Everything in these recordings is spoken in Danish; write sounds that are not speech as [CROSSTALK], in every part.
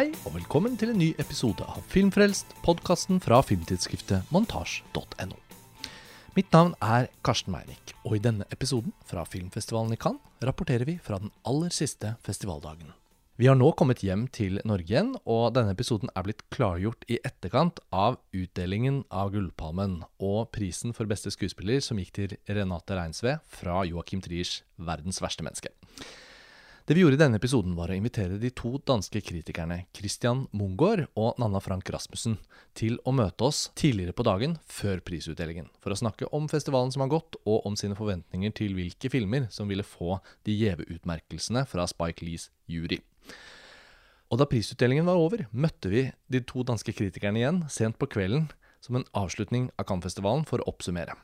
Hei og velkommen til en ny episode av Filmfrelst, podkasten fra filmtidsskriftet montasj.no. Mitt navn er Karsten Meinick, og i denne episoden fra filmfestivalen i Cannes rapporterer vi fra den aller siste festivaldagen. Vi har nå kommet hjem til Norge igjen, og denne episoden er blitt klargjort i etterkant av utdelingen av Gullpalmen og prisen for beste skuespiller som gikk til Renate Reinsve fra Joachim Triers 'Verdens verste menneske'. Det vi gjorde i denne episoden, var å invitere de to danske kritikerne Christian Mungård og Nanna Frank Rasmussen til å møte oss tidligere på dagen før prisutdelingen, for å snakke om festivalen som har gått, og om sine forventninger til hvilke filmer som ville få de gjeve utmerkelsene fra Spike Lees jury. Og da prisutdelingen var over, møtte vi de to danske kritikerne igjen sent på kvelden som en avslutning av Cannes-festivalen for å oppsummere.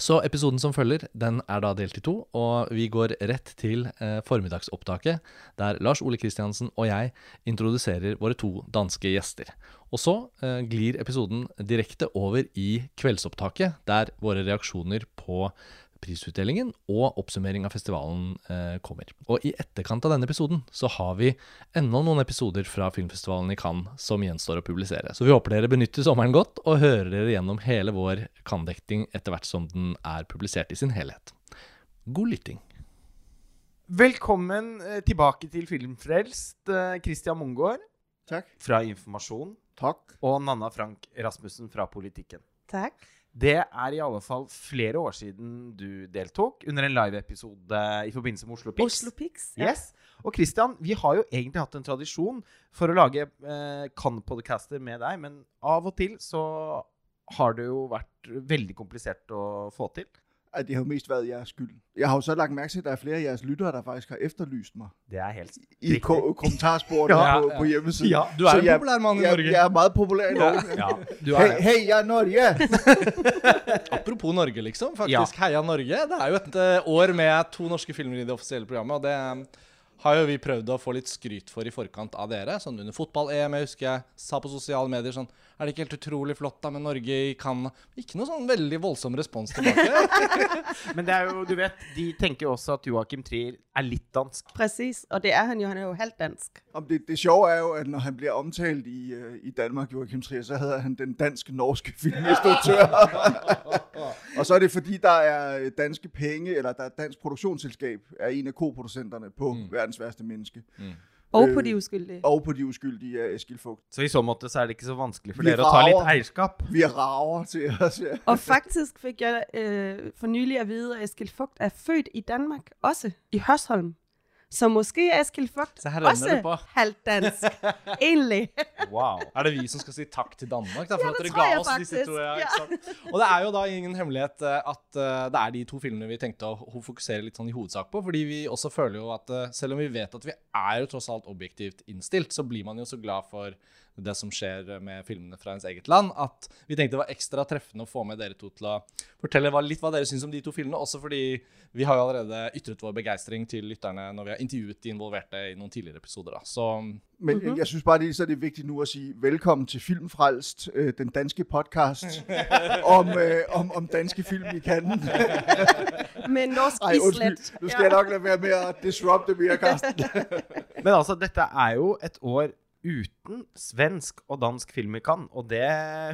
Så episoden som følger, den er da delt i to, og vi går rett til eh, formiddagsopptaket, der Lars Ole Kristiansen og jeg introduserer våre to danske gjester. Og så eh, glir episoden direkte over i kveldsopptaket, der våre reaksjoner på prisutdelingen og oppsummering av festivalen eh, kommer. Og i etterkant av denne episoden så har vi enda noen episoder fra filmfestivalen i Cannes som gjenstår å publisere. Så vi håper dere benytter sommeren godt og hører dere gjennom hele vår Cannes-dekning etter hvert som den er publisert i sin helhet. God lytting. Velkommen eh, tilbake til Filmfrelst, eh, Christian Mungård Takk. fra Informasjon Takk. og Nanna Frank Rasmussen fra Politikken. Takk. Det er i alle fall flere år siden du deltok under en live-episode i forbindelse med Oslo Pix. Oslo Pix. Yes. Og Christian, vi har jo egentlig hatt en tradisjon for å lage eh, Cannes-podcaster med deg, men av og til så har det jo vært veldig komplisert å få til. At det har jo mest været jeres skyld. Jeg har jo så lagt mærke til, at der er flere af jeres lyttere, der faktisk har efterlyst mig Det er helt i ko- kommentarsporene Ja, [LAUGHS] på, ja. på hjemmesiden. Ja, Du er Så en jeg- populær i Jeg, Norge. jeg er meget populær i Norge. Ja, Du er det. hei, jeg er Norge! [LAUGHS] Apropos Norge, liksom. Faktisk Heia Norge. Det er jo et eh, år med to norske filmer i det offisielle programmet, og det har jo vi prøvd å få litt skryt for i forkant av dere. Sånn under fotball-EM, jeg husker jeg sa på sosiale medier sånn Er det ikke helt utrolig flott da med Norge i Cannes? Ikke noe sånn veldig voldsom respons tilbake. [LAUGHS] Men det er jo, du vet, de tenker jo også at Joachim Trier er litt dansk. Præcis. Og det er han jo. Han er jo halvt dansk. Om det, det sjove er jo, at når han bliver omtalt i, øh, i Danmark, Joachim Trier, så hedder han den dansk-norske [LAUGHS] filminstruktør. [LAUGHS] og så er det fordi, der er øh, danske penge, eller der er dansk produktionsselskab, er en af koproducenterne på mm. Verdens værste menneske. Og Øh, på de uskyldige. Og på de uskyldige af Eskild Fugt. Så i så måte så er det ikke så vanskelig for Vi dere å ta litt rager. eierskap. Vi er rager til os. Ja. Og faktisk fik jeg øh, for nylig at vide, at Eskild Fugt er født i Danmark, også i Hørsholm. Så måske er Eskild Fugt Så her renner også halvt dansk. [LAUGHS] Egentlig. Wow. Er det vi som skal si takk til Danmark da, for Ja, at det dere tror ga jeg oss disse faktisk. to? Ja, Ja. Og det er jo da ingen hemmelighet eh, at eh, det er de to filmene vi tenkte å fokusere litt sånn i hovedsak på. Fordi vi også føler jo at eh, selv om vi vet at vi er jo tross alt objektivt innstilt, så blir man jo så glad for det som skjer med filmene fra ens eget land, at vi tenkte det var ekstra treffende å få med dere to til å fortelle hva, litt hva dere syns om de to filmene. Også fordi vi har jo allerede ytret vår begeistring til lytterne når vi har intervjuet de involverte i noen tidligere episoder. da. Så Men mm-hmm. jeg synes bare, det, så er det vigtigt nu at sige velkommen til Filmfrelst, øh, den danske podcast [LAUGHS] om, øh, om, om danske film i Cannes. [LAUGHS] Med norsk Ej, islet. Nu skal jeg nok lade være med at disrupte mere, Carsten. [LAUGHS] Men altså, dette er jo et år uten svensk og dansk film i Cannes, og det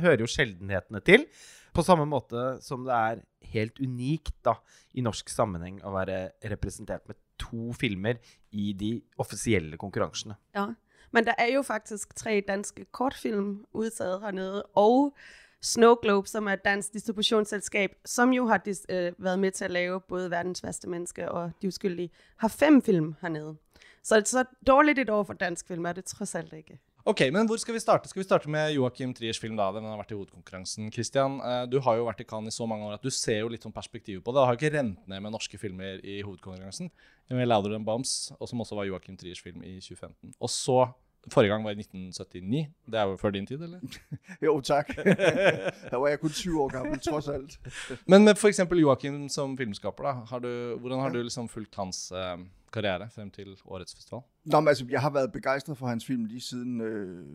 hører jo sjeldenhetene til. På samme måte som det er helt unikt da, i norsk sammenheng å være representert med to filmer i de offisielle konkurransene. Ja. Men der er jo faktisk tre danske kortfilm udtaget hernede, og Snow Globe, som er et dansk distributionsselskab, som jo har dis- øh, været med til at lave både Verdens værste menneske og De uskyldige, har fem film hernede. Så så dårligt et år for dansk film er det trods alt ikke. Ok, men hvor skal vi starte? Skal vi starte med Joachim Triers film? da? Den har vært i hovedkonkurransen. Christian, eh, du har jo vært i Cannes i så mange år at du ser jo litt sånn perspektiv på det. Det har jo ikke rent ned med norske filmer i hovedkonkurransen. Med Louder Than Bombs, og som også var Joachim Triers film i 2015. Og så Forrige gang var i 1979. Det er jo før din tid, eller? [LAUGHS] Jo, tak. [LAUGHS] Der var jeg kun 20 år gammel, trods alt. [LAUGHS] Men med f.eks. Joachim som filmskaper, da. Har du, hvordan har du liksom fulgt hans eh, karriere frem til årets festival? Nå, men altså, jeg har været begejstret for hans film lige siden øh,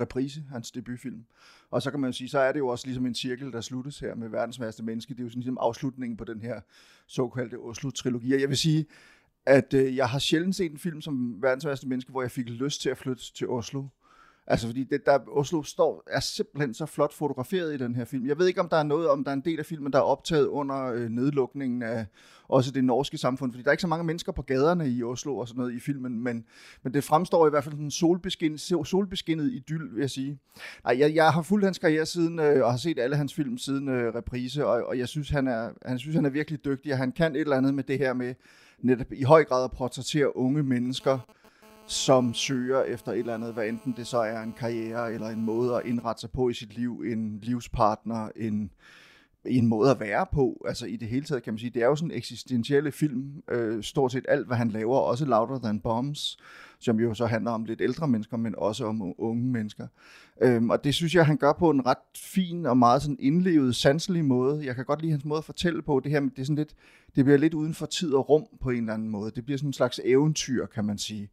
Reprise, hans debutfilm. Og så kan man jo sige, så er det jo også ligesom en cirkel, der sluttes her med verdens værste menneske. Det er jo sådan ligesom afslutningen på den her såkaldte Oslo-trilogi. Og jeg vil sige, at øh, jeg har sjældent set en film som verdens værste menneske, hvor jeg fik lyst til at flytte til Oslo. Altså fordi det, der Oslo står, er simpelthen så flot fotograferet i den her film. Jeg ved ikke, om der er noget, om der er en del af filmen, der er optaget under øh, nedlukningen af også det norske samfund, fordi der er ikke så mange mennesker på gaderne i Oslo og sådan noget i filmen, men, men det fremstår i hvert fald sådan solbeskin, solbeskinnet idyll, vil jeg sige. Nej, jeg, jeg har fulgt hans karriere siden, øh, og har set alle hans film siden øh, reprise, og, og jeg synes han, er, han synes, han er virkelig dygtig, og han kan et eller andet med det her med netop i høj grad at portrættere unge mennesker, som søger efter et eller andet, hvad enten det så er en karriere eller en måde at indrette sig på i sit liv, en livspartner, en, en måde at være på. Altså i det hele taget kan man sige, det er jo sådan en eksistentielle film, øh, stort set alt, hvad han laver, også Louder Than Bombs, som jo så handler om lidt ældre mennesker, men også om unge mennesker. Øhm, og det synes jeg, han gør på en ret fin og meget sådan indlevet, sanselig måde. Jeg kan godt lide hans måde at fortælle på. Det her, det er sådan lidt, det bliver lidt uden for tid og rum på en eller anden måde. Det bliver sådan en slags eventyr, kan man sige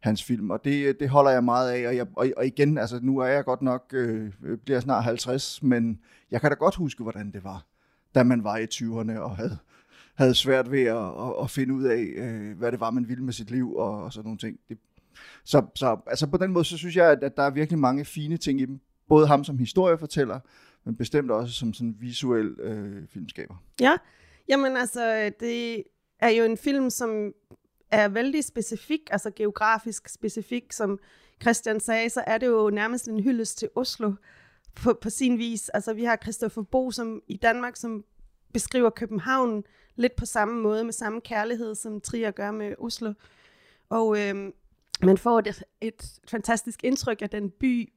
hans film, og det, det holder jeg meget af, og, jeg, og, og igen, altså nu er jeg godt nok, øh, bliver snart 50, men jeg kan da godt huske, hvordan det var, da man var i 20'erne og havde, havde svært ved at, at, at finde ud af, øh, hvad det var, man ville med sit liv og, og sådan nogle ting. Det, så, så altså på den måde, så synes jeg, at, at der er virkelig mange fine ting i dem. Både ham som historiefortæller, men bestemt også som sådan visuel øh, filmskaber. Ja, jamen altså, det er jo en film, som er vældig specifik, altså geografisk specifik, som Christian sagde, så er det jo nærmest en hyldest til Oslo på, på sin vis. Altså vi har Christoffer Bo som i Danmark, som beskriver København lidt på samme måde, med samme kærlighed, som Trier gør med Oslo. Og øh, man får et, et fantastisk indtryk af den by,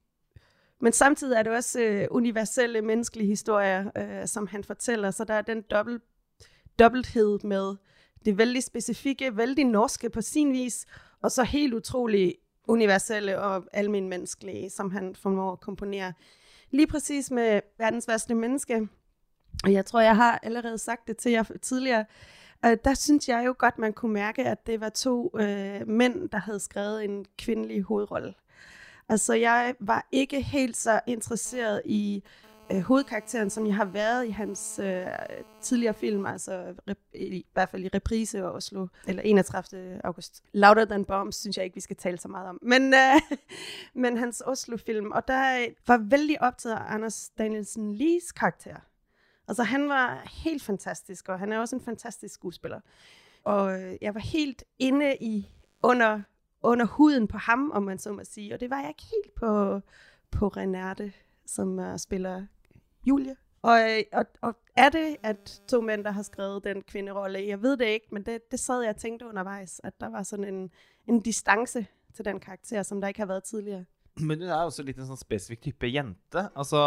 men samtidig er det også øh, universelle menneskelige historier, øh, som han fortæller, så der er den dobbelt, dobbelthed med det vældig specifikke, vældig norske på sin vis, og så helt utrolig universelle og almindelige, som han formår at komponere. Lige præcis med verdens værste menneske, og jeg tror, jeg har allerede sagt det til jer tidligere, øh, der synes jeg jo godt, man kunne mærke, at det var to øh, mænd, der havde skrevet en kvindelig hovedrolle. Altså, jeg var ikke helt så interesseret i øh, hovedkarakteren, som jeg har været i hans øh, tidligere film, altså rep- i hvert fald i reprise og Oslo, eller 31. august. Louder Than Bombs synes jeg ikke, vi skal tale så meget om. Men, øh, [LAUGHS] men hans Oslo-film, og der øh, var vældig optaget af Anders Danielsen Lees karakter. Altså han var helt fantastisk, og han er også en fantastisk skuespiller. Og øh, jeg var helt inde i, under, under huden på ham, om man så må sige. Og det var jeg ikke helt på, på Renate, som uh, spiller Julie. Og, øh, og, og er det, at to mænd, der har skrevet den kvinderolle? Jeg ved det ikke, men det, det sad jeg og tænkte undervejs, at der var sådan en, en distance til den karakter, som der ikke har været tidligere. Men hun er også litt en sånn spesifikk type jente. Altså,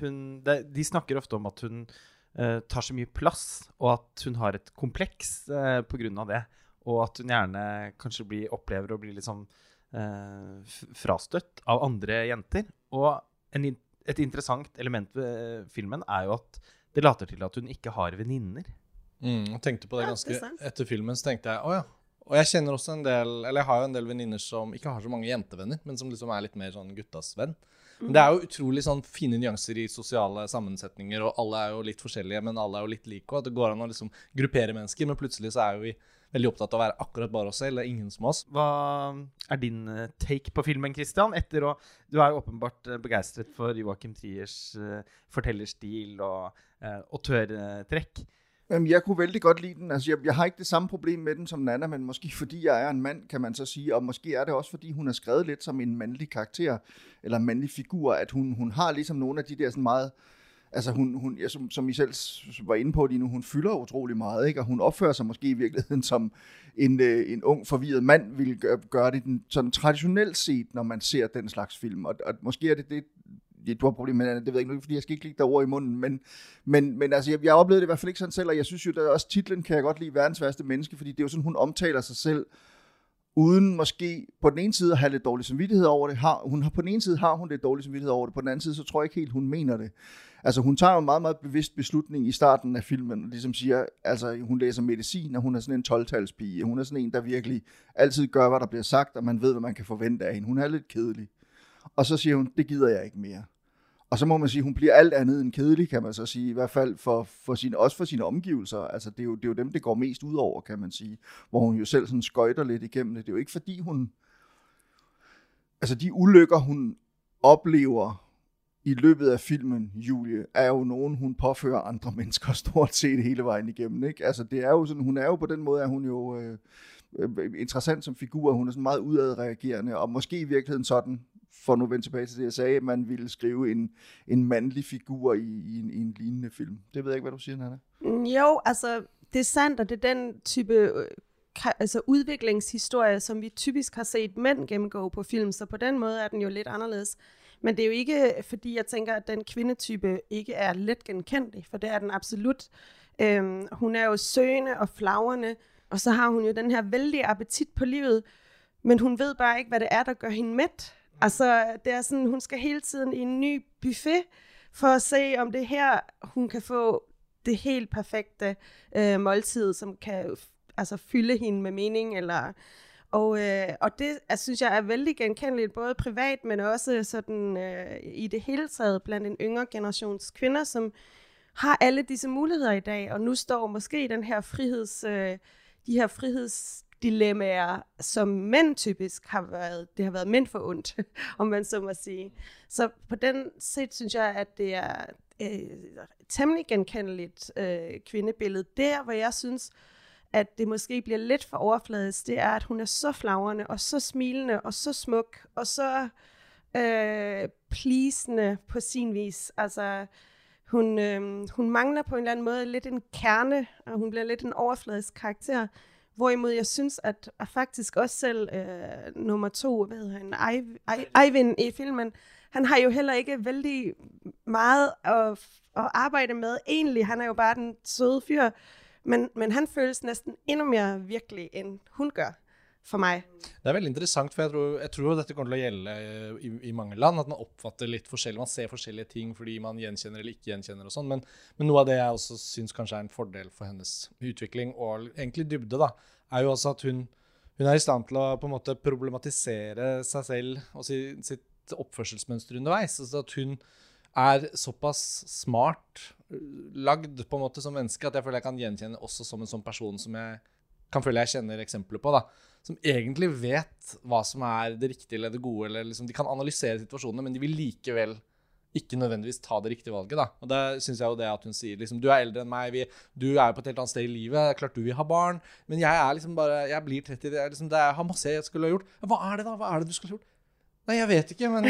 hun, det, de snakker ofte om at hun uh, tar så mye plass, og at hun har et kompleks uh, på grunn av det. Og at hun gjerne kanskje blir, opplever å bli litt sånn uh, frastøtt av andre jenter. Og en et interessant element ved filmen er jo at det later til at hun ikke har venninner. Mm, jeg tenkte på det ganske Etter filmen så tenkte jeg å ja. Og jeg kjenner også en del Eller jeg har jo en del venninner som ikke har så mange jentevenner, men som liksom er litt mer sånn guttas venn. Men det er jo utrolig sånn fine nyanser i sosiale sammensetninger, og alle er jo litt forskjellige, men alle er jo litt like. Og at det går an å liksom gruppere mennesker, men plutselig så er jo vi veldig opptatt av å være akkurat bare oss selv. Det er ingen som oss. Hva er din eh, take på filmen, Christian? Etter å, du er jo åpenbart eh, begeistret for Joachim Triers uh, fortellerstil og uh, Jamen, Jeg kunne vældig godt lide den. Altså, jeg, jeg har ikke det samme problem med den som Nana, men måske fordi jeg er en mand, kan man så sige. Og måske er det også, fordi hun er skrevet lidt som en mandlig karakter, eller en mandlig figur, at hun, hun har ligesom nogle af de der sådan meget altså hun, hun ja, som, som I selv var inde på lige nu, hun fylder utrolig meget, ikke? og hun opfører sig måske i virkeligheden som en, øh, en ung, forvirret mand ville gøre, gøre det den, sådan traditionelt set, når man ser den slags film. Og, og måske er det det, du har problemer med det, det ved jeg ikke, fordi jeg skal ikke ligge der i munden, men, men, men altså, jeg, jeg oplevede det i hvert fald ikke sådan selv, og jeg synes jo, der også titlen kan jeg godt lide, verdens værste menneske, fordi det er jo sådan, hun omtaler sig selv, uden måske på den ene side at have lidt dårlig samvittighed over det. Har, hun har, på den ene side har hun lidt dårlig samvittighed over det, på den anden side, så tror jeg ikke helt, hun mener det. Altså hun tager jo en meget, meget bevidst beslutning i starten af filmen, og ligesom siger, altså hun læser medicin, og hun er sådan en 12-talspige. Hun er sådan en, der virkelig altid gør, hvad der bliver sagt, og man ved, hvad man kan forvente af hende. Hun er lidt kedelig. Og så siger hun, det gider jeg ikke mere. Og så må man sige, hun bliver alt andet end kedelig, kan man så sige, i hvert fald for, for sin, også for sine omgivelser. Altså, det er, jo, det er jo dem, det går mest ud over, kan man sige. Hvor hun jo selv sådan skøjter lidt igennem det. Det er jo ikke fordi, hun... Altså, de ulykker, hun oplever i løbet af filmen, Julie, er jo nogen, hun påfører andre [LAUGHS] mennesker stort set hele vejen igennem. Ikke? Altså, det er jo sådan, hun er jo på den måde, at hun jo øh, øh interessant som figur. Hun er sådan meget udadreagerende, og måske i virkeligheden sådan, for nu at vende tilbage til det, jeg sagde, at man ville skrive en, en mandlig figur i, i, en, i en lignende film. Det ved jeg ikke, hvad du siger, Nana. Mm, Jo, altså, det er sandt, og det er den type øh, altså, udviklingshistorie, som vi typisk har set mænd gennemgå på film, så på den måde er den jo lidt anderledes. Men det er jo ikke, fordi jeg tænker, at den kvindetype ikke er let genkendelig, for det er den absolut. Øhm, hun er jo søgende og flagrende, og så har hun jo den her vældige appetit på livet, men hun ved bare ikke, hvad det er, der gør hende mæt. Altså, det er sådan, hun skal hele tiden i en ny buffet, for at se, om det her, hun kan få det helt perfekte øh, måltid, som kan altså, fylde hende med mening. Eller, og, øh, og det altså, synes jeg er vældig genkendeligt, både privat, men også sådan, øh, i det hele taget blandt en yngre generations kvinder, som har alle disse muligheder i dag, og nu står måske den her friheds, øh, de her friheds dilemmaer, som mænd typisk har været, det har været mænd for ondt, [LAUGHS] om man så må sige. Så på den set synes jeg, at det er øh, temmelig genkendeligt øh, kvindebillede. Der, hvor jeg synes, at det måske bliver lidt for overfladisk, det er, at hun er så flagrende, og så smilende, og så smuk, og så øh, pleasende på sin vis. Altså, hun, øh, hun mangler på en eller anden måde lidt en kerne, og hun bliver lidt en overfladisk karakter. Hvorimod jeg synes, at, at faktisk også selv øh, nummer to, hvad hedder han, Eiv- Ei- Eivind i filmen, han har jo heller ikke vældig meget at, at arbejde med. Egentlig, han er jo bare den søde fyr, men, men han føles næsten endnu mere virkelig, end hun gør for mig. Det er veldig interessant, for jeg tror, jeg tror dette kommer til å gjelde eh, i, i mange land. At man oppfatter litt forskjellig. Man ser forskjellige ting fordi man gjenkjenner eller ikke gjenkjenner. og sånn, men, men noe av det jeg også syns kanskje er en fordel for hennes utvikling, og egentlig dybde, da, er jo også at hun, hun er i stand til å på en måte problematisere seg selv og si, sitt oppførselsmønster underveis. Altså at hun er såpass smart eh, lagd på en måte som menneske at jeg føler jeg kan gjenkjenne også som en sånn person som jeg kan føle jeg kjenner eksempler på. da, Som egentlig vet hva som er det riktige eller det gode. eller liksom, De kan analysere situasjonene, men de vil likevel ikke nødvendigvis ta det riktige valget. da. Og det synes jeg jo det at hun sier liksom, Du er eldre enn meg, vi, du er jo på et helt annet sted i livet. det Klart du vil ha barn, men jeg er liksom bare, jeg blir 30. Det er liksom, det er, jeg har masse jeg skulle ha gjort. Hva er det da? Hva er det du skulle ha gjort? Nei, jeg vet ikke, men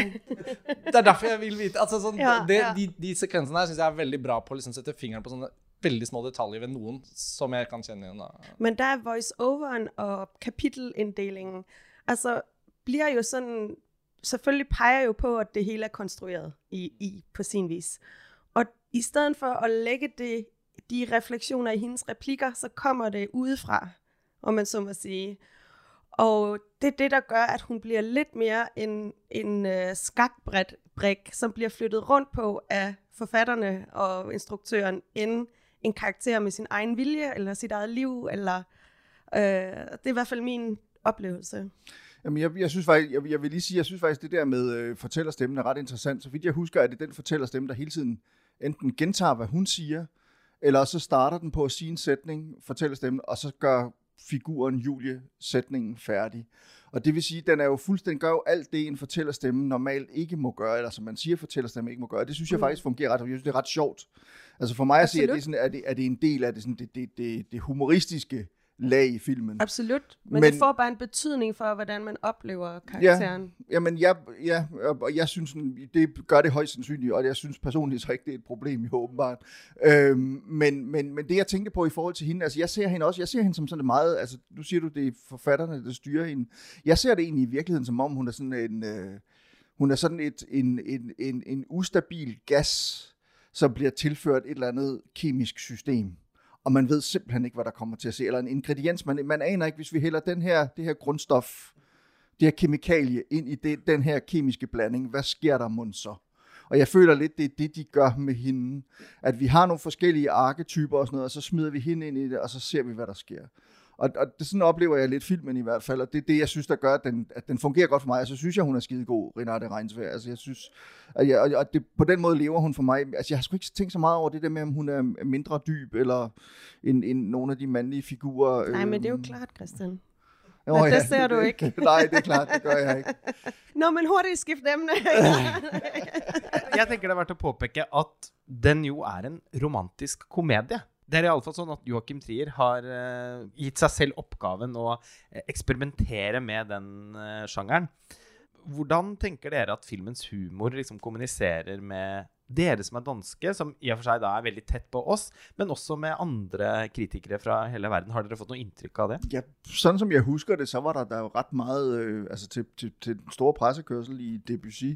det er derfor jeg vil vite. Altså, sånn, Ja, det, ja. De, de sekvensene her syns jeg er veldig bra på å liksom, sette fingeren på sånne veldig små detaljer ved noen som jeg kan kjenne igjen. Da. Men der er voiceoveren og kapittelinndelingen. altså bliver jo sådan, selvfølgelig peger jo på, at det hele er konstrueret i, i på sin vis. Og i stedet for at lægge det, de refleksioner i hendes replikker, så kommer det udefra, om man så må sige. Og det er det, der gør, at hun bliver lidt mere en, en øh, skakbræt som bliver flyttet rundt på af forfatterne og instruktøren, end en karakter med sin egen vilje, eller sit eget liv, eller øh, det er i hvert fald min oplevelse. Jamen, jeg, jeg synes faktisk, jeg, jeg vil lige sige, jeg synes faktisk, det der med øh, fortællerstemmen er ret interessant. Så vidt jeg husker, er det den fortællerstemme, der hele tiden enten gentager, hvad hun siger, eller så starter den på at sige en sætning, fortællerstemmen, og så gør figuren Julie sætningen færdig. Og det vil sige, den er jo fuldstændig, gør jo alt det, en fortællerstemme normalt ikke må gøre, eller som man siger, fortællerstemme ikke må gøre. Det synes jeg Mm. faktisk fungerer ret, jeg synes, det er ret sjovt. Altså for mig at se, at det er, Absolut. sådan, er, det, er det en del af det, sådan, det, det, det, det humoristiske lag i filmen. Absolut, men, Men- det får bare en betydning for, hvordan man oplever karakteren. Jamen, jeg, ja, og jeg synes, det gør det højst sandsynligt, og jeg synes personligt så ikke, det er et problem, jo åbenbart. Øhm, men, men, men det, jeg tænkte på i forhold til hende, altså jeg ser hende også, jeg ser hende som sådan meget, altså nu siger du, det er forfatterne, der styrer hende. Jeg ser det egentlig i virkeligheden, som om hun er sådan en, øh, hun er sådan et, en, en, en, en ustabil gas, som bliver tilført et eller andet kemisk system og man ved simpelthen ikke, hvad der kommer til at se, eller en ingrediens, man, man aner ikke, hvis vi hælder den her, det her grundstof, det her kemikalie ind i det, den her kemiske blanding, hvad sker der mund så? Og jeg føler lidt, det er det, de gør med hende. At vi har nogle forskellige arketyper og sådan noget, og så smider vi hende ind i det, og så ser vi, hvad der sker. Og, og det, sådan oplever jeg lidt filmen i hvert fald, og det er det, jeg synes, der gør, at den, at den fungerer godt for mig. Altså, synes jeg, hun er skide god, Renate Reinsvær. Altså, jeg synes, at jeg, og, det, på den måde lever hun for mig. Altså, jeg har sgu ikke tænkt så meget over det der med, om hun er mindre dyb, eller end, end nogle af de mandlige figurer. Nej, men det er jo øhm. klart, Christian. Nå, Men det ser du ikke. [LAUGHS] Nej, det er klart, det gør jeg ikke. [LAUGHS] Nå, men hurtigt skift emne. [LAUGHS] Jeg tenker det er verdt å påpeke at den jo er en romantisk komedie. Det er i alle fall sånn at Joachim Trier har eh, gitt seg selv oppgaven å eh, eksperimentere med den eh, sjangeren. Hvordan tenker dere at filmens humor liksom kommuniserer med dere som er danske, som i og for seg da er veldig tett på oss, men også med andre kritikere fra hele verden? Har dere fått noe inntrykk av det? Ja, sådan som jeg husker det, så var der, der jo ret meget, øh, altså til, til, til den store pressekørsel i Debussy,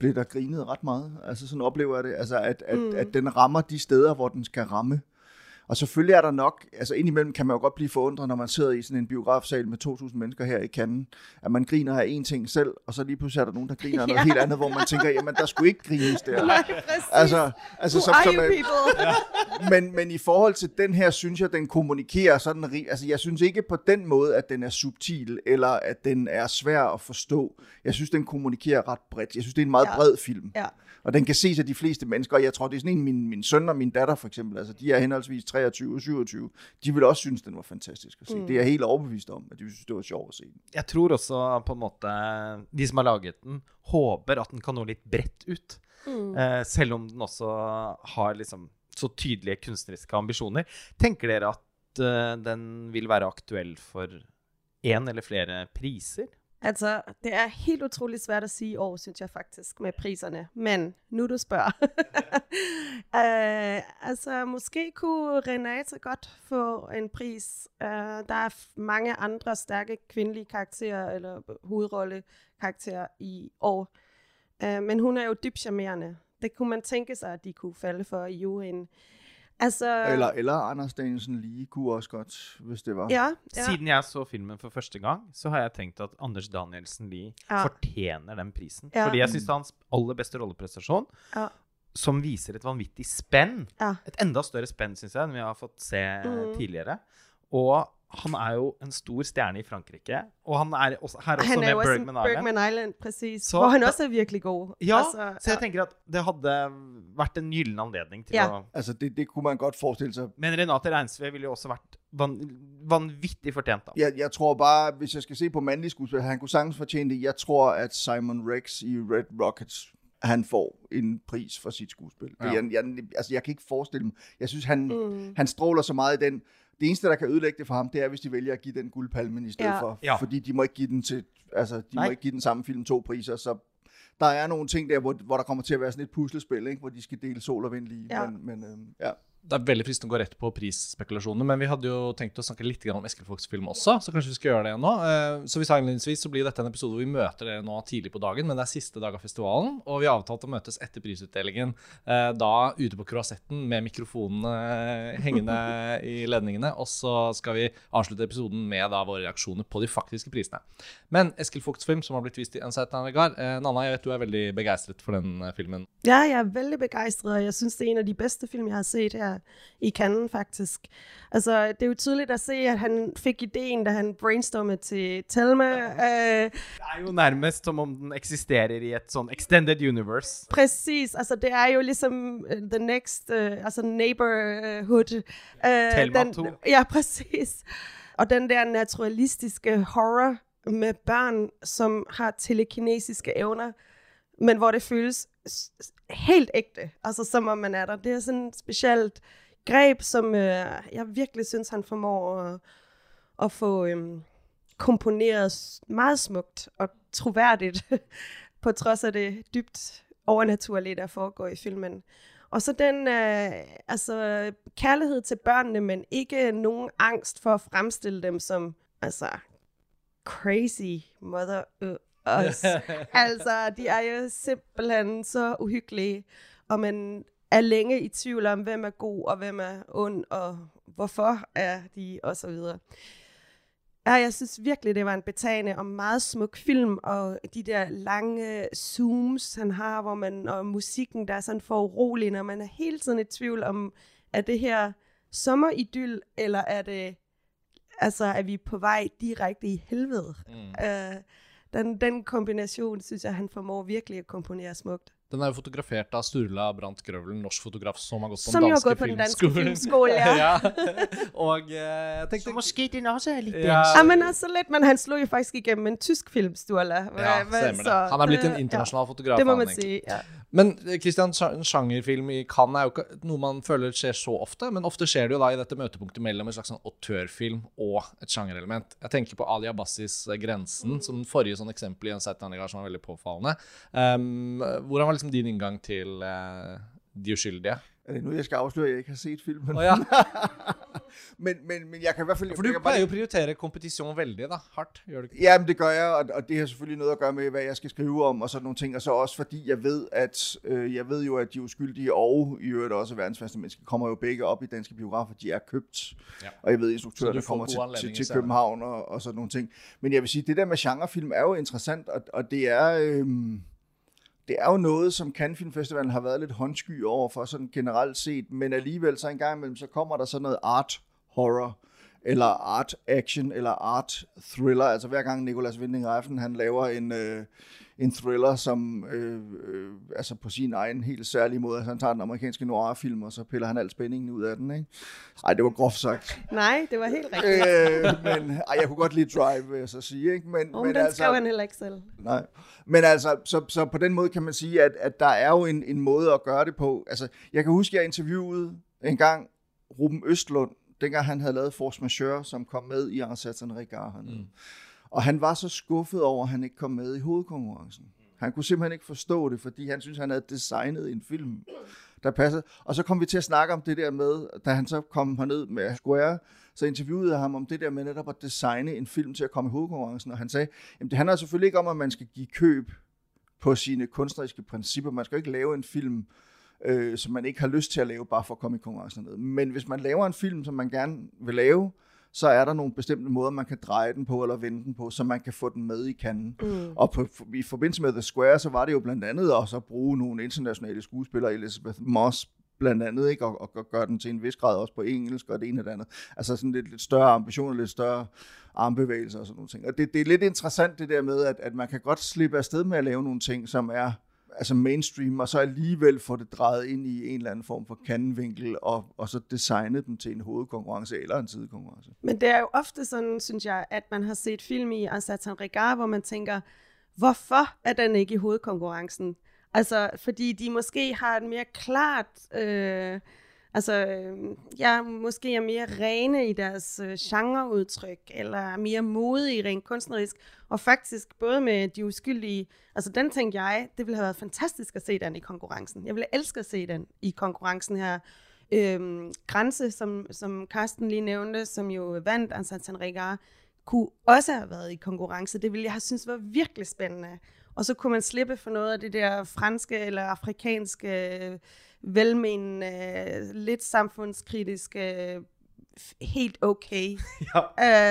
blev der grinet ret meget. Altså sådan oplever jeg det, altså at, at, mm. at den rammer de steder, hvor den skal ramme. Og selvfølgelig er der nok, altså indimellem kan man jo godt blive forundret, når man sidder i sådan en biografsal med 2.000 mennesker her i Cannes, at man griner af én ting selv, og så lige pludselig er der nogen, der griner af noget [LAUGHS] Ja. helt andet, hvor man tænker, jamen der skulle ikke grines der. Nej, præcis. Altså, altså Who som, som, people? [LAUGHS] men, men i forhold til den her, synes jeg, den kommunikerer sådan, altså jeg synes ikke på den måde, at den er subtil, eller at den er svær at forstå. Jeg synes, den kommunikerer ret bredt. Jeg synes, det er en meget ja. bred film. Ja. Og den kan ses af de fleste mennesker, og jeg tror, det er sådan en, min, min søn og min datter for eksempel, altså de er henholdsvis 23 og 27, de vil også synes, den var fantastisk at se. Mm. Det er jeg helt overbevist om, at de synes, det var sjovt at se den. Jeg tror også på en måte de som har laget den, håper at den kan nå litt bredt ut. Mm. Eh, selv om den også har liksom så tydelige kunstneriske ambisjoner. Tenker dere at eh, den vil være aktuell for én eller flere priser? Altså, det er helt utroligt svært at sige i år, synes jeg faktisk, med priserne. Men nu du spørger. uh, [LAUGHS] altså, måske kunne Renate godt få en pris. Uh, der er mange andre stærke kvindelige karakterer, eller hovedrollekarakterer i år. Uh, men hun er jo dybt charmerende. Det kunne man tænke sig, at de kunne falde for i juryen. Altså, Eller, eller Anders Danielsen lige kunne også godt, hvis det var. ja, ja. Siden jeg så filmen for første gang, så har jeg tenkt at Anders Danielsen Lie Ja. fortjener den prisen. Ja. Fordi jeg syns det er hans aller beste rolleprestasjon, Ja. som viser et vanvittig spenn. Ja. Et enda større spenn, syns jeg, enn vi har fått se Mm. tidligere. Og han er jo en stor stjerne i Frankrike. Og han er også, her også med også Bergman Island. Bergman Island, præcis. Så- hvor han også er virkelig god. Ja, altså, så jeg tenker at det hadde vært en gyllen anledning til Ja. å Altså, det, det kunne man godt forestille sig. Men Renate Reinsve ville jo også vært van vanvittig fortjent, da. Jeg, jeg tror bare, hvis jeg skal se på mandlige skuespil, han kunne sagtens fortjene det. Jeg tror, at Simon Rex i Red Rockets, han får en pris for sit skuespil. Ja. Ja. Jeg, jeg, altså, jeg kan ikke forestille mig. Jeg synes, han, Mm. han stråler så meget i den. Det eneste, der kan ødelægge det for ham, det er, hvis de vælger at give den guldpalmen i stedet Ja. for. Ja. Fordi de må ikke give den til, altså, de Nej. må ikke give den samme film to priser, så der er nogle ting der, hvor, hvor der kommer til at være sådan et puslespil, ikke? hvor de skal dele sol og vind lige. Ja. Men, men øhm, ja. Det er veldig fristende å gå rett på prisspekulasjonene, men vi hadde jo tenkt å snakke litt grann om Eskil Folks film også, så kanskje vi skal gjøre det nå. Eh, Så vi sa innledningsvis så blir dette en episode hvor vi møter dere nå tidlig på dagen, men det er siste dag av festivalen, og vi har avtalt å møtes etter prisutdelingen, eh, da ute på kroasetten med mikrofonene eh, hengende i ledningene, og så skal vi avslutte episoden med da våre reaksjoner på de faktiske prisene. Men Eskil Fogts film, som har blitt vist i Unsight Navigar, eh, Nanna, jeg vet du er veldig begeistret for den eh, filmen. Ja, jeg er veldig begeistret. jeg syns det er en av de beste filmene jeg har sett her i Cannes, faktisk. Altså, det er jo tydeligt at se, at han fik ideen, da han brainstormede til Thelma. Øh, Det er jo nærmest som om den eksisterer i et sånn extended universe. præcis, altså det er jo ligesom uh, The Next, uh, altså Neighborhood. Uh, Thelma 2. Ja, præcis. Og den der naturalistiske horror med børn, som har telekinesiske evner, men hvor det føles helt ægte, altså som om man er der. Det er sådan et specielt greb, som øh, jeg virkelig synes, han formår at, at få øh, komponeret meget smukt og troværdigt, [LAUGHS] på trods af det dybt overnaturlige, der foregår i filmen. Og så den øh, altså, kærlighed til børnene, men ikke nogen angst for at fremstille dem som altså, crazy mother øh, us. [LAUGHS] altså, de er jo simpelthen så uhyggelige, og man er længe i tvivl om, hvem er god og hvem er ond, og hvorfor er de, og så videre. Ja, jeg synes virkelig, det var en betagende og meget smuk film, og de der lange zooms, han har, hvor man, og musikken, der er sådan for urolig, når man er hele tiden i tvivl om, er det her sommeridyl, eller er det altså, er vi på vej direkte i helvede. Mm. Øh, den, den kombination synes jeg, han formår virkelig at komponere smukt. Den er jo fotografert av Sturla Brandt Grøvelen, norsk fotograf som har gått på Som den har danske gått på den danske filmskolen, ja. [LAUGHS] ja. Og eh, jeg tenkte måske den også er litt Ja. Ja, men altså lidt, men han slog jo faktisk igennem en tysk film, Sturla. Ja, stemmer det. Han er blitt en internasjonal fotograf. Ja, det må man egentlig. sige, ja. Men eh, Christian, en sjangerfilm i Cannes er jo ikke noe man føler skjer så ofte, men ofte skjer det jo da i dette møtepunktet mellom en slags sånn autørfilm og et sjangerelement. Jeg tenker på Ali Abbassis eh, 'Grensen', som den forrige sånn eksempel i en Seitanligar som var veldig påfallende. Um, hvordan var liksom din inngang til eh, De uskyldige? Er det nu, jeg skal afsløre, at jeg ikke har set filmen? Å ja. [LAUGHS] men, men, men jeg kan i hvert fald... For du kan bare- jo å prioritere kompetisjon veldig, da. Hardt. Gjør du ikke? Ja, men det gør jeg, og, og det har selvfølgelig noget at gøre med, hvad jeg skal skrive om og sådan nogle ting. Og så også fordi jeg ved, at øh, jeg ved jo, at de uskyldige og i øvrigt også verdens faste mennesker kommer jo begge op i danske biografer. De er købt. Ja. Og jeg ved, at instruktørerne kommer til, til, til. København og, og sådan nogle ting. Men jeg vil sige, det der med genrefilm er jo interessant, og, og det er... Øh, det er jo noget, som Cannes Film Festivalen har været lidt håndsky over for sådan generelt set, men alligevel så en gang imellem, så kommer der sådan noget art horror, eller art action, eller art thriller. Altså hver gang Nicolas Winding Refn, han laver en, øh, en thriller, som øh, øh, altså på sin egen helt særlige måde, altså han tager den amerikanske noir-film, og så piller han al spændingen ud af den, ikke? Ej, det var groft sagt. Nej, det var helt rigtigt. øh, men ej, jeg kunne godt lide Drive, vil jeg så sige, ikke? Men, Oh, men den skrev han heller ikke selv. Nej. Men altså, så, så på den måde kan man sige, at, at der er jo en, en måde at gøre det på. Altså, jeg kan huske, jeg interviewede en gang Ruben Østlund, dengang han havde lavet Force Majeure, som kom med i Ansatsen Regard hernede. Mm. Og han var så skuffet over, at han ikke kom med i hovedkonkurrencen. Han kunne simpelthen ikke forstå det, fordi han synes, han havde designet en film, der passede. Og så kom vi til at snakke om det der med, da han så kom herned med Square, så interviewede jeg ham om det der med netop at designe en film til at komme i hovedkonkurrencen, og han sagde, at det handler selvfølgelig ikke om, at man skal give køb på sine kunstneriske principper. Man skal ikke lave en film, øh, som man ikke har lyst til at lave, bare for at komme i konkurrencen. Men hvis man laver en film, som man gerne vil lave, så er der nogle bestemte måder, man kan dreje den på eller vende den på, så man kan få den med i kanden. Mm. Og på, i forbindelse med The Square, så var det jo blandt andet også at bruge nogle internationale skuespillere, Elizabeth Moss blandt andet, ikke? Og, og, gøre den til en vis grad også på engelsk og det ene og det andet. Altså sådan lidt, lidt større ambitioner, lidt større armbevægelser og sådan nogle ting. Og det, det er lidt interessant det der med, at, at man kan godt slippe afsted med at lave nogle ting, som er altså mainstream, og så alligevel få det drejet ind i en eller anden form for kandenvinkel, og, og så designet dem til en hovedkonkurrence eller en sidekonkurrence. Men det er jo ofte sådan, synes jeg, at man har set film i Ansatan Regard, hvor man tænker, hvorfor er den ikke i hovedkonkurrencen? Altså, fordi de måske har et mere klart, øh, altså, øh, ja, måske er mere rene i deres øh, genreudtryk, eller mere modige rent kunstnerisk, og faktisk både med de uskyldige, altså den tænkte jeg, det ville have været fantastisk at se den i konkurrencen. Jeg ville elske at se den i konkurrencen her. Øhm, Grænse, som, som Carsten lige nævnte, som jo vandt Ansatan Regard, kunne også have været i konkurrence. Det ville jeg have synes var virkelig spændende. Og så kunne man slippe for noget af det der franske eller afrikanske, øh, velmenende, lidt samfundskritiske, helt okay, [LAUGHS] Ja.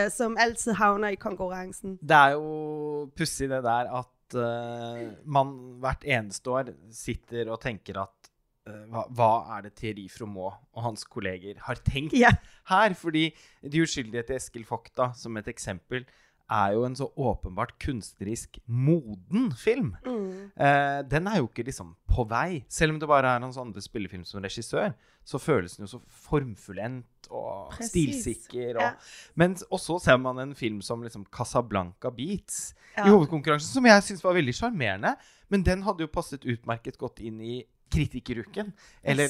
øh, som altid havner i konkurrencen. Det er jo pussig det der at eh, man hvert eneste år sitter og tenker at eh, hva, hva er det Thierry Fromaux og hans kolleger har tenkt Ja. her? Fordi De uskyldige til Eskil Fokta, som et eksempel, er jo en så åpenbart kunstnerisk moden film. Mm. Eh, den er jo ikke liksom på vei. Selv om det bare er hans andre spillefilm som regissør, så føles den jo så formfullendt og Precis. stilsikker. Og, Ja. Men og så ser man en film som liksom Casablanca Beats Ja. i hovedkonkurransen, som jeg syns var veldig sjarmerende. Men den hadde jo passet utmerket godt inn i kritikeruken. Eller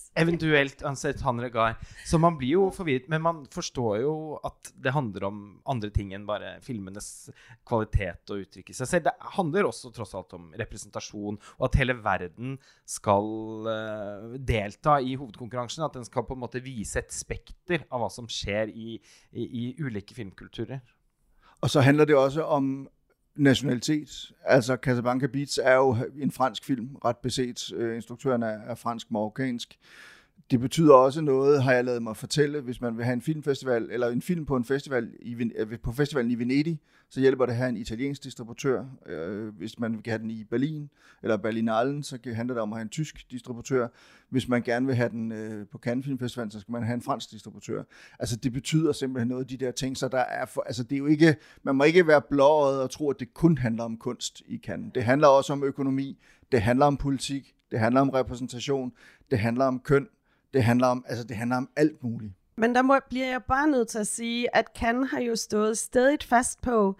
[LAUGHS] eventuelt ansett han Regar. Så man blir jo forvirret. Men man forstår jo at det handler om andre ting enn bare filmenes kvalitet og uttrykke seg selv. Det handler også tross alt om representasjon, og at hele verden skal eh, delta i hovedkonkurransen. At den skal på en måte vise et spekter av hva som skjer i, i, i ulike filmkulturer. Og så handler det også om nationalitet. Altså Casablanca Beats er jo en fransk film, ret beset. Øh, instruktøren er, er fransk-marokkansk. Det betyder også noget, har jeg lavet mig fortælle, hvis man vil have en filmfestival, eller en film på en festival i, øh, på festivalen i Venedig, så hjælper det at have en italiensk distributør. Øh, hvis man vil have den i Berlin, eller Berlinalen, så handler det om at have en tysk distributør. Hvis man gerne vil have den øh, på Cannes Film Festival, så skal man have en fransk distributør. Altså det betyder simpelthen noget af de der ting, så der er for, altså det er jo ikke, man må ikke være blåret og tro, at det kun handler om kunst i Cannes. Det handler også om økonomi, det handler om politik, det handler om repræsentation, det handler om køn, det handler om, altså det handler om alt muligt. Men der må, bliver jeg bare nødt til at sige, at Cannes har jo stået stedigt fast på,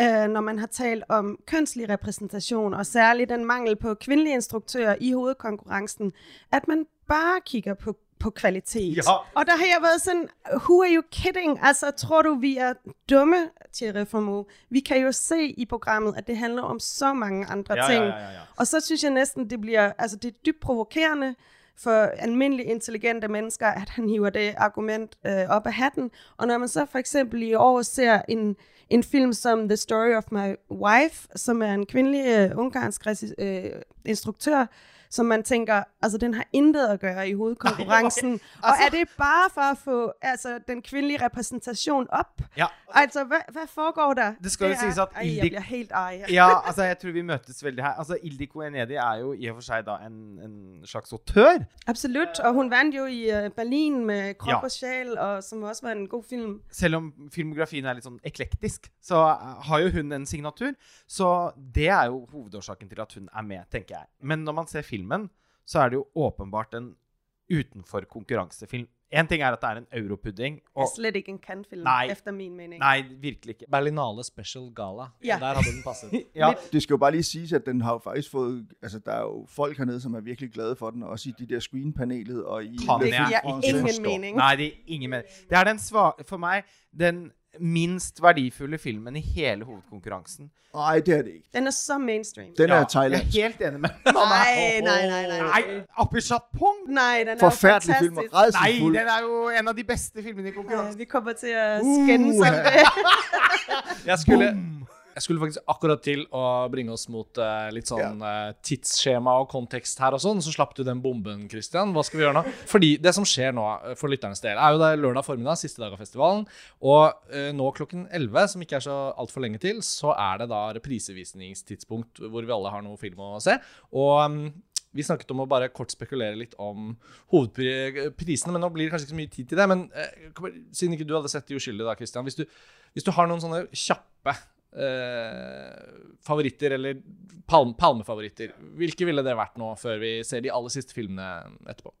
øh, når man har talt om kønslig repræsentation, og særligt den mangel på kvindelige instruktører i hovedkonkurrencen, at man bare kigger på, på kvalitet. Ja. Og der har jeg været sådan, who are you kidding? Altså, tror du, vi er dumme, Thierry Formeau? Vi kan jo se i programmet, at det handler om så mange andre Ja, ting. ja, ja, ja. Og så synes jeg næsten, det bliver, altså det er dybt provokerende for almindelige intelligente mennesker, at han hiver det argument øh, op af hatten. Og når man så for eksempel i år ser en, en film som The Story of My Wife, som er en kvindelig øh, ungarsk øh, instruktør, som man tænker, altså den har intet at gøre i hovedkonkurrencen. Nej, og altså- er det bare for at få altså, den kvindelige repræsentation op? Ja, Altså, hvad, hvad foregår der? Det skal jo siges at ej, jeg bliver helt ej. [LAUGHS] ja, altså jeg tror vi møtes veldig her. Altså Ildiko Enedi er jo i og for sig da en, en slags autør. Absolut, og hun vandt jo i uh, Berlin med Krop Ja. og Sjæl, og som også var en god film. Selv om filmografien er litt sånn eklektisk, så har jo hun en signatur. Så det er jo hovedårsaken til at hun er med, tenker jeg. Men når man ser filmen, så er det jo åpenbart en utenfor konkurransefilm. En ting er at det er en europudding, og slet ikke en Cannes-film, efter min mening. Nei, virkelig ikke. Berlinale Special Gala. Ja. Der hadde den passet. [LAUGHS] Ja, Det skal jo bare lige siges, at den har jo faktisk fået, altså der er jo folk hernede, som er virkelig glade for den, også i de der screenpanelet og i... Kan Det France. ingen mening. Nei, det er ingen mening. Det er den sva for meg den minst verdifulle filmen i hele hovedkonkurransen. Nej, det er det ikke. Den er så mainstream. Den er Jeg Thailand. er helt enig med [LAUGHS] Nej, nej, nej, nej. Nei, Apichatpong! Nej, den er Forfærdelig jo film og fantastisk. Nei, den er jo en av de beste filmene i Ja, konkurransen. vi kommer til Uh. skændes om [LAUGHS] det. Jeg skulle, jeg skulle faktisk akkurat til å bringe oss mot eh, litt sånn eh, tidsskjema og kontekst her og sånn, så slapp du den bomben, Christian. Hva skal vi gjøre nå? Fordi det som skjer nå, eh, for lytternes del, er jo det er lørdag formiddag, siste dag av festivalen. Og eh, nå klokken 11, som ikke er så altfor lenge til, så er det da reprisevisningstidspunkt hvor vi alle har noe film å se. Og mm, vi snakket om å bare kort spekulere litt om hovedprisene, men nå blir det kanskje ikke så mye tid til det. Men eh, siden ikke du hadde sett De uskyldige, da, Christian. Hvis du, hvis du har noen sånne kjappe Eh, favoritter, eller palm, palmefavoritter, hvilke ville det vært nå, før vi ser de aller siste filmene etterpå?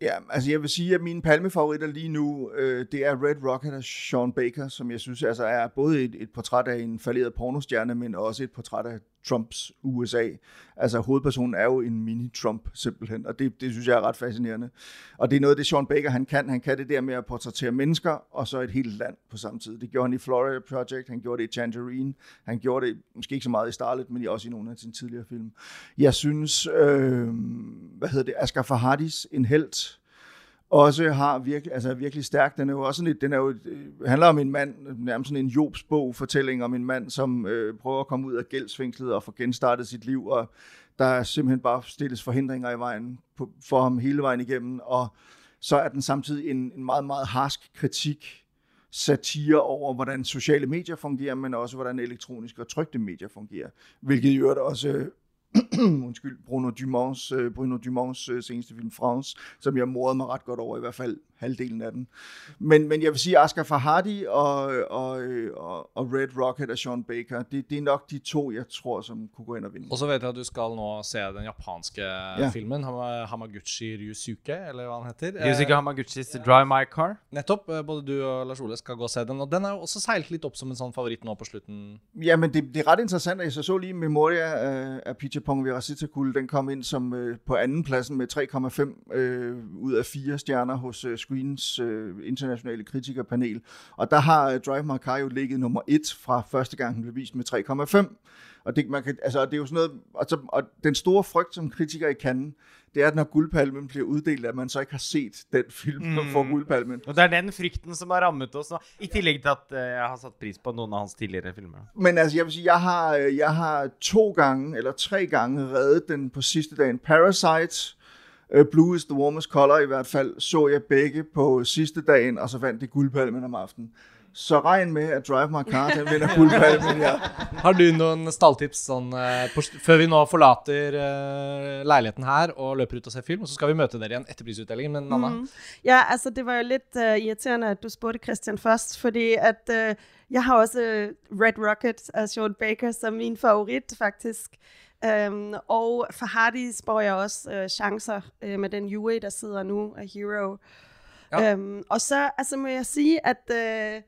Ja, altså jeg vil sige, at mine palmefavoritter lige nu, øh, det er Red Rocket og Sean Baker, som jeg synes altså er både et, et portræt af en falderet pornostjerne, men også et portræt af Trumps USA. Altså hovedpersonen er jo en mini-Trump simpelthen, og det, det synes jeg er ret fascinerende. Og det er noget af det, Sean Baker han kan. Han kan det der med at portrættere mennesker, og så et helt land på samme tid. Det gjorde han i Florida Project, han gjorde det i Tangerine, han gjorde det måske ikke så meget i Starlet, men også i nogle af sine tidligere film. Jeg synes, øh, hvad hedder det, Asghar Farhadis, En Helt, også har virkelig, altså virkelig stærk. Den er jo også sådan lidt, den er jo, øh, handler om en mand, nærmest sådan en Jobs bog fortælling om en mand, som øh, prøver at komme ud af gældsfængslet og få genstartet sit liv, og der er simpelthen bare stilles forhindringer i vejen på, for ham hele vejen igennem, og så er den samtidig en, en meget, meget harsk kritik, satire over, hvordan sociale medier fungerer, men også hvordan elektroniske og trygte medier fungerer, hvilket i øvrigt også [CLEARS THROAT] undskyld, Bruno Dumonts, øh, Bruno Dumonts øh, seneste film France, som jeg morede mig ret godt over, i hvert fald halvdelen af den. Men, men jeg vil sige, Asghar Farhadi og, og, og, og Red Rocket af Sean Baker, det, det er nok de to, jeg tror, som kunne gå ind og vinde. Og så vet jeg at du skal nå se den japanske filmen, Hama- Hamaguchi Ryusuke, eller hva han heter. Ryusuke Hamaguchis Drive My Car. Nettopp. eh, Både du og Lars Ole skal gå og se den. Og den er jo også seilt litt opp som en sånn favoritt nå på slutten. Ja, men det, det er ret interessant, at jeg så, så lige Memoria af, af Picha Pong Virasitakul, den kom ind som øh, på anden pladsen med 3,5 øh, ud af 4 stjerner hos øh, Screens øh, internationale kritikerpanel. Og der har øh, Drive My Car jo ligget nummer 1 fra første gang, den blev vist med 3,5. Og det, man kan, altså, det er jo sådan noget, og, så, og den store frygt som kritiker i Cannes, det er, at når guldpalmen bliver uddelt, at man så ikke har set den film, der Mm. får guldpalmen. Og det er den frykten som har rammet oss nå. I tillegg til at eh, jeg har satt pris på noen av hans tidligere filmer. Men altså, jeg vil sige, jeg har, jeg har to gange, eller tre gange reddet den på sidste dagen. Parasite, Øh, Blue is the warmest color i hvert fald, så jeg begge på sidste dagen, og så vandt de guldpalmen om aftenen. Så regn med, at Drive My Car, den vinder [LAUGHS] guldpalmen, ja. Har du noen stalltips sånn, eh, på, før vi nå forlater eh, leiligheten her og løper ut og ser film? Og så skal vi møte dere igjen etter prisutdelingen. Men Anna, Mm. Ja, altså det var jo lidt uh, irriterende, at du spurgte Christian først, fordi at uh, jeg har også uh, Red Rocket af Sean Baker som min favorit faktisk. Um, og for Hardy spår jeg også uh, chancer uh, med den jury, der sidder nu af Hero. Ja. Um, og så altså, må jeg sige, at uh,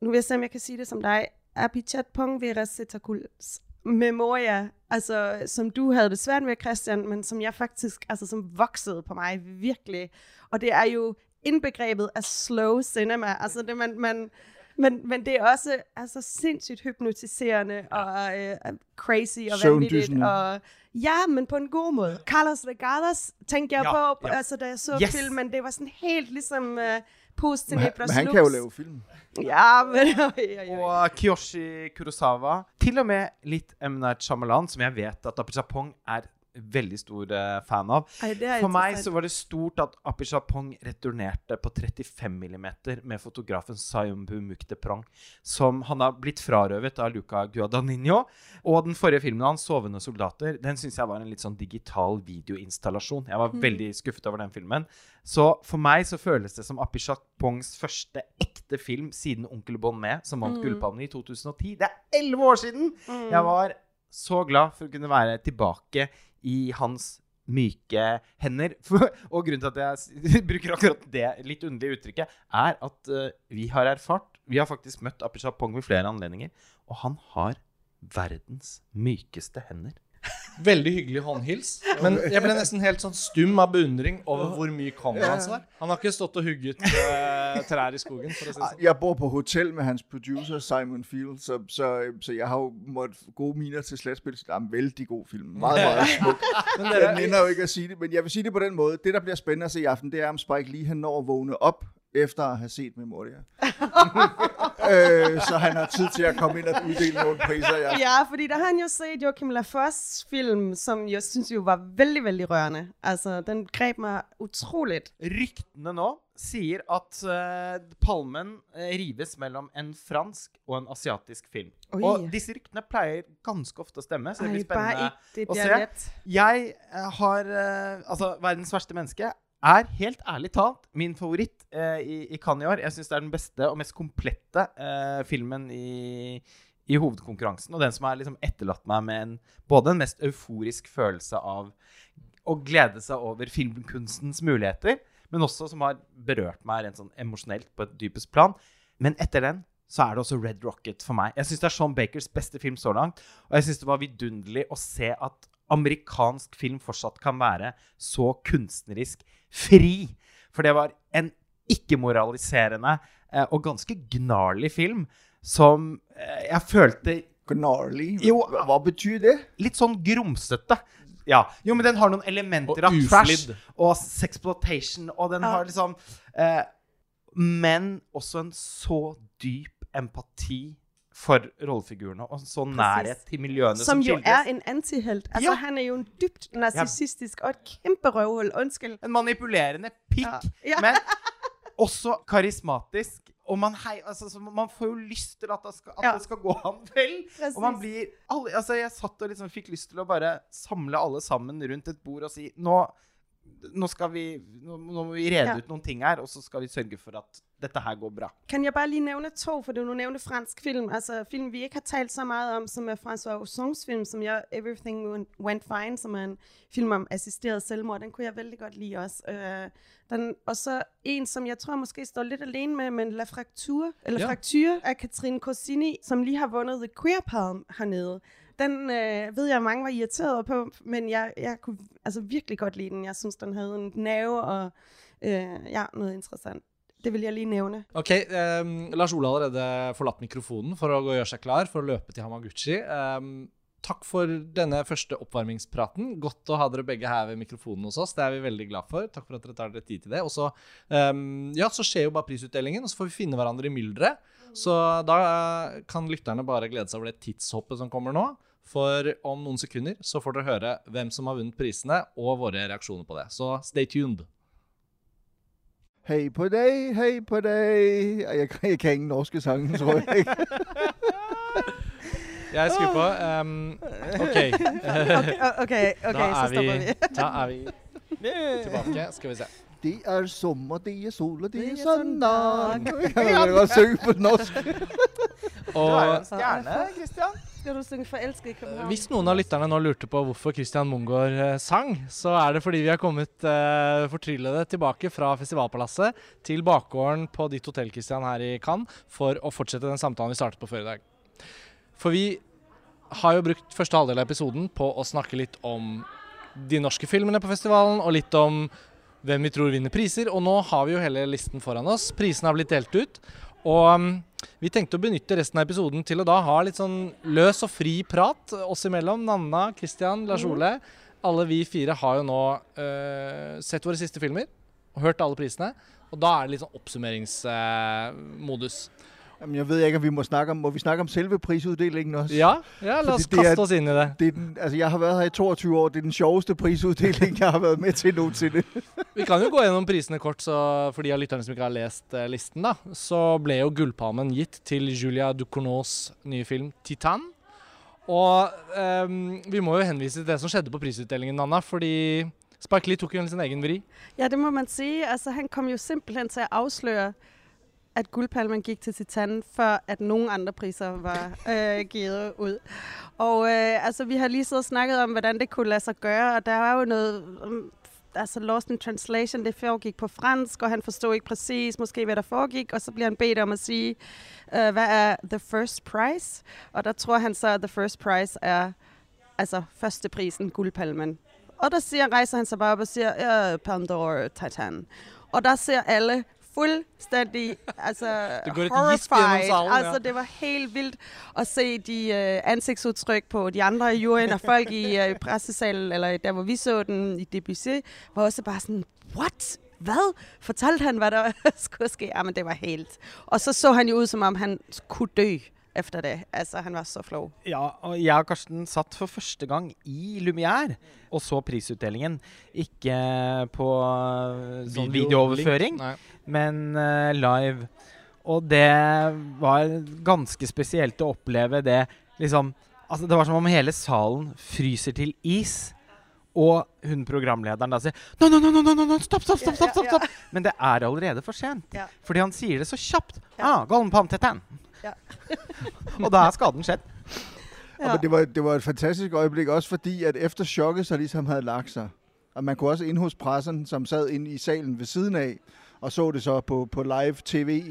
nu vil jeg se, om jeg kan sige det som dig. Apichat Pong Veracetaculs Memoria, altså som du havde det svært med, Christian, men som jeg faktisk, altså som voksede på mig virkelig. Og det er jo indbegrebet af slow cinema. Altså det, man, man, men, men det er også altså, sindssygt hypnotiserende og øh, crazy og vanvittigt. Og, ja, men på en god måde. Carlos Regadas tænkte jeg Ja, på, ja. altså, da jeg så Yes. filmen. Det var sådan helt ligesom uh, Post Men, han- men han kan jo lave film. Ja, men... [LAUGHS] Og Kiyoshi Kurosawa. Til og med litt M. Night Shyamalan, som jeg vet at Apichatpong er veldig stor eh, fan av. Er For meg så var det stort at Apichatpong returnerte på 35 mm med fotografen Sayumbu Mukdeprong, som han har blitt frarøvet av Luca Guadagnino. Og den forrige filmen hans, 'Sovende soldater', den syns jeg var en litt sånn digital videoinstallasjon. Jeg var veldig skuffet over den filmen. Så for meg så føles det som Apichatpongs første ekte film siden 'Onkel Bon med', som vant Gullpalmen i 2010. Det er elleve år siden! Jeg var så glad for å kunne være tilbake i hans myke hender. [LAUGHS] For, og grunnen til at jeg [LAUGHS] bruker akkurat det litt underlige uttrykket, er at uh, vi har erfart Vi har faktisk møtt Apichat Pong ved flere anledninger, og han har verdens mykeste hender. Veldig hyggelig håndhils. Men jeg ble nesten helt sånn stum av beundring over hvor myk hånden hans var. Han har ikke stått og hugget eh, trær i skogen, si sånn. Jeg bor på hotel med hans producer Simon Field, så, så, så jeg har jo måttet gode miner til sletspil. Så det er en vældig god film. Meget, meget smuk. [LAUGHS] Jeg nænder jo ikke at sige det, men jeg vil sige det på den måde. Det, der bliver spændende at se i aften, det er, om Spike Lee han når at vågne op efter at have set Memoria. [LAUGHS] øh, så han har tid til at komme ind og uddele nogle priser. Ja. Ja, fordi der har han jo set Joachim Lafosse film, som jeg synes jo var vældig, vældig rørende. Altså, den greb mig utroligt. Ryktene nå sier at eh, palmen eh, rives mellom en fransk og en asiatisk film. Oi. Og disse ryktene pleier ganske ofte å stemme, så det blir bare spennende ikke det å bliver se. Jeg eh, har eh, Altså, verdens verste menneske er helt ærlig talt min favoritt eh, i, i Cannes i år. Jeg syns det er den beste og mest komplette eh, filmen i, i hovedkonkurransen. Og den som har liksom etterlatt meg med en, både en mest euforisk følelse av å glede seg over filmkunstens muligheter, men også som har berørt meg rent sånn emosjonelt på et dypest plan. Men etter den så er det også Red Rocket for meg. Jeg syns det er Sean Bakers beste film så langt. Og jeg syns det var vidunderlig å se at amerikansk film fortsatt kan være så kunstnerisk fri. For det var en ikke-moraliserende eh, og ganske gnarlig film som eh, jeg følte Gnarly. Jo. Hva- betyder det? litt sånn grumsete. Ja. Jo, men den har noen elementer av trash og sexploitation, og den Ja. har liksom eh, Men også en så dyp empati for rollefigurene, og en så nærhet til miljøene som, Som jo er en antihelt. Altså, Ja. han er jo en dybt narcissistisk og et kæmpe røvhul. Undskyld. En manipulerende pikk, Ja. Ja. men [LAUGHS] også karismatisk. Og man, hei, altså, så man får jo lyst til at, det skal, at det skal gå ham vel. Præcis. Og man blir alle, altså Jeg satt og liksom fikk lyst til å bare samle alle sammen rundt et bord og si Nå, nå skal vi Nå, nå må vi rede Ja. ut noen ting her, og så skal vi sørge for at dette her går bra. Kan jeg bare lige nævne to, for du nu nævnte fransk film. Altså film, vi ikke har talt så meget om, som er François Ozons film, som jeg Everything Went- Fine, som er en film om assisteret selvmord. Den kunne jeg vældig godt lide også. Øh, den, og så en, som jeg tror måske står lidt alene med, men La Fracture, eller Ja. Fracture af Katrine Corsini, som lige har vundet The Queer Palm hernede. Den øh, ved jeg, mange var irriteret på, men jeg, jeg kunne altså virkelig godt lide den. Jeg synes, den havde en nerve og øh, ja, noget interessant. Det vil jeg lige nævne. Ok, ehm, Lars Ole har allerede forlatt mikrofonen for å gå og gjøre seg klar for at løbe til Hamaguchi. Ehm, takk for denne første oppvarmingspraten. Godt å ha dere begge her ved mikrofonen hos oss. Det er vi veldig glad for. Takk for at dere tar dere tid til det. Og så, ehm, ja, så skjer jo bare prisutdelingen, og så får vi finne hverandre i mylderet. Så da eh, kan lytterne bare glede seg over det tidshoppet som kommer nå. For om noen sekunder så får dere høre hvem som har vunnet prisene, og våre reaksjoner på det. Så stay tuned. Hej på dig, hej på dig. Ej, Jeg, jeg kan ingen norske sange, tror jeg ikke. [LAUGHS] Jeg skrur på. Um, OK. [LAUGHS] Okay, okay, okay da, så er stopper vi, vi. [LAUGHS] da er vi tilbake. Skal vi se. Det er sommer, det er sol, og det Det er er søndag. Kan man godt synge på norsk. Du er jo Og en stjerne, Christian. Skal du synge forelsket i København? hvis noen av lytterne nå lurte på hvorfor Christian Mungård eh, sang, så er det fordi vi har kommet eh, uh, fortryllede tilbake fra Festivalpalasset til bakgården på ditt hotell Christian her i Cannes for å fortsette den samtalen vi startet på før i dag. For vi har jo brukt første halvdel av episoden på å snakke litt om de norske filmene på festivalen, og litt om hvem vi tror vinner priser. Og nå har vi jo hele listen foran oss. Prisene har blitt delt ut. Og um, vi tenkte å benytte resten av episoden til å da ha litt sånn løs og fri prat oss imellom. Nanna, Christian, Lars Ole. Alle vi fire har jo nå øh, sett våre siste filmer og hørt alle prisene. Og da er det litt sånn oppsummeringsmodus. Jamen, jeg ved ikke, om vi må snakke om, må vi snakke om selve prisuddelingen også? ja, ja, la oss Fordi det er- kaste oss inn i det. Det er den, altså, jeg har været her i 22 år. Det er den sjoveste prisuddeling, jeg har været med til nogensinde. [LAUGHS] Vi kan jo gå gjennom prisene kort, så for de av lytterne som ikke har lest eh, listen, da. Så ble jo Gullpalmen gitt til Julia Ducournau's nye film 'Titan'. Og ehm, vi må jo henvise til det som skjedde på prisutdelingen, Anna, fordi Spike Lee tok jo en sin egen vri. Ja, det må man sige. Altså, han kom jo simpelthen til at afsløre, at guldpalmen gik til Titan, før at nogen andre priser var [LAUGHS] øh, givet ud. Og øh, altså, vi har lige siddet og snakket om, hvordan det kunne lade sig gøre, og der var jo noget... Um, altså Lost in Translation, det foregik på fransk, og han forstod ikke præcis måske, hvad der foregik, og så bliver han bedt om at sige, øh, hvad er the first prize? Og der tror han så, at the first prize er altså førsteprisen, guldpalmen. Og der siger, rejser han sig bare op og siger, ja, Pandora Titan. Og der ser alle fuldstændig altså, [LAUGHS] Det horrified. ja. Altså, det var helt vildt at se de øh, ansigtsudtryk på de andre i juryen, og folk i øh, pressesalen, eller der hvor vi så den i DBC, var også bare sådan, what? Hvad? Fortalte han, hvad der [LAUGHS] skulle ske? Jamen, det var helt. Og så så han jo ud, som om han kunne dø efter det. Altså, han var så flov. Ja, og jeg og Karsten satt for første gang i Lumière og så prisutdelingen. Ikke på eh, sånn videooverføring, Nei. Men eh, live. Og det var ganske spesielt å oppleve det liksom Altså, det var som om hele salen fryser til is. Og hun programlederen da sier no, no, no, no, no, no, no, stopp, stopp, stopp, stopp, stopp. Men det er allerede for sent. Ja. Fordi han sier det så kjapt. Ja. Ah, Golden Palm. Ja. [LAUGHS] og da er skaden skjedd. Ja. Men det var, det var et fantastisk øjeblik, også fordi, at efter chokket så ligesom havde lagt sig, og man kunne også ind hos pressen, som sad inde i salen ved siden af, og så det så på, på live tv,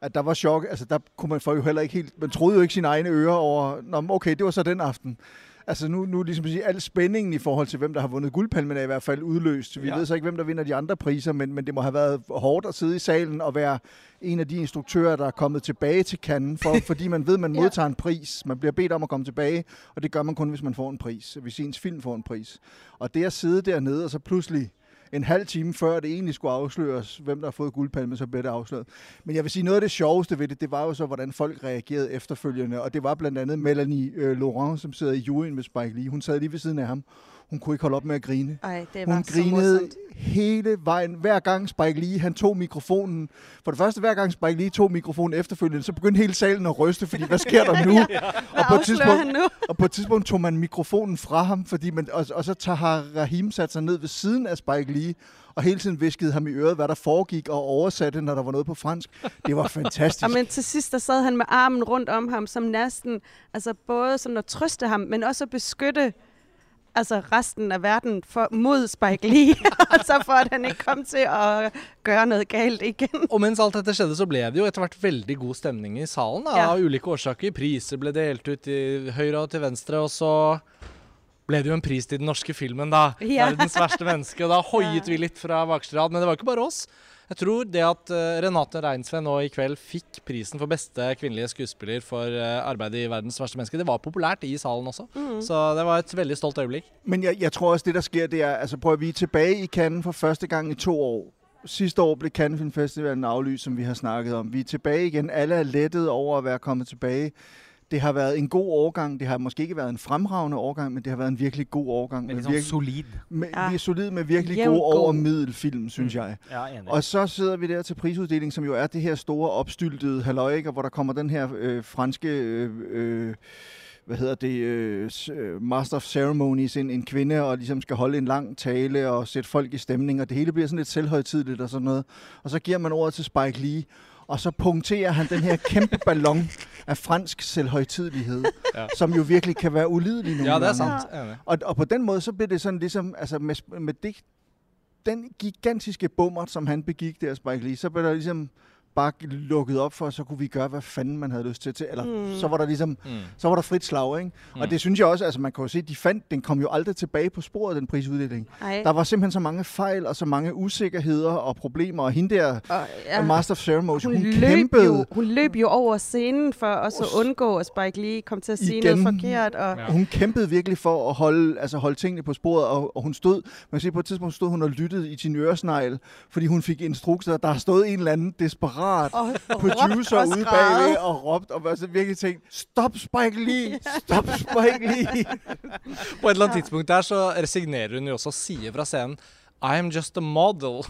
at der var chok. Altså, der kunne man folk jo heller ikke helt... Man troede jo ikke sine egne ører over... Nå, okay, det var så den aften. Altså nu, nu ligesom at sige, al spændingen i forhold til, hvem der har vundet guldpalmen er i hvert fald udløst. Vi Ja. ved så ikke, hvem der vinder de andre priser, men, men det må have været hårdt at sidde i salen og være en af de instruktører, der er kommet tilbage til Cannes, for, [LAUGHS] fordi man ved, man Ja. modtager en pris. Man bliver bedt om at komme tilbage, og det gør man kun, hvis man får en pris. Hvis ens film får en pris. Og det at sidde dernede, og så pludselig en halv time før det egentlig skulle afsløres, hvem der har fået guldpalmen, så blev det afsløret. Men jeg vil sige, noget af det sjoveste ved det, det var jo så, hvordan folk reagerede efterfølgende. Og det var blandt andet Melanie øh, Laurent, som sidder i juryen med Spike Lee. Hun sad lige ved siden af ham. Hun kunne ikke holde op med at grine. Ej, det var Hun så grinede morsomt. hele vejen. Hver gang Spike Lee, han tog mikrofonen. For det første, hver gang Spike Lee tog mikrofonen efterfølgende, så begyndte hele salen at ryste, fordi hvad sker der nu? [LAUGHS] Hvad og, på et tidspunkt, nu? og på et tidspunkt tog man mikrofonen fra ham, fordi man, og, og så tager Rahim sat sig ned ved siden af Spike Lee, og hele tiden viskede ham i øret, hvad der foregik, og oversatte, når der var noget på fransk. Det var fantastisk. [LAUGHS] Og men til sidst, der sad han med armen rundt om ham, som næsten, altså både sådan at trøste ham, men også at beskytte altså resten af verden for, mod Spike Lee, [LAUGHS] altså for at han ikke kom til at gøre noget galt igen. Og mens alt dette skjedde, så ble det jo etter hvert veldig god stemning i salen. Da, Ja. Av ulike årsaker. Priser ble delt ut i høyre og til venstre. Og så ble det jo en pris til den norske filmen, da. Ja. 'Verdens verste menneske'. Og da hoiet vi litt fra bakerste rad. Men det var ikke bare oss. Jeg tror det at eh, Renate Reinsve nå i kveld fikk prisen for beste kvinnelige skuespiller for eh, arbeidet i 'Verdens verste menneske', det var populært i salen også. Så det var et veldig stolt øyeblikk. Men jeg, jeg tror også, det der sker, det er, altså prøv at vi er tilbage i Cannes for første gang i to år. Sidste år blev Cannes Film Festivalen aflyst, som vi har snakket om. Vi er tilbage igen. Alle er lettet over at være kommet tilbage. Det har været en god årgang. Det har måske ikke været en fremragende årgang, men det har været en virkelig god årgang. Med sånn virkelig, solid. med, Ja. Vi er solid med virkelig Jævnt god over god. middelfilm, synes jeg. Ja, enig. Og så sidder vi der til prisuddelingen, som jo er det her store opstyltede halløj, hvor der kommer den her øh, franske... Øh, øh, hvad hedder det, øh, øh, Master of Ceremonies, en, en kvinde, og ligesom skal holde en lang tale og sætte folk i stemning, og det hele bliver sådan lidt selvhøjtidligt og sådan noget. Og så giver man ordet til Spike Lee, og så punkterer han den her kæmpe ballon af fransk selvhøjtidlighed, Ja. [LAUGHS] ja. som jo virkelig kan være ulidelig nogle Ja, det er sant. Enig. Og, og på den måde, så blev det sådan ligesom, altså med, med det, den gigantiske bummer, som han begik der, Spike Lee, så blev der ligesom bare lukket op for, så kunne vi gøre, hvad fanden man havde lyst til. til eller Mm. så var der ligesom, Mm. så var der frit slag, ikke? Mm. Mm. Og det synes jeg også, altså man kan jo se, de fandt, den kom jo aldrig tilbage på sporet, den prisuddeling. Ej. Der var simpelthen så mange fejl, og så mange usikkerheder og problemer, og hende der, Og, ja. Master of Ceremonies, hun, Hun, hun løb kæmpede. jo, hun løb jo over scenen for også at undgå, at Spike Lee kom til at sige Igen. noget forkert. Og, Ja. Og hun kæmpede virkelig for at holde, altså holde tingene på sporet, og, og hun stod, man kan sige, på et tidspunkt stod hun og lyttede i sin øresnegl, fordi hun fik instrukser, der har stået en eller anden desperat og, og producer og ude bagved og råbt, og var så virkelig tænkt, stop Spike Lee, stop Spike Lee. [LAUGHS] På et eller annet tidspunkt der så resignerer hun jo også og sier fra scenen I am just a model.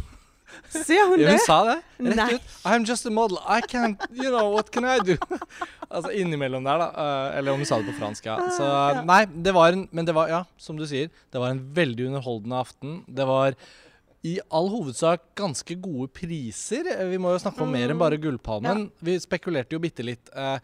Siger hun Ja, det? hun sa det rett Nei. ut. I am just a model. I can't, you know, what can I do? [LAUGHS] altså innimellom der, da. eh, eller om hun sa det på fransk, ja. Så Ah, nei, det var en Men det var, ja, som du sier, det var en veldig underholdende aften. Det var i all hovedsak ganske gode priser. Eh, Vi må jo snakke om mer enn bare Gullpalmen. Vi spekulerte jo bitte litt. eh,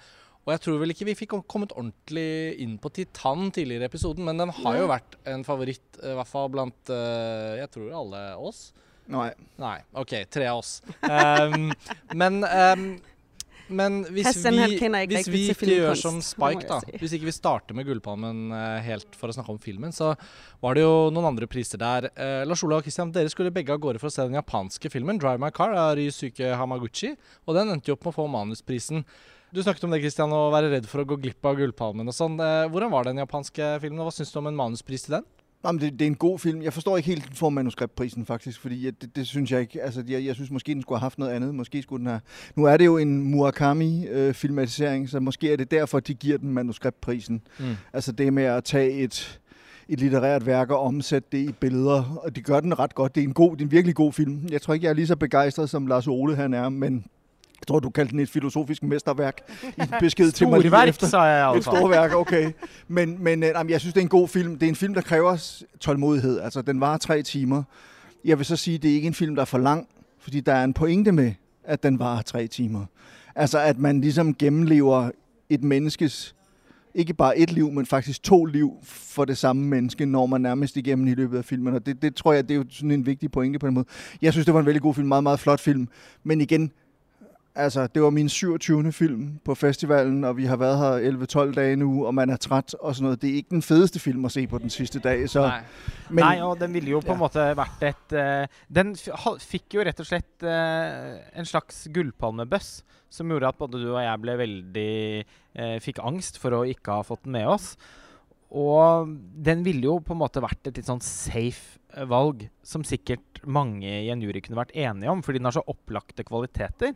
og jeg tror vel ikke vi fikk kom- kommet ordentlig inn på Titan tidligere i episoden, men den har jo vært en favoritt, eh, i hvert fall blant Jeg tror alle oss. Nej, Nei, OK, tre av oss. Um, men um, men hvis han vi, kjenner ikke hvis vi ikke gjør som Spike, da si. Hvis ikke vi starter med Gullpalmen eh, helt for å snakke om filmen, så var det jo noen andre priser der. Eh, Lars Olav og Christian, dere skulle begge av gårde for å se den japanske filmen 'Drive My Car' av Ryusuke Hamaguchi, og den endte jo opp med å få manusprisen. Du snakket om det, Christian, å være redd for å gå glipp av Gullpalmen og sånn. Eh, hvordan var den japanske filmen, og hva syns du om en manuspris til den? Jamen, det, det er en god film. Jeg forstår ikke helt, den får manuskriptprisen faktisk, fordi jeg, det, det synes jeg ikke. Altså, jeg, jeg synes måske, den skulle have haft noget andet. Måske skulle den have... Nu er det jo en Murakami-filmatisering, så måske er det derfor, de giver den manuskriptprisen. Mm. Altså det med at tage et, et litterært værk og omsætte det i billeder, og de gør den ret godt. Det er en, god, det er en virkelig god film. Jeg tror ikke, jeg er lige så begejstret, som Lars Ole han er, men tror, du kaldte den et filosofisk mesterværk i en [LAUGHS] besked til mig lige efter. sa jeg Et altså. storværk, okay. Men, men øh, jamen, jeg synes, det er en god film. Det er en film, der kræver tålmodighed. Altså, den varer tre timer. Jeg vil så sige, det er ikke en film, der er for lang, fordi der er en pointe med, at den varer tre timer. Altså, at man ligesom gennemlever et menneskes, ikke bare et liv, men faktisk to liv for det samme menneske, når man nærmest igennem i løbet af filmen. Og det, det tror jeg, det er jo sådan en vigtig pointe på den måde. Jeg synes, det var en veldig god film, meget, meget flot film. Men igen, Altså, det var min 27. film på festivalen, og vi har været her 11-12 dage nu, og man er træt og sådan noget. Det er ikke den fedeste film at se på den sidste dag, så... Nei. Men, Nei, og den ville jo på en Ja. måte vært et eh, Den fikk jo rett og slett eh, en slags gullpalmebøss, som gjorde at både du og jeg ble veldig eh, Fikk angst for å ikke ha fått den med oss. Og den ville jo på en måte vært et litt sånn safe valg, som sikkert mange i en jury kunne vært enige om, fordi den har så opplagte kvaliteter.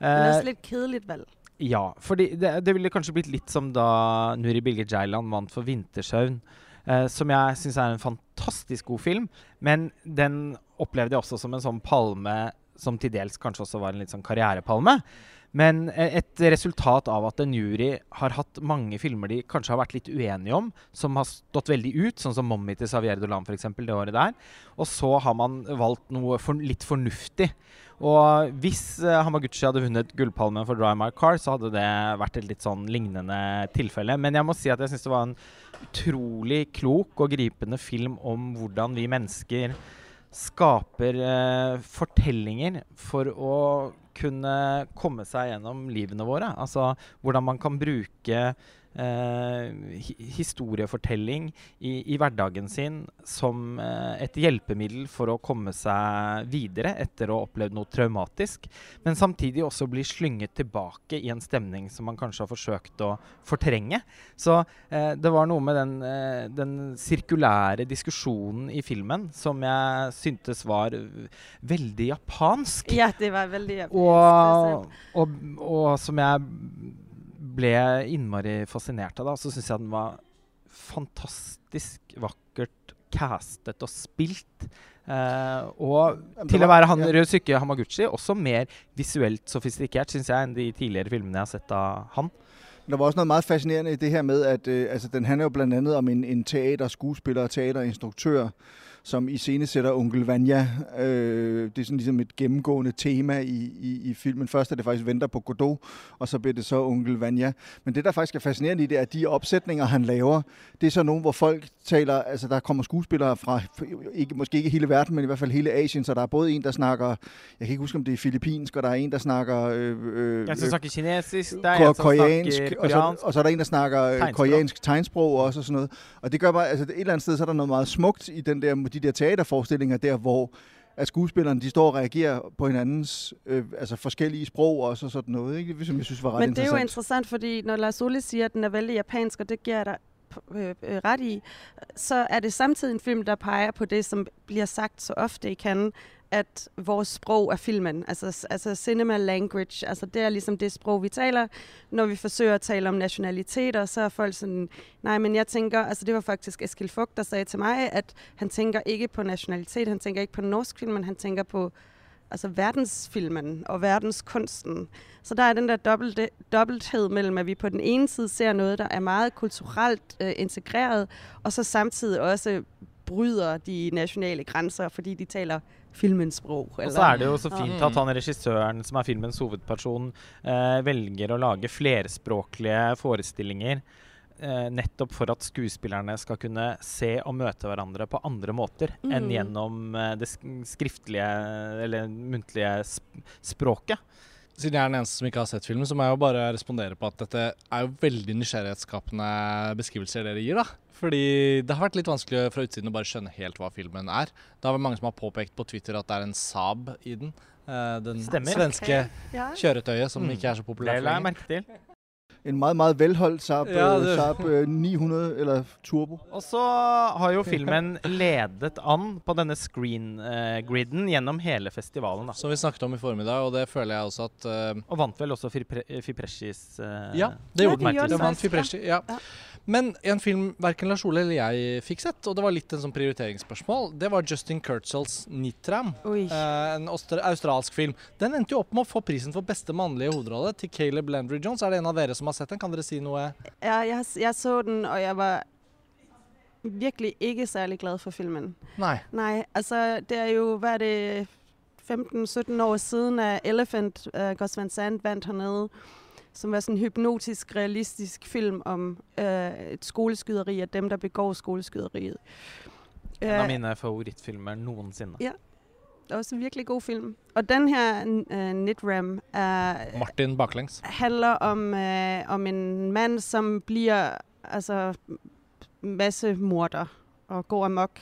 Det er Eh, også litt kedeligt valg. ja, fordi det, det ville kanskje blitt litt som da Nuri Bilge Ceylan vant for 'Vintersøvn', eh, som jeg syns er en fantastisk god film. Men den opplevde jeg også som en sånn palme som til dels kanskje også var en litt sånn karrierepalme. Men eh, et resultat av at en jury har hatt mange filmer de kanskje har vært litt uenige om, som har stått veldig ut, sånn som 'Mommy' til Xavier Dolan f.eks. det året der. Og så har man valgt noe for, litt fornuftig. Og hvis eh, Hamaguchi hadde vunnet Gullpalmen for 'Drive My Car', så hadde det vært et litt sånn lignende tilfelle. Men jeg må si at jeg syns det var en utrolig klok og gripende film om hvordan vi mennesker skaper eh, fortellinger for å kunne komme seg gjennom livene våre. Altså hvordan man kan bruke eh, hi historiefortelling i, i hverdagen sin som eh, et hjelpemiddel for å komme seg videre etter å ha opplevd noe traumatisk, men samtidig også bli slynget tilbake i en stemning som man kanskje har forsøkt å fortrenge. Så eh, det var noe med den, eh, den sirkulære diskusjonen i filmen som jeg syntes var veldig japansk. Ja, det var veldig japansk. Og, og, og som jeg ble innmari fascinert av. da, Så syns jeg den var fantastisk vakkert castet og spilt. Eh, og til det å være han. Ryosuke Hamaguchi også mer visuelt sofistikert, syns jeg, enn de tidligere filmene jeg har sett av han. Der var også noget meget fascinerende i det her med, at øh, altså, den handler jo blandt andet om en, en teaterskuespiller og teaterinstruktør, som i sætter Onkel Vanya. Øh, det er sådan ligesom et gennemgående tema i, i, i filmen. Først er det faktisk Venter på Godot, og så bliver det så Onkel Vanya. Men det, der faktisk er fascinerende i det, er, at de opsætninger, han laver, det er så nogle, hvor folk taler, altså der kommer skuespillere fra, ikke, måske ikke hele verden, men i hvert fald hele Asien, så der er både en, der snakker, jeg kan ikke huske, om det er filippinsk, og der er en, der snakker... Øh, øh, som snakker kinesisk, det er som koreansk, og så, og så er der en, der snakker øh, Tegnsprog. koreansk tegnsprog også og sådan noget. Og det gør bare, altså et eller andet sted, så er der noget meget smukt i den der, de der teaterforestillinger der, hvor at skuespillerne, de står og reagerer på hinandens øh, altså forskellige sprog og sådan noget, ikke? Som jeg synes var ret Men det er jo interessant. fordi når Lars Ole siger, at den er vældig japansk, og det giver dig øh, øh, ret i, så er det samtidig en film, der peger på det, som bliver sagt så ofte i Cannes, at vores sprog er filmen, altså, altså cinema language, altså det er ligesom det sprog, vi taler. Når vi forsøger at tale om nationaliteter, så er folk sådan, nej, men jeg tænker, altså det var faktisk Eskil Fugt, der sagde til mig, at han tænker ikke på nationalitet, han tænker ikke på norsk film, men han tænker på altså verdensfilmen og verdenskunsten. Så der er den der dobbelte, dobbelthed mellem, at vi på den ene side ser noget, der er meget kulturelt øh, integreret, og så samtidig også bryder de nationale grænser, fordi de taler filmens sprog. Og så er det jo så fint Ja. at han regissøren, som er filmens hovedperson, eh, velger å lage flerspråklige forestillinger. Eh, nettopp for at skuespillerne skal kunne se og møte hverandre på andre måter enn Mm. gjennom eh, det sk- skriftlige eller muntlige sp språket. Siden jeg er den eneste som ikke har sett filmen, så må jeg jo bare respondere på at dette er jo veldig nysgjerrighetsskapende beskrivelser dere gir, da. Fordi det har vært litt vanskelig fra utsiden å bare skjønne helt hva filmen er. Det har vært mange som har påpekt på Twitter at det er en Saab i den. Eh, den Stemmer. svenske Ja. kjøretøyet som Mm. ikke er så Det populært la jeg lenger. merke til. En meget, meget velholdt Saab, Ja, ja, det- Saab øh, 900 eller Turbo. Og så har jo filmen ledet an på denne screen-griden gjennom hele festivalen. da. Som vi snakket om i formiddag, og det føler jeg også at eh, Og vant vel også Fipre- Fipreshis eh, Ja, det Ja, gjorde de den. det vant Fipresci, ja. Ja. Men en film verken Lars Ole eller jeg fikk sett, og det var litt en sånn prioriteringsspørsmål, det var Justin Kurtzels Nitram. Eh, en austra- australsk film. Den endte jo opp med å få prisen for beste mannlige hovedrolle til Caleb Landry Jones. Er det en av dere som har sett den? Kan dere si noe? Ja, jeg, jeg så den, og jeg var virkelig ikke særlig glad for filmen. Nei. Nej, altså det er jo, hvad er det, 15-17 år siden, at Elephant, uh, Gus Van Sant vandt hernede, som var sådan en hypnotisk, realistisk film om uh, et skoleskyderi af dem, der begår skoleskyderiet. En av Øh, mine favorittfilmer noensinne. Ja. det er også en virkelig god film. Og den her uh, Nitram er, Martin baklengs. handler om, øh, om en mand, som bliver altså masse morder og går amok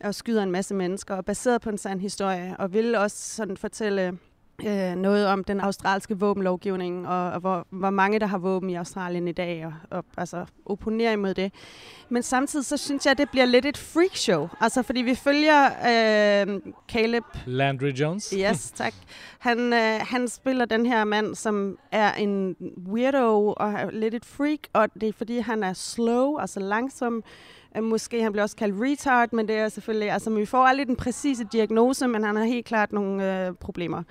og skyder en masse mennesker, og baseret på en sand historie, og vil også sådan fortælle øh, noget om den australske våbenlovgivning, og, og hvor, hvor mange, der har våben i Australien i dag, og, og altså opponere imod det. Men samtidig så synes jeg, at det bliver lidt et freakshow, altså fordi vi følger øh, Caleb Landry Jones. [LAUGHS] Yes, tak. Han, øh, han spiller den her mand, som er en weirdo og er lidt et freak, og det er fordi, han er slow, altså langsom. Øh, Måske han bliver også kaldt retard, men det er selvfølgelig, altså vi får aldrig den præcise diagnose, men han har helt klart nogle øh, problemer.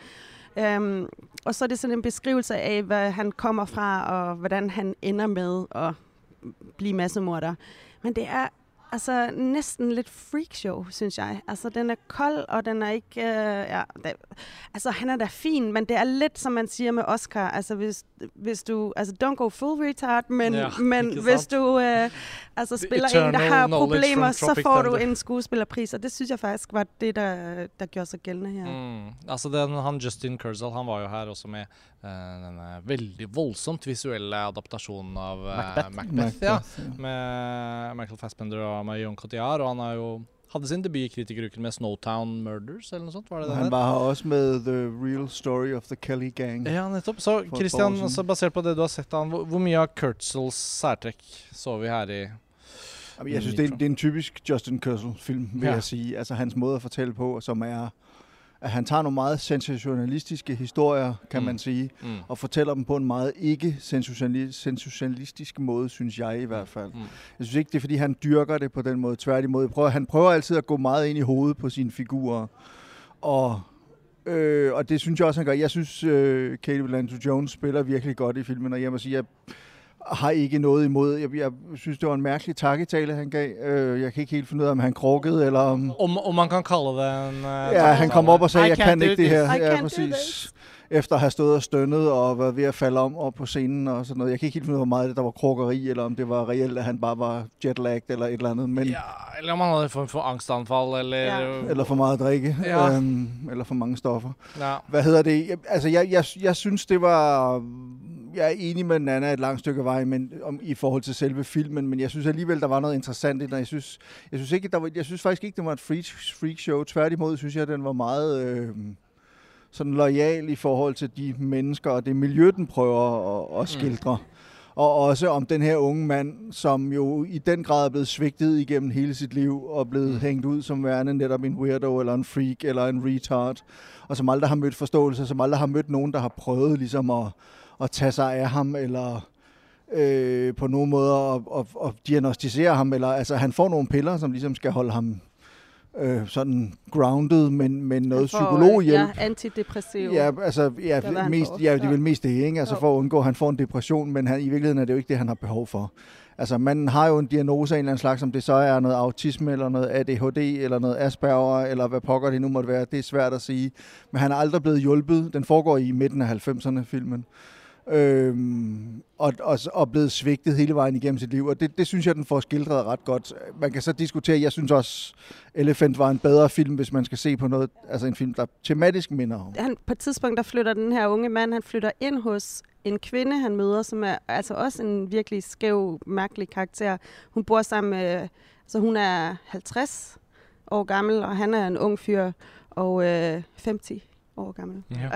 Øhm, og så er det sådan en beskrivelse af, hvad han kommer fra, og hvordan han ender med at blive massemorder. Men det er altså næsten lidt freakshow, synes jeg. Altså, den er kold, og den er ikke... Øh, ja, det, altså, han er da fin, men det er lidt, som man siger med Oscar. Altså, hvis, hvis du... Altså, don't go full retard, men, Ja, [LAUGHS] men hvis du øh, altså, spiller en, der har problemer, så får du en skuespillerpris, og det synes jeg faktisk var det, der, der gjorde sig gældende her. Mm. Altså den, han Justin Kurzel han var jo her også med denne veldig voldsomt visuelle adaptasjonen av eh, Macbeth. Macbeth ja. med Michael Fassbender og Marion Cotillard. Og han har jo hadde sin debut i Kritikeruken med Snowtown Murders, eller noe sånt. var det det han var her også med The Real Story of the Kelly Gang. Ja, nettopp. Så Christian, altså, basert på det du har sett av han, hvor, hvor mye av Kurtzels særtrekk så vi her i jeg synes, det er, det er en typisk Justin Kurzel-film, vil Ja. ja. jeg sige. Altså hans måde at fortælle på, som er at han tager nogle meget sensationalistiske historier, kan Mm. man sige, Mm. og fortæller dem på en meget ikke sensationali- sensationalistisk måde, synes jeg i hvert fald. Mm. Jeg synes ikke, det er, fordi han dyrker det på den måde. Tværtimod, prøver, han prøver altid at gå meget ind i hovedet på sine figurer. Og, øh, og det synes jeg også, han gør. Jeg synes, øh, Katie Blanchett-Jones spiller virkelig godt i filmen, og jeg må sige, jeg har ikke noget imod. Jeg, jeg synes, det var en mærkelig takketale, han gav. Øh, jeg kan ikke helt finde ud af, om han krukkede, eller om... Om, om man kan kalle det en uh, Ja, han kom op og sagde, I jeg kan ikke det her. I Ja, præcis. Efter at have stået og stønnet og været ved at falde om op på scenen og sådan noget. Jeg kan ikke helt finde ud af, hvor meget det der var krukkeri, eller om det var reelt, at han bare var jetlagt eller et eller andet. Men, Ja, eller om han en form for angstanfall, eller Ja. Eller for meget at drikke, Ja. øhm, eller for mange stoffer. ja. Hvad hedder det? Jeg, altså, jeg, jeg, jeg synes, det var... Jeg er enig med Nana et langt stykke vej men, om, i forhold til selve filmen, men jeg synes alligevel, der var noget interessant i den. Jeg synes, jeg synes, ikke, der var, jeg synes faktisk ikke, det var et freak, freak show. Tværtimod synes jeg, den var meget øh, sådan lojal i forhold til de mennesker og det miljø, den prøver at, at skildre. Og også om den her unge mand, som jo i den grad er blevet svigtet igennem hele sit liv, og blevet Mm. mm. hængt ud som værende netop en weirdo, eller en freak, eller en retard, og som aldrig har mødt forståelse, som aldrig har mødt nogen, der har prøvet ligesom at, at tage sig af ham, eller øh, på nogen måde at, at, at diagnostisere ham, eller altså han får nogle piller, som ligesom skal holde ham øh, sådan grounded, men, men noget får, psykologhjælp. Ja, antidepressiv. Ja, altså, ja, Det mest, får. ja, det er vel mest det, ikke? Altså Jo. for at undgå, at han får en depression, men han, i virkeligheden er det jo ikke det, han har behov for. Altså, man har jo en diagnose af en eller anden slags, om det så er noget autisme, eller noget ADHD, eller noget Asperger, eller hvad pokker det nu måtte være. Det er svært at sige. Men han er aldrig blevet hjulpet. Den foregår i midten af 90'erne, filmen øh, og, og, og blevet svigtet hele vejen igennem sit liv. Og det, det synes jeg, den får skildret ret godt. Man kan så diskutere, jeg synes også, Elephant var en bedre film, hvis man skal se på noget, altså en film, der tematisk minder om. han, på et tidspunkt, der flytter den her unge mand, han flytter ind hos en kvinde, han møder, som er altså også en virkelig skæv, mærkelig karakter. Hun bor sammen med, altså hun er 50 år gammel, og han er en ung fyr, og øh, 50 år gammel. Ja. Øh,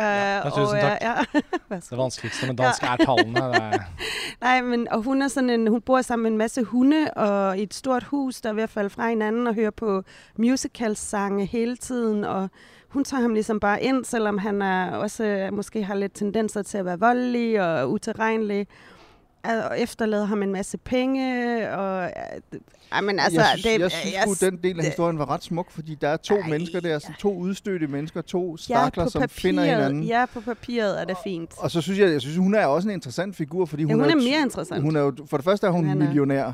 Ja, tusind og, øh, tak. ja, [LAUGHS] Det værsgo. vanskeligste med dansk er tallene. [LAUGHS] Det Nej, men og hun er sådan en, hun bor sammen med en masse hunde og i et stort hus, der er ved at falde fra hinanden og hører på musicalsange hele tiden, og hun tager ham ligesom bare ind, selvom han er også øh, måske har lidt tendenser til at være voldelig og utilregnelig. Og efterlader ham en masse penge, og... Ej, men altså, jeg synes, det, jeg synes jeg, sgu, den del af historien var ret smuk, fordi der er to Ej, mennesker der, altså to udstødte mennesker, to ja, stakler, på som finder hinanden. papiret, ja, på papiret er det fint. Og så synes jeg, jeg synes, hun er også en interessant figur, fordi hun, Ja, hun er jo- mere interessant. Hun er jo, for det første er hun Han er- millionær.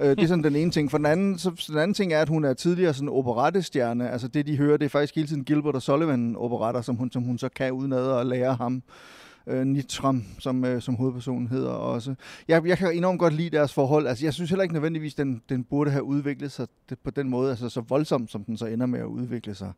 Øh, det er sådan den ene ting. For den anden, så, så den anden ting er, at hun er tidligere sådan operettestjerne. Altså det, de hører, det er faktisk hele tiden Gilbert og Sullivan operetter, som hun, som hun så kan udenad og lære ham. Øh, Nitram, som, øh, som hovedpersonen hedder også. Jeg, jeg kan enormt godt lide deres forhold. Altså, jeg synes heller ikke nødvendigvis, den, den burde have udviklet sig på den måde, altså så voldsomt, som den så ender med at udvikle sig.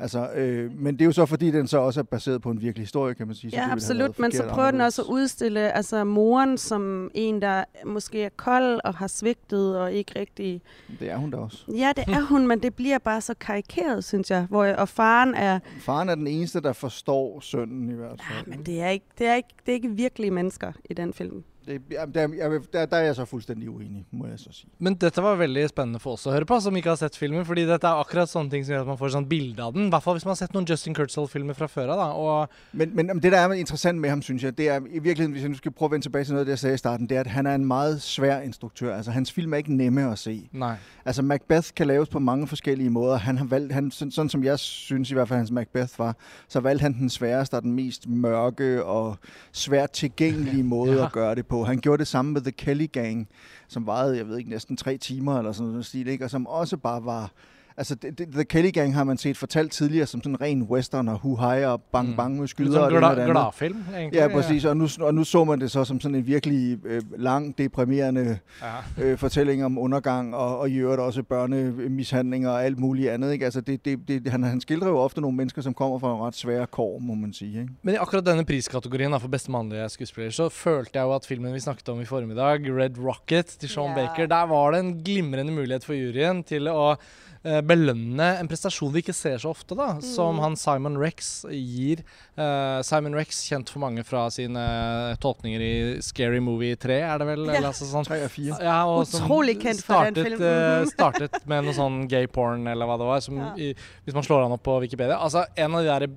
Altså, øh, men det er jo så, fordi den så også er baseret på en virkelig historie, kan man sige. så Ja, have absolut, men så prøver den også at anderledes. udstille altså moren som en, der måske er kold og har svigtet og ikke rigtig... Det er hun da også. Ja, det er hun, men det bliver bare så karikeret, synes jeg. Hvor, og faren er... Faren er den eneste, der forstår sønnen i hvert fald. Ja, men det er, ikke, det, er ikke, det er ikke virkelige mennesker i den film. Det, jamen, der, der, der er jeg så fuldstændig uenig, må jeg så sige. Men dette var veldig spennende for oss å høre på, som ikke har sett filmen. Fordi dette er akkurat sånne ting som gjør at man får sånn bilde av den. I hvert fall hvis man har sett noen Justin Kurtzell-filmer fra før av. Men, men det, der er interessant med ham, synes jeg, det er i virkeligheden, hvis jeg nu skal prøve at vende tilbage til noget, af det jeg sagde i starten, det er, at han er en meget svær instruktør. Altså, hans film er ikke nemme at se. Nei. Altså, Macbeth kan laves på mange forskellige måder. Han har valgt, han, sådan, sådan som jeg synes i hvert fald, hans Macbeth var, så valgte han den sværeste og den mest mørke og svært tilgængelige måde Ja. at gøre det på. Han gjorde det samme med The Kelly Gang, som varede, jeg ved ikke, næsten tre timer eller sådan noget stil, ikke? og som også bare var... Altså, det, det, The Kelly Gang har man set fortalt tidligere som sådan en ren western og hu og bang Mm. bang med skyder sånn og det og glad, det andet. gladfilm, egentlig. Ja, præcis. Og nu, og nu så man det så som sådan en virkelig øh, lang, deprimerende Ja. øh, fortælling om undergang, og, og i øvrigt også børnemishandlinger og alt muligt andet. Ikke? Altså det, det, det, han, han skildrer jo ofte nogle mennesker, som kommer fra en ret svære kår, må man sige. Ikke? Men i akkurat denne priskategorien da, for beste mannlige skuespiller, så følte jeg jo at filmen vi snakket om i formiddag, Red Rocket til Sean Ja. Baker, der var det en glimrende mulighet for juryen til å eh, belønne en prestasjon vi ikke ser så ofte, da. Mm. Som han Simon Rex gir. Eh, Simon Rex, kjent for mange fra sine tolkninger i Scary Movie 3, er det vel? Ja. Eller, altså, sånn. Ja, og som Utrolig kjent for den filmen. eh, startet med noe sånn gay porn, eller hva det var. Som, Ja. i, hvis man slår han opp på Wikipedia. Altså, en av de der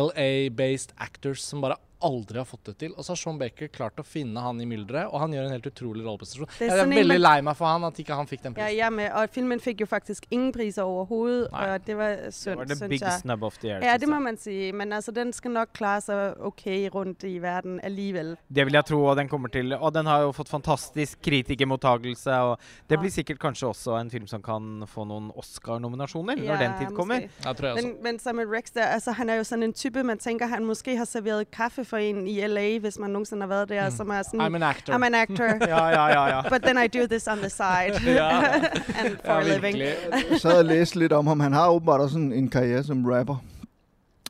LA-based actors som bare aldri har fått det til. Og så har Sean Baker klart å finne han i mylderet, og han gjør en helt utrolig rolleprestasjon. Jeg er veldig lei meg for han at ikke han fikk den Ja, prisen. jeg er med, og filmen fik jo faktisk ingen priser overhovedet, Nej. og det var Det synd, the synes big jeg. snub of the year. Ja, det må jeg. man sige, men altså, den skal nok klare sig okay rundt i verden alligevel. Det vil jeg tro, og den kommer til Og den har jo fått fantastisk kritikermottagelse, og det Ja. blir sikkert kanskje også en film som kan få noen Oscar-nominasjoner når Ja, den tid kommer. Jeg tror jeg også. Men, men Simon Rex, der, altså, han er jo sådan en type, man tænker, han måske har serveret kaffe for en i LA, hvis man nogensinde har været der, Mm. som er sådan, I'm an actor. I'm an actor, [LAUGHS] Ja, ja, ja. ja. but then I do this on the side, [LAUGHS] Ja. [LAUGHS] and for Ja, a living. Jeg sad og læste lidt om ham. Han har åbenbart også en, en karriere som rapper.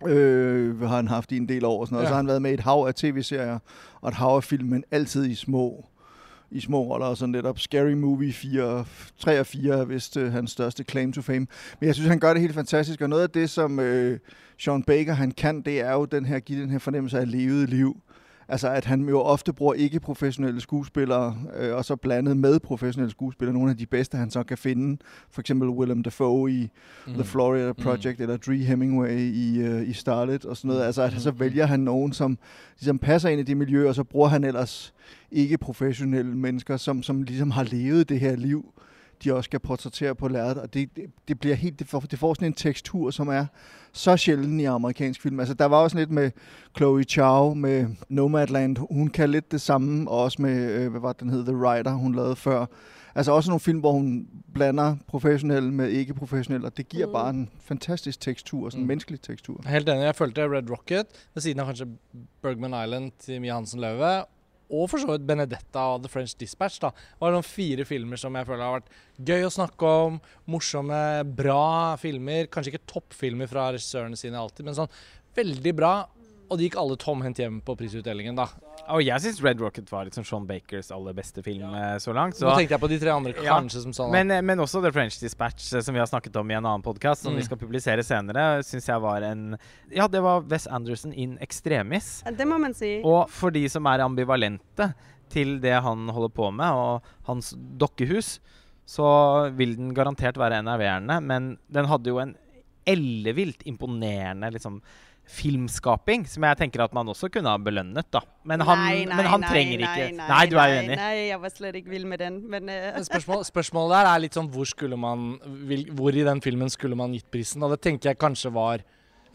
Øh, har han haft i en del år og sådan noget. Ja. Ja. Så har han været med i et hav af tv-serier og et hav af film, men altid i små i små roller og sådan lidt op. Scary Movie 4, 3 og 4 er vist øh, hans største claim to fame. Men jeg synes, han gør det helt fantastisk, og noget af det, som øh, Sean Baker han kan, det er jo den her, give den her fornemmelse af levet liv. Altså at han jo ofte bruger ikke-professionelle skuespillere, øh, og så blandet med professionelle skuespillere, nogle af de bedste, han så kan finde. For eksempel Willem Dafoe i mm. The Florida Project, mm. eller Dree Hemingway i, øh, i Starlet, og sådan noget. Altså at så vælger han nogen, som ligesom passer ind i det miljø, og så bruger han ellers ikke-professionelle mennesker, som, som ligesom har levet det her liv, de også skal portrættere på lærredet, og det, det, det bliver helt, det får, det får sådan en tekstur, som er så sjælden i amerikansk film. Altså, der var også lidt med Chloe Chow med Nomadland. Hun kan lidt det samme, og også med, øh, hvad var det, den hed, The Rider, hun lavede før. Altså også nogle film, hvor hun blander professionelle med ikke-professionelle, og det giver Mm. bare en fantastisk tekstur, sådan en Mm. menneskelig tekstur. Helt enig. Jeg følte Red Rocket, ved siden av kanskje Bergman Island til Mia Hansen Løve, og for så vidt Benedetta og The French Dispatch, da, var noen fire filmer som jeg føler har vært gøy å snakke om. Morsomme, bra filmer. Kanskje ikke toppfilmer fra regissørene sine alltid, men sånn veldig bra. Og de gikk alle tomhendt hjem på prisutdelingen, da. Og jeg syns Red Rocket var liksom Sean Bakers aller beste film eh, så langt. Så Nå tenkte jeg på de tre andre Ja, kanskje som sånn. Men, eh, men også The French Dispatch, eh, som vi har snakket om i en annen podkast, som Mm. vi skal publisere senere, syns jeg var en Ja, det var Wes Anderson in extremis. Ja, Det må man sige. Og for de som er ambivalente til det han holder på med, og hans dokkehus, så vil den garantert være enerverende, men den hadde jo en ellevilt imponerende liksom filmskaping, som jeg tenker at man også kunne ha belønnet, da. Men han, nej, nej, men han nej, trenger ikke nej, Nei, du er uenig? Nej, jeg var slet ikke vild med den. Men, Men Spørsmål, spørsmålet der er litt sånn hvor skulle man vil, Hvor i den filmen skulle man gitt prisen? Og det tenker jeg kanskje var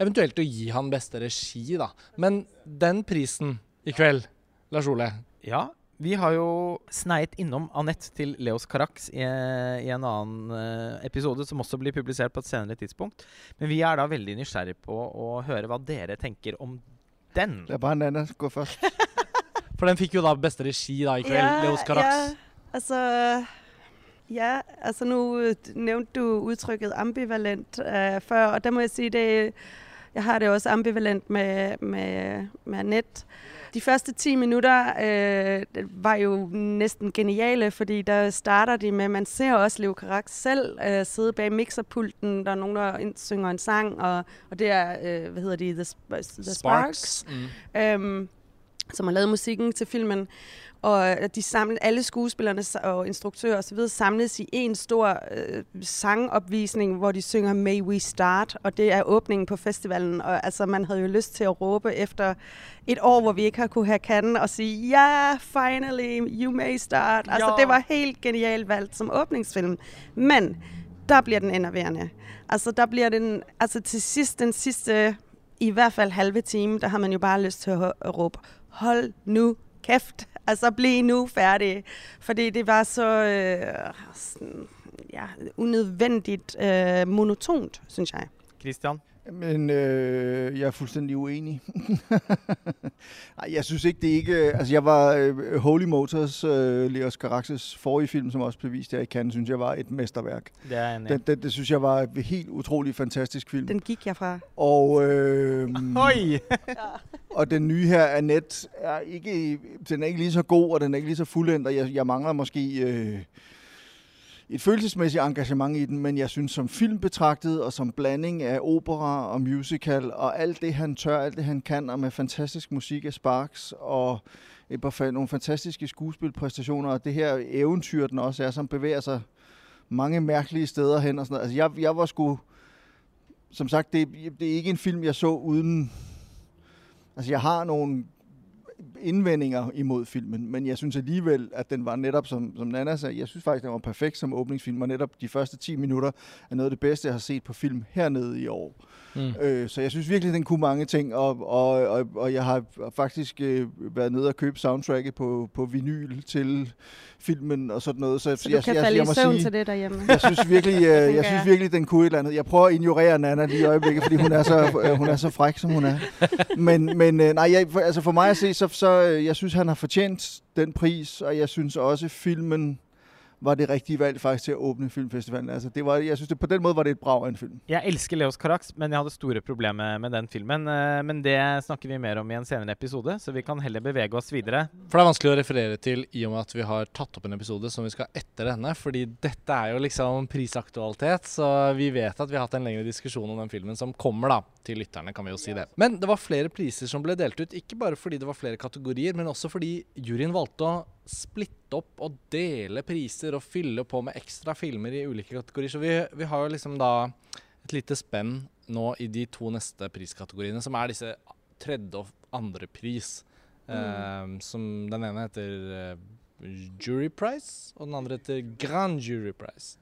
eventuelt å gi han beste regi, da. Men den prisen i kveld, Lars Ole Ja, vi har jo sneit innom Anette til Leos Carax i, i en annen eh, episode, som også blir publisert på et senere tidspunkt. Men vi er da veldig nysgjerrig på å høre hva dere tenker om den. Lad bare Nana gå først. [LAUGHS] For den fikk jo da beste regi da i kveld, Leos Carax. Ja, altså, ja, altså nu nævnte du udtrykket ambivalent øh, før, og der må jeg sige, det, jeg har det også ambivalent med, med, med Annette. De første 10 minutter øh, var jo næsten geniale, fordi der starter de med, man ser også Leo Carax selv øh, sidde bag mixerpulten, der er nogen, der synger en sang, og, og det er, øh, hvad hedder de, The, Sp- The Sparks. Mm. øhm, som har lavet musikken til filmen. Og de samlet, alle skuespillerne og instruktører osv. samles i en stor øh, sangopvisning, hvor de synger May We Start, og det er åbningen på festivalen. Og altså, man havde jo lyst til at råbe efter et år, hvor vi ikke har kunne have kanden og sige, ja, yeah, finally, you may start. Altså, Ja. det var helt genialt valgt som åbningsfilm. Men der bliver den enerverende. Altså, der bliver den, altså til sidst, den sidste, i hvert fald halve time, der har man jo bare lyst til at råbe, hold nu kæft, [LAUGHS] altså bliv nu færdig. Fordi det var så øh, sådan, ja, unødvendigt øh, monotont, synes jeg. Christian? Men øh, jeg er fuldstændig uenig. [LAUGHS] Nej, jeg synes ikke, det er ikke... Altså, jeg var... Øh, Holy Motors, øh, Leos Caraxes forrige film, som også blev vist her i Cannes, synes jeg var et mesterværk. Er i. Den, den, det synes jeg var et helt utrolig fantastisk film. Den gik jeg fra. Og, øh, [LAUGHS] Oi! [LAUGHS] og den nye her, Annette, er ikke, den er ikke lige så god, og den er ikke lige så fuldendt, og jeg, jeg mangler måske... Øh, et følelsesmæssigt engagement i den, men jeg synes som film betragtet, og som blanding af opera og musical, og alt det han tør, alt det han kan, og med fantastisk musik af Sparks, og øh, et par, nogle fantastiske skuespilpræstationer, og det her eventyr, den også er, som bevæger sig mange mærkelige steder hen og sådan noget. Altså jeg, jeg var sgu, som sagt, det, det er ikke en film, jeg så uden, altså jeg har nogle indvendinger imod filmen, men jeg synes alligevel, at den var netop, som, som Nana sagde, jeg synes faktisk, den var perfekt som åbningsfilm, og netop de første 10 minutter er noget af det bedste, jeg har set på film hernede i år. Mm. Øh, så jeg synes virkelig, den kunne mange ting, og, og, og, og jeg har faktisk øh, været nede og købe soundtracket på, på vinyl til filmen og sådan noget. Så, så jeg, du kan jeg, falde jeg, i søvn til det derhjemme? Jeg synes virkelig, [LAUGHS] øh, jeg synes virkelig den kunne et eller andet. Jeg prøver at ignorere Nana lige i øjeblikket, fordi hun er så, øh, hun er så fræk, som hun er. [LAUGHS] Men, men øh, nej, jeg, for, altså for mig at se, så, så Øh, jeg synes, han har fortjent den pris, og jeg synes også, filmen var det rigtige valg faktisk til at åbne filmfestivalen. Altså, det var, jeg synes, det, på den måde var det et brag af en film. Jeg elsker Leos Carax, men jeg hadde store problemer med den filmen. Eh, men det snakker vi mer om i en senere episode, så vi kan heller bevege oss videre. For det er vanskelig å referere til i og med at vi har tatt opp en episode som vi skal etter denne. Fordi dette er jo liksom prisaktualitet, så vi vet at vi har hatt en lengre diskusjon om den filmen som kommer da, til lytterne, kan vi jo si det. Men det var flere priser som ble delt ut, ikke bare fordi det var flere kategorier, men også fordi juryen valgte å splitte opp og dele priser og fylle på med ekstra filmer i ulike kategorier. Så vi, vi har jo liksom da et lite spenn nå i de to neste priskategoriene, som er disse tredje og andre pris. Mm. Eh, som den ene heter eh, Jury Prize, og den andre heter Grand Jury Prize.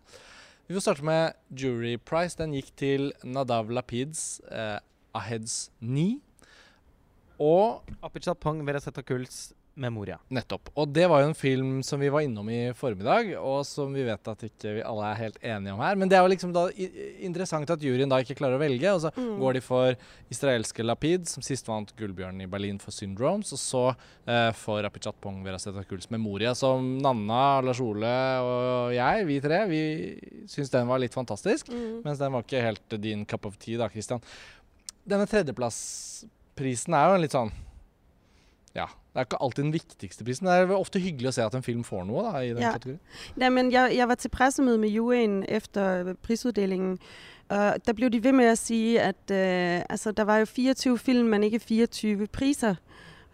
Vi får starte med Jury Prize. Den gikk til Nadav Lapids eh, Aheds 9. Og Apichat Pong Veresetakuls Memoria. Nettopp. Og det var jo en film som vi var innom i formiddag, og som vi vet at ikke vi alle er helt enige om her. Men det er jo liksom da interessant at juryen da ikke klarer å velge, og så mm. går de for israelske Lapid, som sist vant Gullbjørnen i Berlin for Syndromes, og så eh, for Apichat Pong Verasetakuls Memoria, som Nanna, Lars Ole og jeg, vi tre, vi syns den var litt fantastisk. Mm. Mens den var ikke helt din cup of tea, da, Christian. Denne tredjeplassprisen er jo en litt sånn ja, det er ikke alltid den viktigste prisen. Det er ofte hyggelig å se at en film får noe da, i den ja. kategorien. Ja, men jeg, jeg var til pressemøde med juryen efter prisuddelingen, og der blev de ved med at sige, at øh, altså, der var jo 24 film, men ikke 24 priser,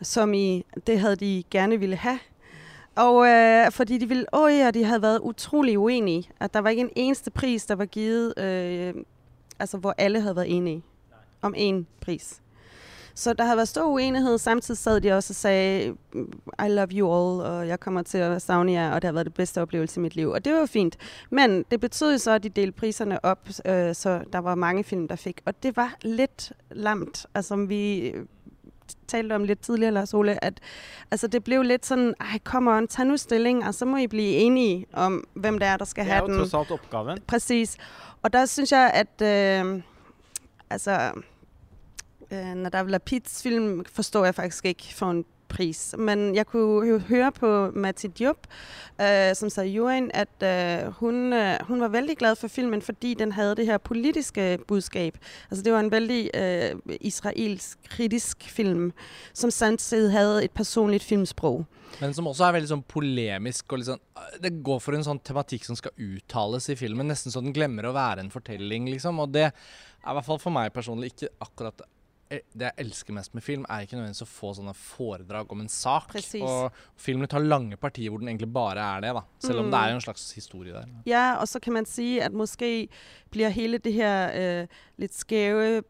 som i, det havde de gerne ville have. Og øh, fordi de ville, åh ja, de havde været utrolig uenige, at der var ikke en eneste pris, der var givet, øh, altså hvor alle havde været enige om en pris. Så der har været stor uenighed. Samtidig sad de også og sagde, I love you all, og jeg kommer til at savne jer, og det har været det bedste oplevelse i mit liv. Og det var fint. Men det betød så, at de delte priserne op, øh, så der var mange film, der fik. Og det var lidt lamt. Altså, vi talte om lidt tidligere, Lars Ole, at altså, det blev lidt sådan, ej, kom on, tag nu stilling, og så må I blive enige om, hvem det er, der skal have den. Det er jo opgaven. Præcis. Og der synes jeg, at øh, altså, øh, Nadav Lapids film forstår jeg faktisk ikke for en pris. Men jeg kunne jo høre på Mati Diop, øh, som sagde juryen, at øh, hun, øh, hun var vældig glad for filmen, fordi den havde det her politiske budskab. Altså det var en vældig øh, israelsk kritisk film, som samtidig havde et personligt filmsprog. Men som også er veldig sånn polemisk. og liksom, øh, Det går for en sånn tematikk som skal uttales i filmen. Nesten så den glemmer å være en fortelling, liksom. Og det er i hvert fall for meg personlig ikke akkurat det jeg elsker mest med film, er ikke nødvendigvis å få sånne foredrag om en sak. Precis. Og filmen tar lange partier hvor den egentlig bare er det, da. Selv om mm. det er en slags historie der. Ja, og så kan man si at måske blir hele det her øh, litt skæve,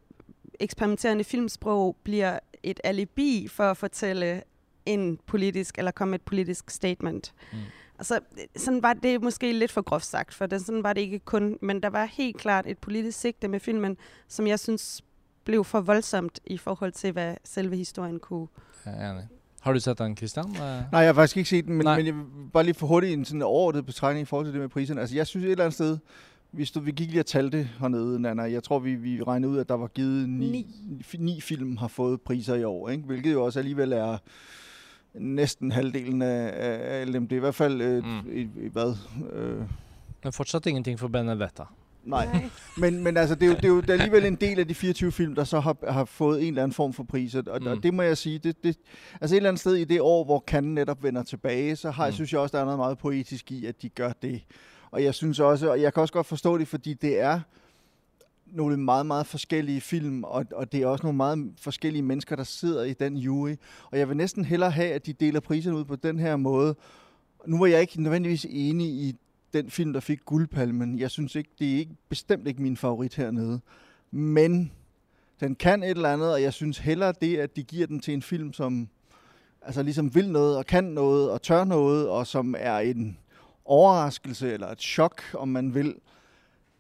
eksperimenterende filmsprog blir et alibi for å fortelle en politisk, eller komme med et politisk statement. Mm. Altså, sådan var det måske lidt for groft sagt, for det, sådan var det ikke kun, men der var helt klart et politisk sigte med filmen, som jeg synes blev for voldsomt i forhold til, hvad selve historien kunne. Er enig. Har du sett den, Christian? Nej, jeg har faktisk ikke set den, men, men jeg bare lige for hurtigt en sådan overordnet betragtning i forhold til det med priserne. Altså, jeg synes et eller andet sted, vi, stod, vi gik lige og talte hernede, Nana. Jeg tror, vi, vi regnede ud, at der var givet ni, ni. ni film har fået priser i år, ikke? hvilket jo også alligevel er næsten halvdelen af, af alle dem. Det er i hvert fald, øh, mm. i, i, hvad? Øh, men fortsat ingenting for Benedetta. Nej, [LAUGHS] men, men altså, det er, jo, det er jo det er alligevel en del af de 24 film, der så har, har fået en eller anden form for priser. Og, mm. og det må jeg sige, det, det, altså et eller andet sted i det år, hvor Cannes netop vender tilbage, så har, mm. synes jeg også, der er noget meget poetisk i, at de gør det. Og jeg synes også, og jeg kan også godt forstå det, fordi det er nogle meget, meget forskellige film, og, og det er også nogle meget forskellige mennesker, der sidder i den jury. Og jeg vil næsten hellere have, at de deler priserne ud på den her måde. Nu var jeg ikke nødvendigvis enig i den film, der fik guldpalmen. Jeg synes ikke, det er ikke, bestemt ikke min favorit hernede. Men den kan et eller andet, og jeg synes hellere det, at de giver den til en film, som altså ligesom vil noget, og kan noget, og tør noget, og som er en overraskelse eller et chok, om man vil.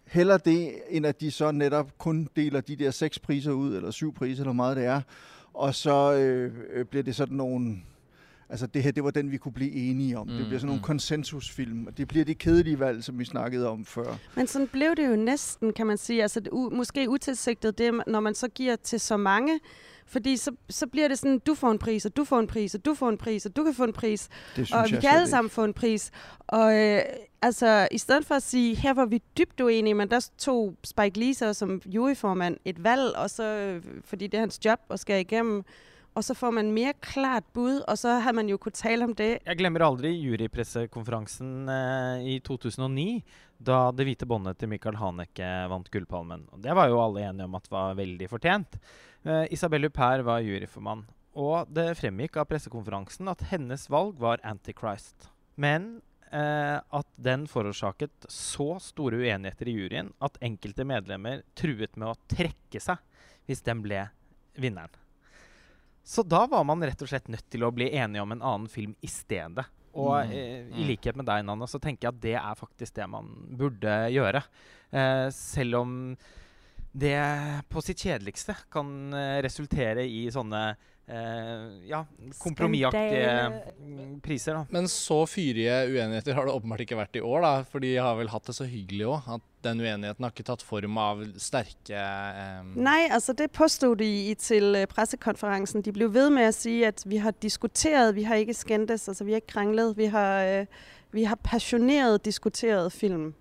Heller det, end at de så netop kun deler de der seks priser ud, eller syv priser, eller hvor meget det er, og så øh, øh bliver det sådan nogle Altså det her, det var den, vi kunne blive enige om. Mm, det bliver sådan nogle mm. konsensusfilm, og det bliver det kedelige valg, som vi snakkede om før. Men sådan blev det jo næsten, kan man sige. Altså, det u- måske utilsigtet, det, når man så giver til så mange. Fordi så, så bliver det sådan, du får en pris, og du får en pris, og du får en pris, og du kan få en pris. Det synes Og vi kan alle sammen få en pris. Og øh, altså, i stedet for at sige, her var vi dybt uenige, men der tog Spike Lee så som juryformand et valg, og så, øh, fordi det er hans job at skære igennem, og så får man mere klart bud, og så har man jo kunnet tale om det. Jeg glemmer aldri jurypressekonferansen eh, i 2009, da Det hvite båndet til Michael Haneke vant Guldpalmen. Og det var jo alle enige om at var veldig fortjent. Eh, Isabelle Huppert var juryformann. Og det fremgikk av pressekonferansen at hennes valg var Antichrist. Men eh, at den forårsaket så store uenigheter i juryen at enkelte medlemmer truet med å trekke seg hvis den ble vinneren. Så da var man rett og slett nødt til å bli enige om en annen film i stedet. Og Mm. eh, i Mm. likhet med deg, Nanna, så tenker jeg at det er faktisk det man burde gjøre. Eh, selv om det på sitt kjedeligste kan eh, resultere i sånne eh, ja, mm, priser. da. Men så fyrige uenigheter har det åpenbart ikke vært i år, da. For de har vel hatt det så hyggelig òg. At den uenigheten har ikke tatt form av sterke eh, Nej, altså det påstod de i til øh, pressekonferencen. De blev ved med at sige, at vi har diskuteret, vi har ikke skændtes, altså vi har ikke kranglet, vi har, øh, vi har passioneret diskuteret film.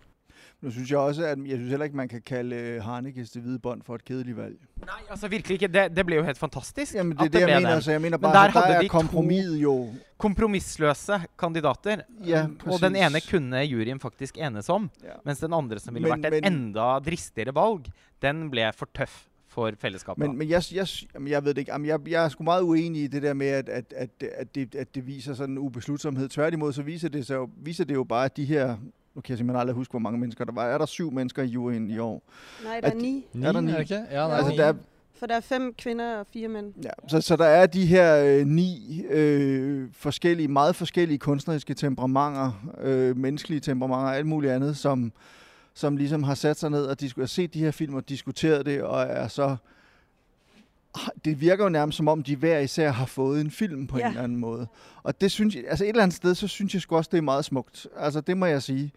Nu synes jeg også, at jeg synes heller ikke, man kan kalde øh, Harnikes det hvide bånd for et kedeligt valg. Nei, altså virkelig ikke. Det, det ble jo helt fantastisk. Jamen, det er det, jeg mener. den. Så jeg mener Men bare, der at der er kompromiset jo... Kompromissløse kandidater. Ja, og den ene præcis. kunne juryen faktisk enes om. Ja. Mens den andre, som ville Men- vært et men- enda dristigere valg, den ble for tøff for fellesskapet. Men, men jeg, jeg, jamen, jeg ved det ikke. Jamen, jeg, jeg er sgu meget uenig i det der med, at, at, at, at, det, at det viser sådan en ubeslutsomhed. Tværtimod, så viser det, så viser det jo bare, at de her... Nu kan jeg simpelthen aldrig huske, hvor mange mennesker der var. Er der syv mennesker i juryen i år? Nej, der er At- ni. Er der er ni? det ikke? Ja, det er Altså, ni. der er, For der er fem kvinder og fire mænd. Ja, så, så der er de her øh, ni øh, forskellige, meget forskellige kunstneriske temperamenter, øh, menneskelige temperamenter og alt muligt andet, som, som ligesom har sat sig ned og disku- set de her film og diskuteret det, og er så... Det virker jo nærmest som om, de hver især har fået en film på ja. Ja. en eller anden måde. Og det synes jeg, altså et eller andet sted, så synes jeg sgu også, det er meget smukt. Altså det må jeg sige.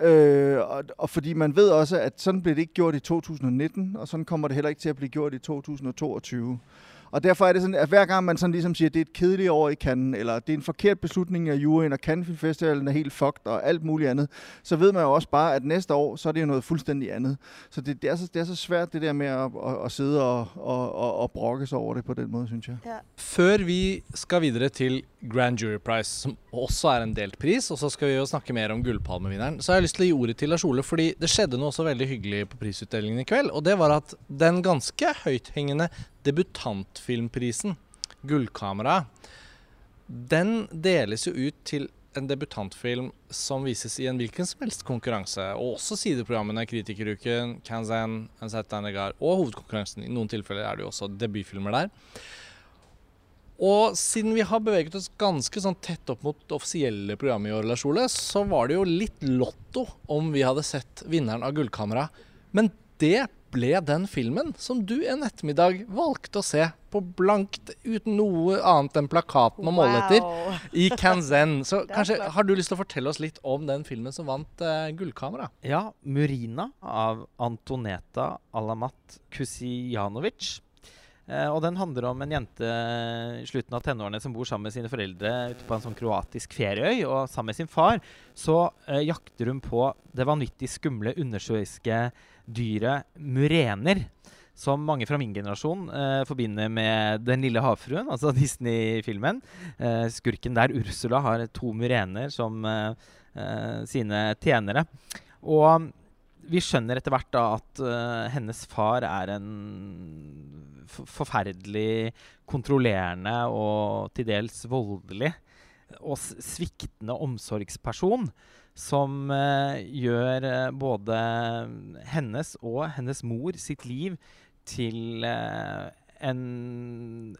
Øh, og, og fordi man ved også, at sådan blev det ikke gjort i 2019, og sådan kommer det heller ikke til at blive gjort i 2022. Og derfor er det sådan, at hver gang man sådan ligesom siger, at det er et kedeligt år i Cannes, eller det er en forkert beslutning af juryen, og Cannes Film Festivalen er helt fucked, og alt muligt andet, så ved man jo også bare, at næste år, så er det jo noget fuldstændig andet. Så det, det, er, så, det er så svært, det der med at, at, at sidde og, og, og, og brokke sig over det på den måde, synes jeg. Ja. Før vi skal videre til Grand Jury Prize, som også er en delt pris, og så skal vi jo snakke mer om Gullpalmevinneren, så har jeg lyst til å gi ordet til Lars Ole, fordi det skjedde noe også veldig hyggelig på prisutdelingen i kveld, og det var at den ganske høythengende debutantfilmprisen, Gullkameraet, den deles jo ut til en debutantfilm som vises i en hvilken som helst konkurranse, og også sideprogrammene Kritikeruken, Kanzan, Ansetta og hovedkonkurransen. I noen tilfeller er det jo også debutfilmer der. Og siden vi har beveget oss ganske sånn tett opp mot det offisielle programmet i år, Lars Ole, så var det jo litt lotto om vi hadde sett vinneren av Gullkamera. Men det ble den filmen som du en ettermiddag valgte å se på blankt, uten noe annet enn plakaten å måle etter, Wow. i Kanzen. Så [LAUGHS] kanskje har du lyst til å fortelle oss litt om den filmen som vant eh, Gullkamera? Ja, 'Murina' av Antoneta Alamat Kusijanovic. Eh, og den handler om en jente i slutten av tenårene som bor sammen med sine foreldre ute på en sånn kroatisk ferieøy. Og sammen med sin far så eh, jakter hun på det vanvittig skumle undersjøiske dyret murener. Som mange fra min generasjon eh, forbinder med Den lille havfruen, altså [LAUGHS] Disney-filmen. Eh, skurken der, Ursula, har to murener som eh, eh, sine tjenere. Og vi skjønner etter hvert da at eh, hennes far er en forferdelig kontrollerende og til dels voldelig og sviktende omsorgsperson. Som eh, gjør eh, både hennes og hennes mor sitt liv til eh, en,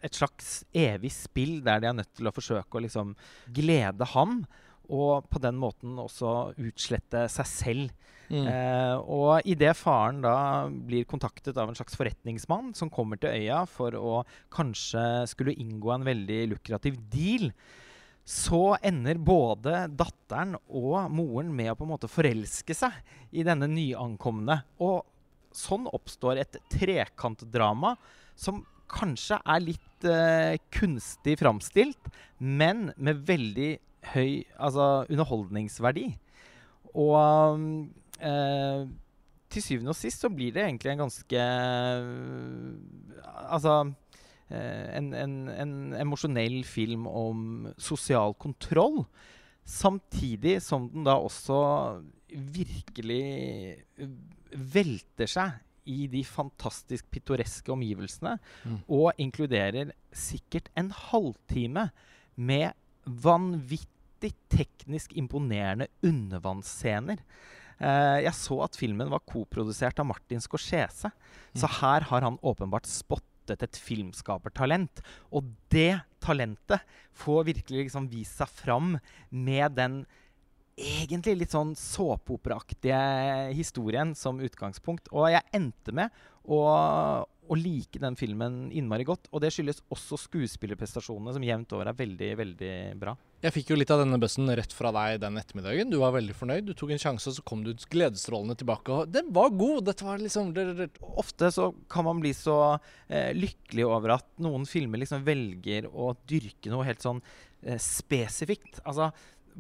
et slags evig spill der de er nødt til å forsøke å liksom glede ham. Og på den måten også utslette seg selv. Mm. Eh, og idet faren da blir kontaktet av en slags forretningsmann som kommer til øya for å kanskje skulle inngå en veldig lukrativ deal, så ender både datteren og moren med å på en måte forelske seg i denne nyankomne. Og sånn oppstår et trekantdrama som kanskje er litt eh, kunstig framstilt, men med veldig høy altså, underholdningsverdi. Og eh, til syvende og sist så blir det egentlig en ganske eh, Altså en, en, en emosjonell film om sosial kontroll. Samtidig som den da også virkelig eh, velter seg i de fantastisk pittoreske omgivelsene. Mm. Og inkluderer sikkert en halvtime med vanvittig teknisk imponerende undervannsscener. Eh, jeg så at filmen var koprodusert av Martin Scorsese, så her har han åpenbart spottet et filmskapertalent. Og det talentet får virkelig liksom vist seg fram med den egentlig litt sånn såpeoperaaktige historien som utgangspunkt. Og jeg endte med å, å like den filmen innmari godt. Og det skyldes også skuespillerprestasjonene, som jevnt over er veldig, veldig bra. Jeg fikk jo litt av denne bøssen rett fra deg den ettermiddagen. Du var veldig fornøyd. Du tok en sjanse, og så kom du gledesstrålende tilbake. Og den var god! Dette var liksom det. Ofte så kan man bli så eh, lykkelig over at noen filmer liksom velger å dyrke noe helt sånn eh, spesifikt. Altså,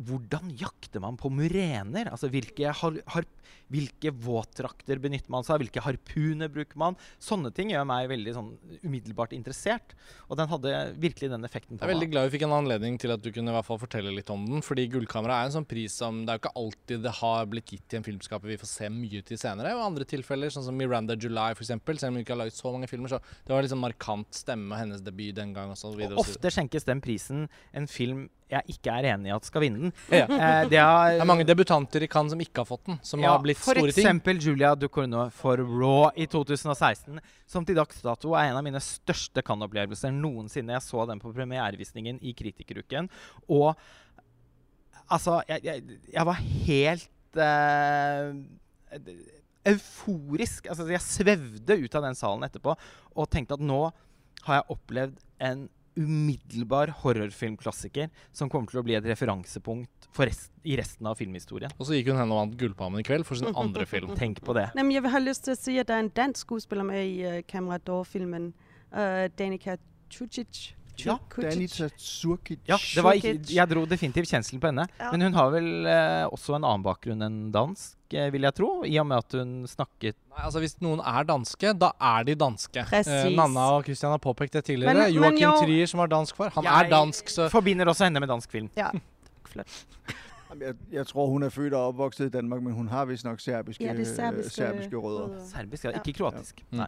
hvordan jakter man på murener? Altså, hvilke, har, hvilke våtdrakter benytter man seg av? Hvilke harpuner bruker man? Sånne ting gjør meg veldig sånn umiddelbart interessert. Og den hadde virkelig den effekten på Jeg er veldig meg. glad vi fikk en anledning til at du kunne i hvert fall fortelle litt om den. Fordi Gullkamera er en sånn pris som Det er jo ikke alltid det har blitt gitt til en filmskaper vi får se mye til senere. Og andre tilfeller, sånn som Miranda July f.eks., selv om hun ikke har laget så mange filmer, så det var liksom markant stemme, hennes debut den gang og så videre. Og og ofte skjenkes den prisen en film jeg ikke er enig i at skal vinne den. Ja. Eh, det, har, Det er mange debutanter i Cannes som ikke har fått den, som har blitt for store ting. eksempel Julia Ducournau for Raw i 2016, som til dags dato er en av mine største Cannes-opplevelser noensinne. Jeg så den på premierevisningen i Kritikeruken, og altså Jeg, jeg, jeg var helt eh, euforisk. Altså, jeg svevde ut av den salen etterpå og tenkte at nå har jeg opplevd en umiddelbar horrorfilmklassiker som kommer til å bli et referansepunkt for rest, i resten av filmhistorien. Og så gikk hun hen og vant Gullpalmen i kveld for sin andre film. [LAUGHS] Tenk på det. Jamen, jeg vil have lyst til at sige, at der er en dansk skuespiller med i uh, Camera Door-filmen. Uh, Danica Tucic. Ja, Kucic. Danica Surkic. Ja, det var jeg dro definitivt kjenselen på henne. Ja. Men hun har vel eh, også en annen bakgrunn enn dansk, eh, vil jeg tro. I og med at hun snakket Nei, altså Hvis noen er danske, da er de danske. Eh, Nanna og Christian har påpekt det tidligere. Joakim jo- Trier, som var dansk far, han Jeg- er dansk, så Forbinder også henne med dansk film. Ja, [LAUGHS] Jeg, jeg tror, hun er født og opvokset i Danmark, men hun har vist nok serbiske, Ja, det er serbiske, serbiske rødder. Serbisk, ja. Ja. Ikke kroatisk. Mm. Nei.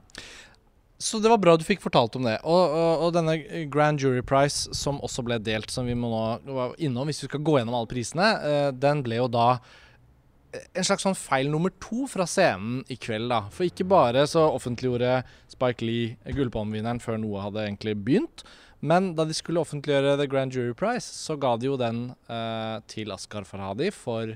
Så det var bra du fikk fortalt om det. Og, og, og denne Grand Jury Prize, som også ble delt, som vi må nå gå innom hvis vi skal gå gjennom alle prisene, eh, den ble jo da eh, en slags sånn feil nummer to fra scenen i kveld, da. For ikke bare så offentliggjorde Spike Lee gullpalmevinneren før noe hadde egentlig begynt, men da de skulle offentliggjøre The Grand Jury Prize, så ga de jo den eh, til Askar Farhadi for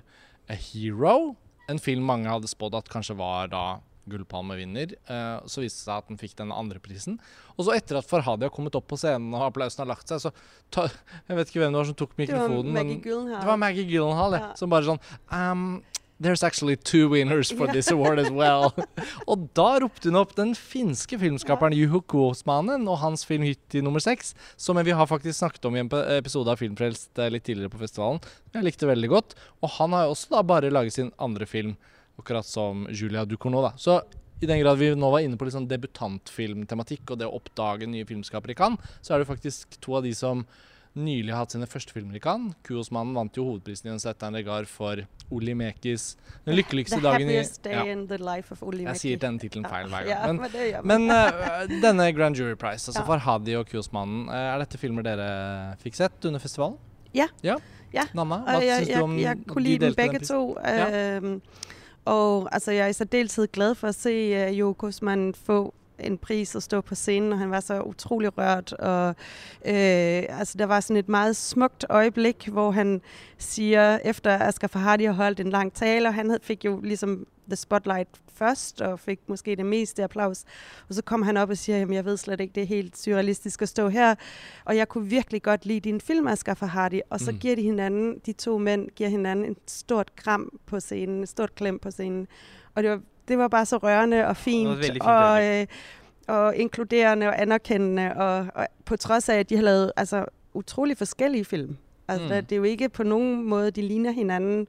A Hero. En film mange hadde spådd at kanskje var da gullpalmevinner. Eh, så viste det seg at den fikk den andre prisen. Og så etter at Farhadi har kommet opp på scenen og applausen har lagt seg, så ta, Jeg vet ikke hvem det var som tok Det var mikrofonen. Maggie Gyllenhaal. det var Maggie Gyllenhaal, ja. Som bare sånn um, There's actually two winners for this award as well. [LAUGHS] og da ropte hun opp den finske filmskaperen Juho Kuosmanen og hans film Hytti nummer seks, som vi har faktisk snakket om i en episode av Filmfrelst eh, litt tidligere på festivalen. Jeg likte veldig godt. Og han har også da bare laget sin andre film, akkurat som Julia Ducournau. da. Så i den grad vi nå var inne på sånn debutantfilmtematikk og det å oppdage nye filmskapere i Cannes, så er det faktisk to av de som nylig hatt sine første filmer i Cannes. Kuosmannen vant jo hovedprisen i en Zetan Regar for Oli Mekis 'Den lykkeligste The dagen i day ja, in the life of Oli Jeg sier denne tittelen feil hver gang. Ja, [LAUGHS] Men, men men eh, denne Grand Jury Prize, altså Ja. Farhadi og Kuosmannen, eh, er dette filmer dere fikk sett under festivalen? Ja. ja. Ja. Nanna, hva jeg, syns du om jeg de delte den prisen? to. Ja. Og altså, jeg er i særdeleshed glad for at se øh, uh, Jo Kosman få en pris og stå på scenen, og han var så utrolig rørt. Og, øh, altså, der var sådan et meget smukt øjeblik, hvor han siger, efter Asger Farhadi har holdt en lang tale, og han fik jo ligesom the spotlight først, og fik måske det meste applaus. Og så kom han op og siger, at jeg ved slet ikke, det er helt surrealistisk at stå her. Og jeg kunne virkelig godt lide din film, Asger Farhadi. Og så mm. giver de hinanden, de to mænd giver hinanden en stort kram på scenen, et stort klem på scenen. Og det var, det var bare så rørende og fint, fint og, øh, og inkluderende og anerkendende. Og, og på trods af, at de har lavet altså, utrolig forskellige film. Altså, Mm. det er jo ikke på nogen måde, de ligner hinanden.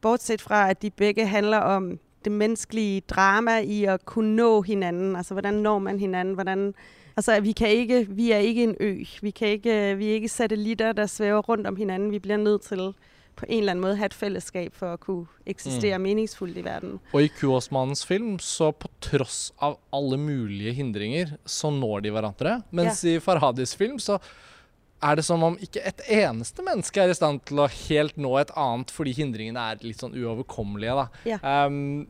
Bortset fra, at de begge handler om det menneskelige drama i at kunne nå hinanden. Altså, hvordan når man hinanden? Hvordan, altså, vi, kan ikke, vi er ikke en ø. Vi, kan ikke, vi er ikke satellitter, der svæver rundt om hinanden. Vi bliver nødt til på en eller anden måde have et fællesskab for at kunne eksistere Mm. meningsfuldt i verden. Og i Kuosmannens film, så på tross av alle mulige hindringer, så når de hverandre. Mens i Farhadis film så er det som om ikke et eneste menneske er i stand til å helt nå et annet, fordi hindringene er litt sånn uoverkommelige, da. Ja. Um,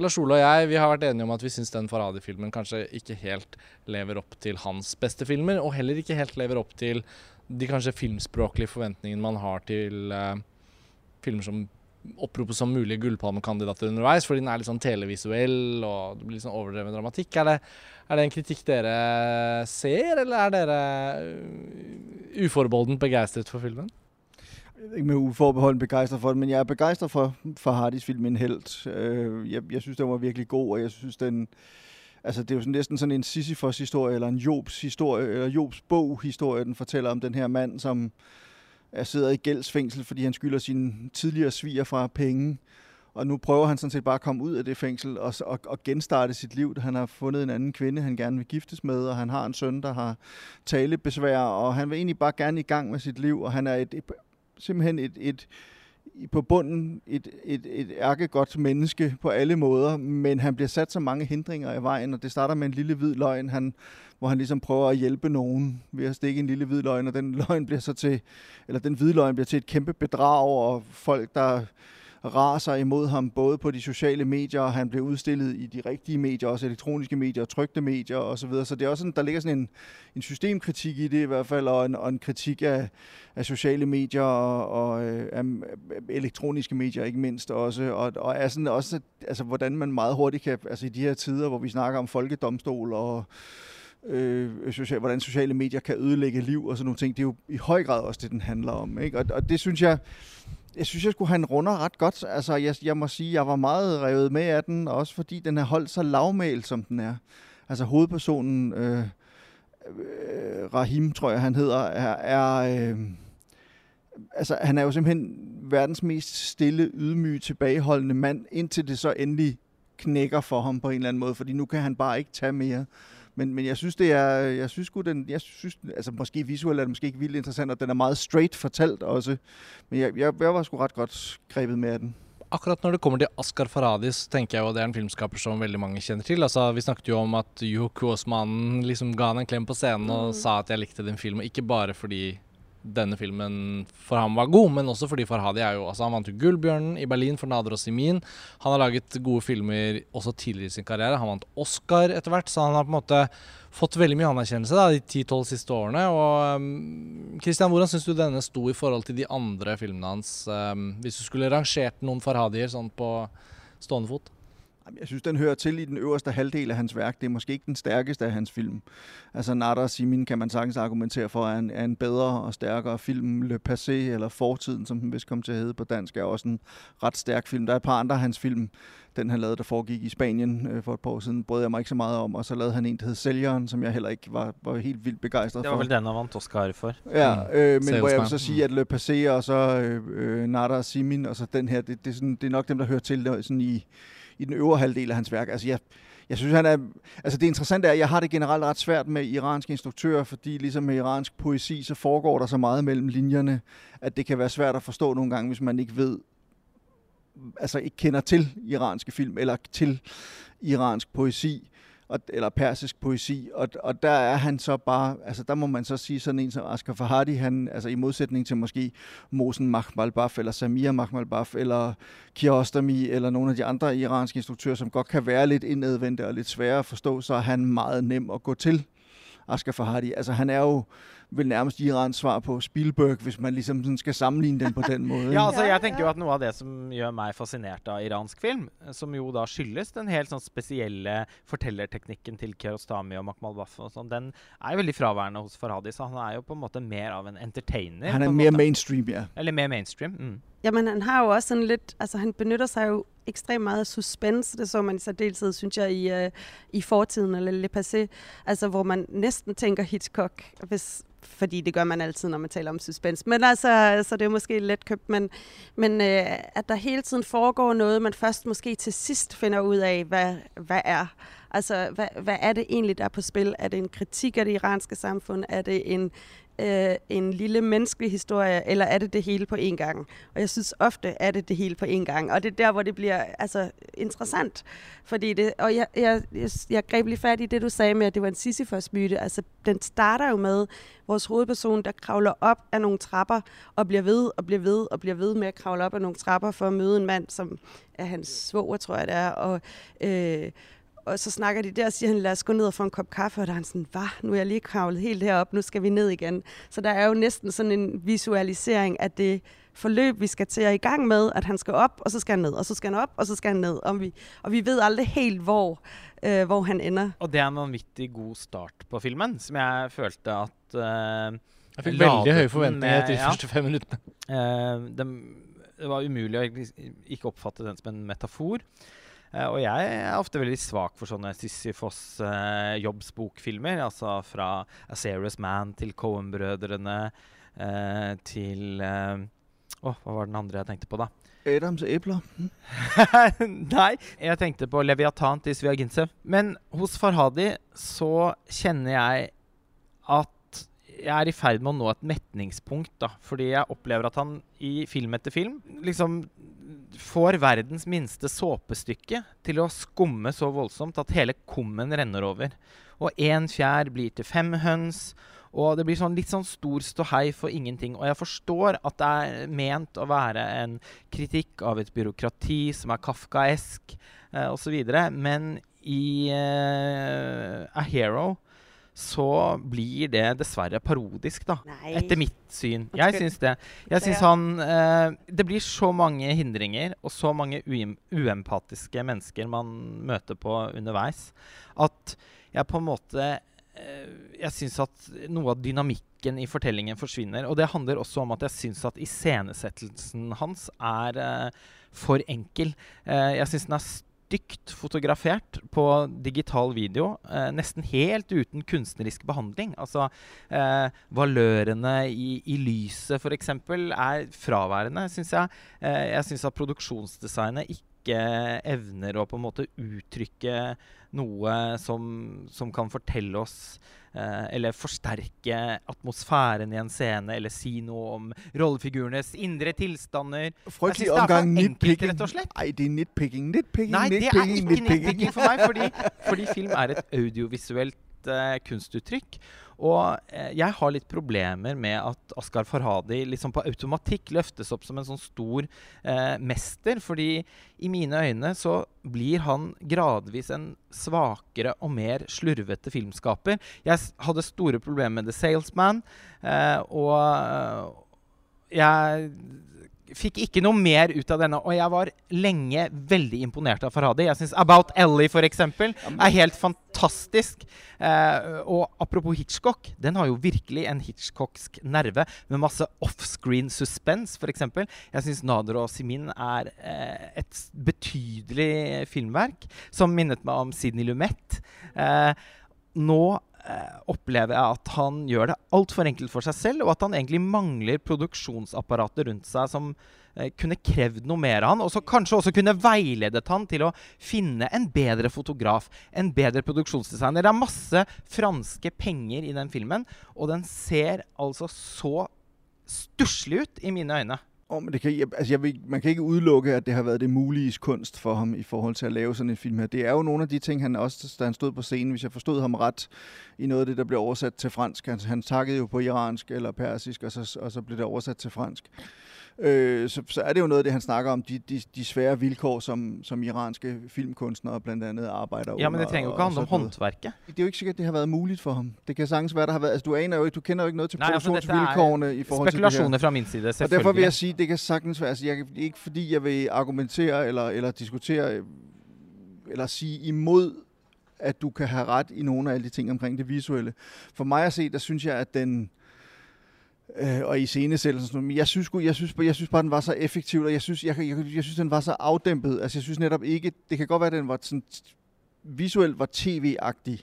Lars Ole og jeg vi har vært enige om at vi syns den Farhadi-filmen kanskje ikke helt lever opp til hans beste filmer, og heller ikke helt lever opp til de kanskje filmspråklige forventningene man har til eh, filmer som oppropes som mulige gullpalmekandidater underveis, fordi den er litt sånn televisuell og det blir litt sånn overdreven dramatikk. Er det, er det en kritikk dere ser, eller er dere uh, uforbeholdent begeistret for filmen? Ikke med uforbeholden begejstret for det, men jeg er begejstret for, for Hardys film En Helt. Øh, jeg, jeg synes, den var virkelig god, og jeg synes, den... Altså, det er jo sådan, næsten sådan en Sisyfos-historie, eller en Jobs historie, eller Jobs bog-historie, den fortæller om den her mand, som er sidder i gældsfængsel, fordi han skylder sine tidligere sviger fra penge. Og nu prøver han sådan set bare at komme ud af det fængsel og, og, og genstarte sit liv. Han har fundet en anden kvinde, han gerne vil giftes med, og han har en søn, der har talebesvær, og han vil egentlig bare gerne i gang med sit liv, og han er et, et, simpelthen et, et, på bunden et, et, et ærkegodt menneske på alle måder, men han bliver sat så mange hindringer i vejen, og det starter med en lille hvid løgn, han, hvor han ligesom prøver at hjælpe nogen ved at stikke en lille hvid løgn, og den løgn bliver så til, eller den hvide løgn bliver til et kæmpe bedrag, og folk, der raser imod ham, både på de sociale medier, og han bliver udstillet i de rigtige medier, også elektroniske medier og trygte medier osv. Så, videre. så det er også sådan, der ligger sådan en, en systemkritik i det i hvert fald, og en, og en kritik af, af sociale medier og, og øh, af af elektroniske medier ikke mindst også, og, og er sådan også, altså hvordan man meget hurtigt kan, altså i de her tider, hvor vi snakker om folkedomstol og øh, social, hvordan sociale medier kan ødelægge liv og sådan nogle ting, det er jo i høj grad også det, den handler om. Ikke? Og, og det synes jeg, jeg synes, jeg skulle have en runder ret godt. Altså, jeg, jeg må sige, jeg var meget revet med af den, også fordi den er holdt så lavmælt, som den er. Altså hovedpersonen, øh, øh, Rahim, tror jeg, han hedder, er... er øh, altså, han er jo simpelthen verdens mest stille, ydmyge, tilbageholdende mand, indtil det så endelig knækker for ham på en eller anden måde, fordi nu kan han bare ikke tage mere. Men, men jeg synes, det er, jeg synes sgu, den, jeg synes, altså måske visuelt er det måske ikke vildt interessant, og den er meget straight fortalt også. Men jeg, jeg, jeg var sgu ret godt grebet med af den. Akkurat når det kommer til Askar Farhadi, så tenker jeg jo det er en filmskaper som veldig mange kjenner til. Altså, vi snakket jo om at Juho Kuosmanen liksom ga han en klem på scenen og Mm. sa at jeg likte den filmen, ikke bare fordi denne filmen for ham var god, men også fordi Farhadi er jo altså Han vant jo Gullbjørnen i Berlin for Nader og Simin. Han har laget gode filmer også tidligere i sin karriere. Han vant Oscar etter hvert, så han har på en måte fått veldig mye anerkjennelse da, de 10-12 siste årene. Og um, Christian, hvordan syns du denne sto i forhold til de andre filmene hans? Um, hvis du skulle rangert noen Farhadier sånn på stående fot? Jeg synes, den hører til i den øverste halvdel af hans værk. Det er måske ikke den stærkeste af hans film. Altså Nada og Simin kan man sagtens argumentere for, er en, er en bedre og stærkere film. Le Passé, eller Fortiden, som den vist kom til at hedde på dansk, er også en ret stærk film. Der er et par andre af hans film. Den han lavede, der foregik i Spanien øh, for et par år siden, brød jeg mig ikke så meget om. Og så lavede han en, der hed Sælgeren, som jeg heller ikke var, var helt vildt begejstret Det for. var vel den han vant Oscar for. Ja, øh, men Salesman. hvor jeg vil så sige, at Le Passé og så øh, øh, Nada og Simin, og så den her, det, det, er sådan, det er nok dem, der hører til der, sådan i, i den øvre halvdel af hans værk. Altså, jeg, Jeg synes, han er... Altså det interessante er, at jeg har det generelt ret svært med iranske instruktører, fordi ligesom med iransk poesi, så foregår der så meget mellem linjerne, at det kan være svært at forstå nogle gange, hvis man ikke ved, altså ikke kender til iranske film, eller til iransk poesi og, eller persisk poesi, og, og der er han så bare, altså der må man så sige sådan en som Asghar Farhadi, han, altså i modsætning til måske Mosen Mahmalbaf, eller Samir Mahmalbaf, eller Kiarostami, eller nogle af de andre iranske instruktører, som godt kan være lidt indadvendte og lidt svære at forstå, så er han meget nem at gå til. Asghar Farhadi. Altså han er jo vel nærmest Irans svar på Spielberg, hvis man liksom sådan skal sammenligne den på den [LAUGHS] måten. Ja, altså jeg tenker jo at Noe av det som gjør meg fascinert av iransk film, som jo da skyldes den helt sånn spesielle fortellerteknikken til Kiarostami og Makmal Baff, og sånn, den er jo veldig fraværende hos Farhadi. Så han er jo på en måte mer av en entertainer. Han er en mere måte. mainstream, ja. Eller mer mainstream. Mm. Jamen, han har jo også sådan lidt, altså han benytter sig jo ekstremt meget af suspense. Det så man i særdeleshed, synes jeg, i, øh, i fortiden, eller Le Passé. Altså, hvor man næsten tænker Hitchcock, hvis, fordi det gør man altid, når man taler om suspense. Men altså, så det er måske let købt, men, men øh, at der hele tiden foregår noget, man først måske til sidst finder ud af, hvad, hvad er. Altså, hvad, hvad er det egentlig, der er på spil? Er det en kritik af det iranske samfund? Er det en, øh, en lille menneskelig historie, eller er det det hele på én gang? Og jeg synes ofte, er det det hele på én gang. Og det er der, hvor det bliver altså, interessant. Fordi det, og jeg, jeg, jeg, jeg greb lige fat i det, du sagde med, at det var en Sisyphos-myte. Altså, den starter jo med vores hovedperson, der kravler op af nogle trapper, og bliver ved, og bliver ved, og bliver ved med at kravle op af nogle trapper, for at møde en mand, som er hans svoger, tror jeg det er. Og, øh, og så snakker de der, og siger han, lad os gå ned og få en kop kaffe, og der er han sådan, hvad, nu er jeg lige kravlet helt herop, nu skal vi ned igen. Så der er jo næsten sådan en visualisering af det forløb, vi skal til at i gang med, at han skal op, og så skal han ned, og så skal han op, og så skal han ned. Og vi, og vi ved aldrig helt, hvor, øh, hvor han ender. Og det er en vanvittig god start på filmen, som jeg følte at uh, Jeg ladet veldig høye forventninger med- de ja. første fem minuttene. Eh, dem- det var umulig å ikke- ikke oppfatte den som en metafor. Eh, og jeg er ofte veldig svak for sånne Sisyfos uh, jobbsbokfilmer. Altså fra A Serious Man til Cohen-brødrene eh, til eh, Åh, hva var den andre jeg tenkte på, da? Adams æbler. [LAUGHS] Nei, jeg tenkte på Leviathan til Sviagintsev. Men hos Farhadi så kjenner jeg at jeg er i ferd med å nå et metningspunkt. da, Fordi jeg opplever at han i film etter film liksom får verdens minste såpestykke til å skumme så voldsomt at hele kummen renner over. Og én fjær blir til fem høns. Og det blir sånn litt sånn stor ståhei for ingenting. Og jeg forstår at det er ment å være en kritikk av et byråkrati som er kafkaesk eh, osv. Men i eh, A Hero så blir det dessverre parodisk, da. Nej. Etter mitt syn. Jeg syns det. Jeg syns han eh, Det blir så mange hindringer og så mange uem uempatiske mennesker man møter på underveis, at jeg på en måte eh, Jeg syns at noe av dynamikken i fortellingen forsvinner. Og det handler også om at jeg syns at iscenesettelsen hans er eh, for enkel. Eh, jeg syns den er stygt fotografert på digital video, eh, nesten helt uten kunstnerisk behandling. Altså eh, valørene i, i lyset, f.eks., er fraværende, syns jeg. Eh, jeg syns at produksjonsdesignet ikke evner å på en måte uttrykke noe som, som kan fortelle oss eh, eller forsterke atmosfæren i en scene, eller si noe om rollefigurenes indre tilstander. Er for omgang nitpicking. rett og slett. Ej, det er nitpicking, nitpicking, Nei, det er nitpicking, ikke nitpicking for meg, fordi, [LAUGHS] fordi film er et audiovisuelt eh, kunstuttrykk. Og eh, jeg har litt problemer med at Askar Farhadi liksom på automatikk løftes opp som en sånn stor eh, mester. Fordi i mine øyne så blir han gradvis en svakere og mer slurvete filmskaper. Jeg hadde store problemer med The Salesman, eh, og eh, jeg fikk ikke noe mer ut av denne. Og jeg var lenge veldig imponert av Farhadi. Jeg syns About Ellie eksempel, er helt fantastisk. Eh, og apropos Hitchcock, den har jo virkelig en Hitchcocksk nerve, med masse offscreen suspense, f.eks. Jeg syns Nader og Simin er eh, et betydelig filmverk som minnet meg om Sidney Lumet. Eh, nå Eh, opplever jeg at han gjør det altfor enkelt for seg selv, og at han egentlig mangler produksjonsapparatet rundt seg som eh, kunne krevd noe mer av han, og så kanskje også kunne veiledet han til å finne en bedre fotograf, en bedre produksjonsdesigner. Det er masse franske penger i den filmen, og den ser altså så stusslig ut i mine øyne. Oh, men det kan, jeg, altså jeg vil, man kan ikke udelukke, at det har været det mulige kunst for ham i forhold til at lave sådan en film her. Det er jo nogle af de ting, han også, da han stod på scenen, hvis jeg forstod ham ret, i noget af det, der blev oversat til fransk. Han, han takkede jo på iransk eller persisk, og så, og så blev det oversat til fransk. Øh, så, så er det jo noget af det, han snakker om, de, de, de svære vilkår, som, som iranske filmkunstnere blandt andet arbejder Ja, men det trenger jo ikke handle om håndværket. Det er jo ikke sikkert, det har været muligt for ham. Det kan sagtens være, der har været... Altså, du aner jo ikke, du kender jo ikke noget til Nej, altså, produktionsvilkårene i forhold til det her. Fra min side, Og derfor vil jeg sige, det kan sagtens være, altså jeg, ikke fordi jeg vil argumentere eller, eller diskutere eller sige imod, at du kan have ret i nogle af alle de ting omkring det visuelle. For mig at se, der synes jeg, at den øh, øh, og i scenesættelsen, men jeg synes, jeg, synes, jeg synes bare, den var så effektiv, og jeg synes, jeg, jeg, jeg synes, den var så afdæmpet. Altså, jeg synes netop ikke, det kan godt være, at den var sådan, visuelt var tv-agtig,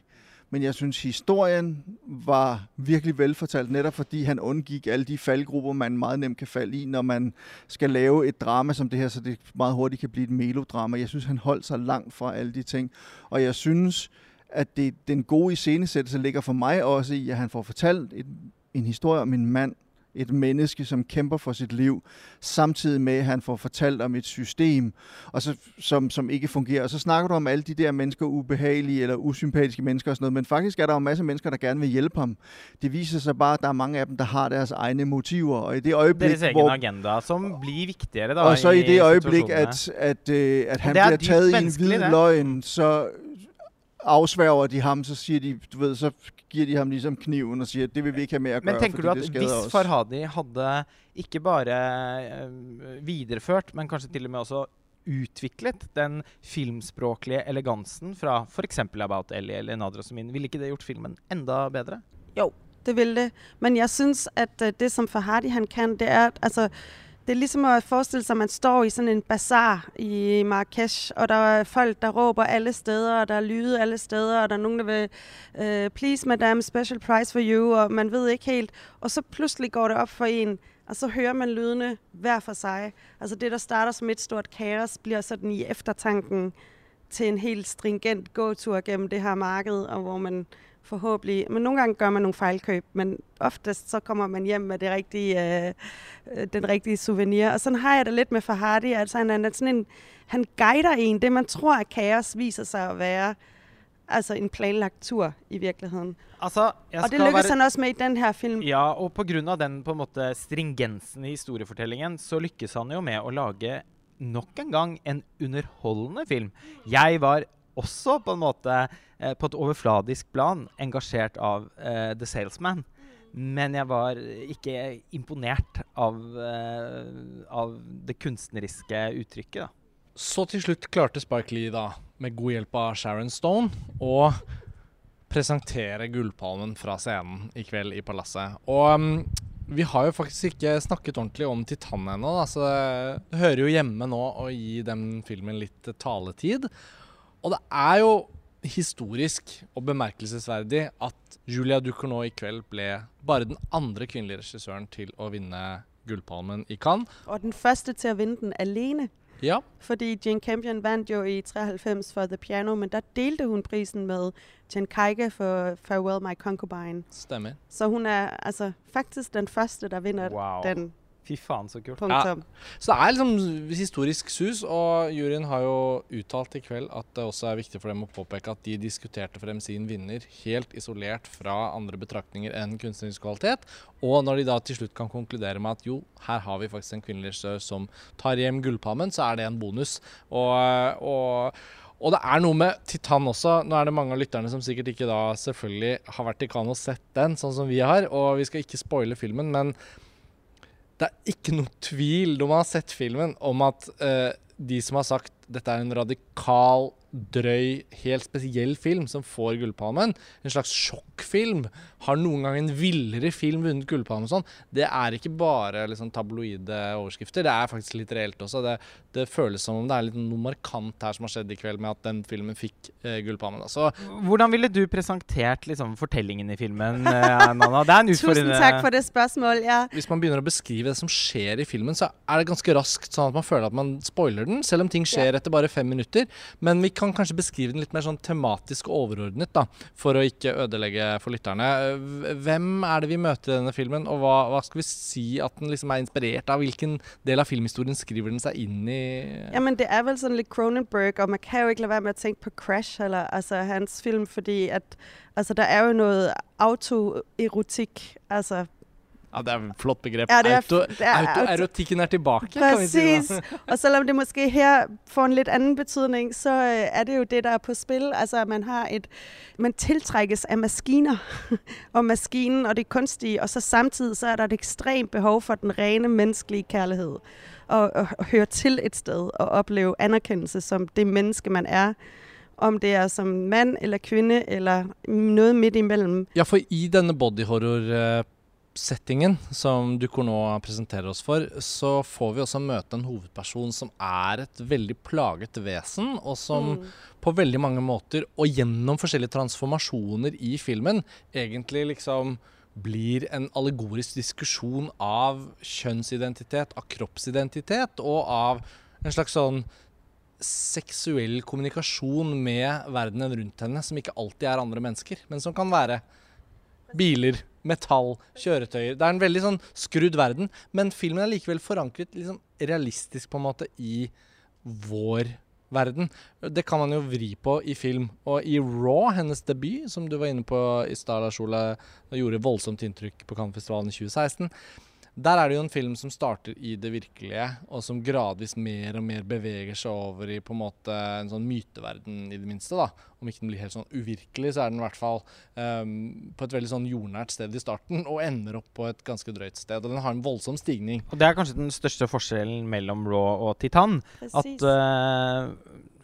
men jeg synes, historien var virkelig velfortalt, netop fordi han undgik alle de faldgrupper, man meget nemt kan falde i, når man skal lave et drama som det her, så det meget hurtigt kan blive et melodrama. Jeg synes, han holdt sig langt fra alle de ting, og jeg synes, at det, den gode iscenesættelse ligger for mig også i, at han får fortalt et, en historie om en mand, et menneske, som kæmper for sit liv, samtidig med, at han får fortalt om et system, og så, som, som ikke fungerer. Og så snakker du om alle de der mennesker, ubehagelige eller usympatiske mennesker og sådan noget, men faktisk er der jo en masse mennesker, der gerne vil hjælpe ham. Det viser sig bare, at der er mange af dem, der har deres egne motiver, og i det øjeblik, Deres egen hvor, agenda, som blir viktigere da, og så i det øjeblik, at, at, øh, at han det er bliver taget i en hvid løgn, så afsværger de ham, så siger de, du ved, så giver de ham ligesom kniven og siger, det vil vi ikke have med at gøre, Men tenker du at hvis os. Farhadi hadde ikke bare eh, videreført, men kanskje til og med også utviklet den filmspråklige elegansen fra f.eks. About Ellie eller Nadia Sumin, ville ikke det gjort filmen enda bedre? Det vil det. Men jeg synes, at øh, det, som Farhadi han kan, det er, altså, det er ligesom at forestille sig, at man står i sådan en bazar i Marrakesh, og der er folk, der råber alle steder, og der er lyde alle steder, og der er nogen, der vil, øh, please madame, special price for you, og man ved ikke helt. Og så pludselig går det op for en, og så hører man lydene hver for sig. Altså det, der starter som et stort kaos, bliver sådan i eftertanken til en helt stringent gåtur gennem det her marked, og hvor man forhåbentlig, men nogle gange gør man nogle fejlkøb, men oftest så kommer man hjem med det rigtige, øh, øh, den rigtige souvenir. Og sådan har jeg det lidt med Farhadi, altså han er sådan en, han guider en, det man tror er kaos, viser sig at være altså en planlagt tur i virkeligheden. Altså, jeg Og det lykkes være han også med i den her film. Ja, og pga. den på en måte stringensen i historiefortellingen, så lykkes han jo med å lage nok en gang en underholdende film. Jeg var også på en måte eh, på et overfladisk plan engasjert av eh, The Salesman. Men jeg var ikke imponert av, eh, av det kunstneriske uttrykket. da. Så til slutt klarte Spike Lee, da, med god hjelp av Sharon Stone, å presentere Gullpalmen fra scenen i kveld i Palasset. Og um, vi har jo faktisk ikke snakket ordentlig om Titan ennå, så det hører jo hjemme nå å gi den filmen litt taletid. Og det er jo historisk og bemerkelsesverdig at Julia Ducournau i kveld ble bare den andre kvinnelige regissøren til å vinne Gullpalmen i Cannes. Og den første til at vinde den alene. Ja, Fordi Jane Campion vandt jo i 93 for The Piano, men der delte hun prisen med Jen Kaige for Farewell My Concubine. stemmer. Så hun er altså faktisk den første, der vinder Wow. den Fy faen, så kult. punktum. Så det er liksom historisk sus, og juryen har jo uttalt i kveld at det også er viktig for dem å påpeke at de diskuterte frem sin vinner helt isolert fra andre betraktninger enn kunstnerisk kvalitet. Og når de da til slutt kan konkludere med at jo, her har vi faktisk en kvinnelig regissør som tar hjem gullpalmen, så er det en bonus. Og, og og det er noe med Titan også. Nå er det mange av lytterne som sikkert ikke da selvfølgelig har vært i Cannes og sett den, sånn som vi har. Og vi skal ikke spoile filmen, men det er ikke noe tvil. Når man har sett filmen, om at eh, de som har sagt dette er en radikal, drøy, helt spesiell film som får Gullpalmen, en slags film. Har noen gang en villere film vunnet Gullpalmen sånn? Det er ikke bare liksom, tabloide overskrifter, det er faktisk litt reelt også. Det, det, føles som om det er litt noe markant her som har skjedd i kveld med at den filmen fikk eh, Gullpalmen. Så, Hvordan ville du presentert liksom, fortellingen i filmen, eh, Nana? Det er en utfordrende Tusen takk for det spørsmålet. Ja. Hvis man begynner å beskrive det som skjer i filmen, så er det ganske raskt sånn at man føler at man spoiler den, selv om ting skjer etter bare fem minutter. Men vi kan kan kanskje beskrive den litt mer sånn tematisk og overordnet, da, for å ikke ødelegge for lytterne. Eh, hvem er det vi møter i denne filmen, og hva, hva skal vi si at den liksom er inspirert av? Hvilken del av filmhistorien skriver den seg inn i? Ja, men det er vel sånn litt Cronenberg, og man kan jo ikke la være med å tenke på Crash, eller altså hans film, fordi at altså, der er jo noe autoerotikk. Altså ja, Det er et flott begrep. Ja, det er, Auto, er autoerotikken tilbake. Præcis. Kan vi si og selvom det måske her får en lidt anden betydning, så øh, er det jo det, der er på spil. Altså, at man har et... Man tiltrækkes af maskiner, [LAUGHS] og maskinen og det kunstige, og så samtidig så er der et ekstremt behov for den rene menneskelige kærlighed. Og, og, og høre til et sted, og opleve anerkendelse som det menneske, man er om det er som mand eller kvinde, eller noget midt imellem. Ja, for i denne body horror settingen som Ducour nå presenterer oss for, så får vi også møte en hovedperson som er et veldig plaget vesen, og som mm. på veldig mange måter, og gjennom forskjellige transformasjoner i filmen, egentlig liksom blir en allegorisk diskusjon av kjønnsidentitet, av kroppsidentitet, og av en slags sånn seksuell kommunikasjon med verdenen rundt henne, som ikke alltid er andre mennesker, men som kan være biler, metall, kjøretøyer. Det er en veldig sånn skrudd verden, men filmen er likevel forankret liksom realistisk på en måte i vår verden. Det kan man jo vri på i film. Og i Raw, hennes debut, som du var inne på i stad, Lars Ole, gjorde voldsomt inntrykk på Cannes-festivalen i 2016 der er det jo en film som starter i det virkelige, og som gradvis mer og mer beveger seg over i på en måte en sånn myteverden, i det minste. da. Om ikke den blir helt sånn uvirkelig, så er den i hvert fall um, på et veldig sånn jordnært sted i starten, og ender opp på et ganske drøyt sted. Og den har en voldsom stigning. Og Det er kanskje den største forskjellen mellom Raw og Titan. Precis. At uh,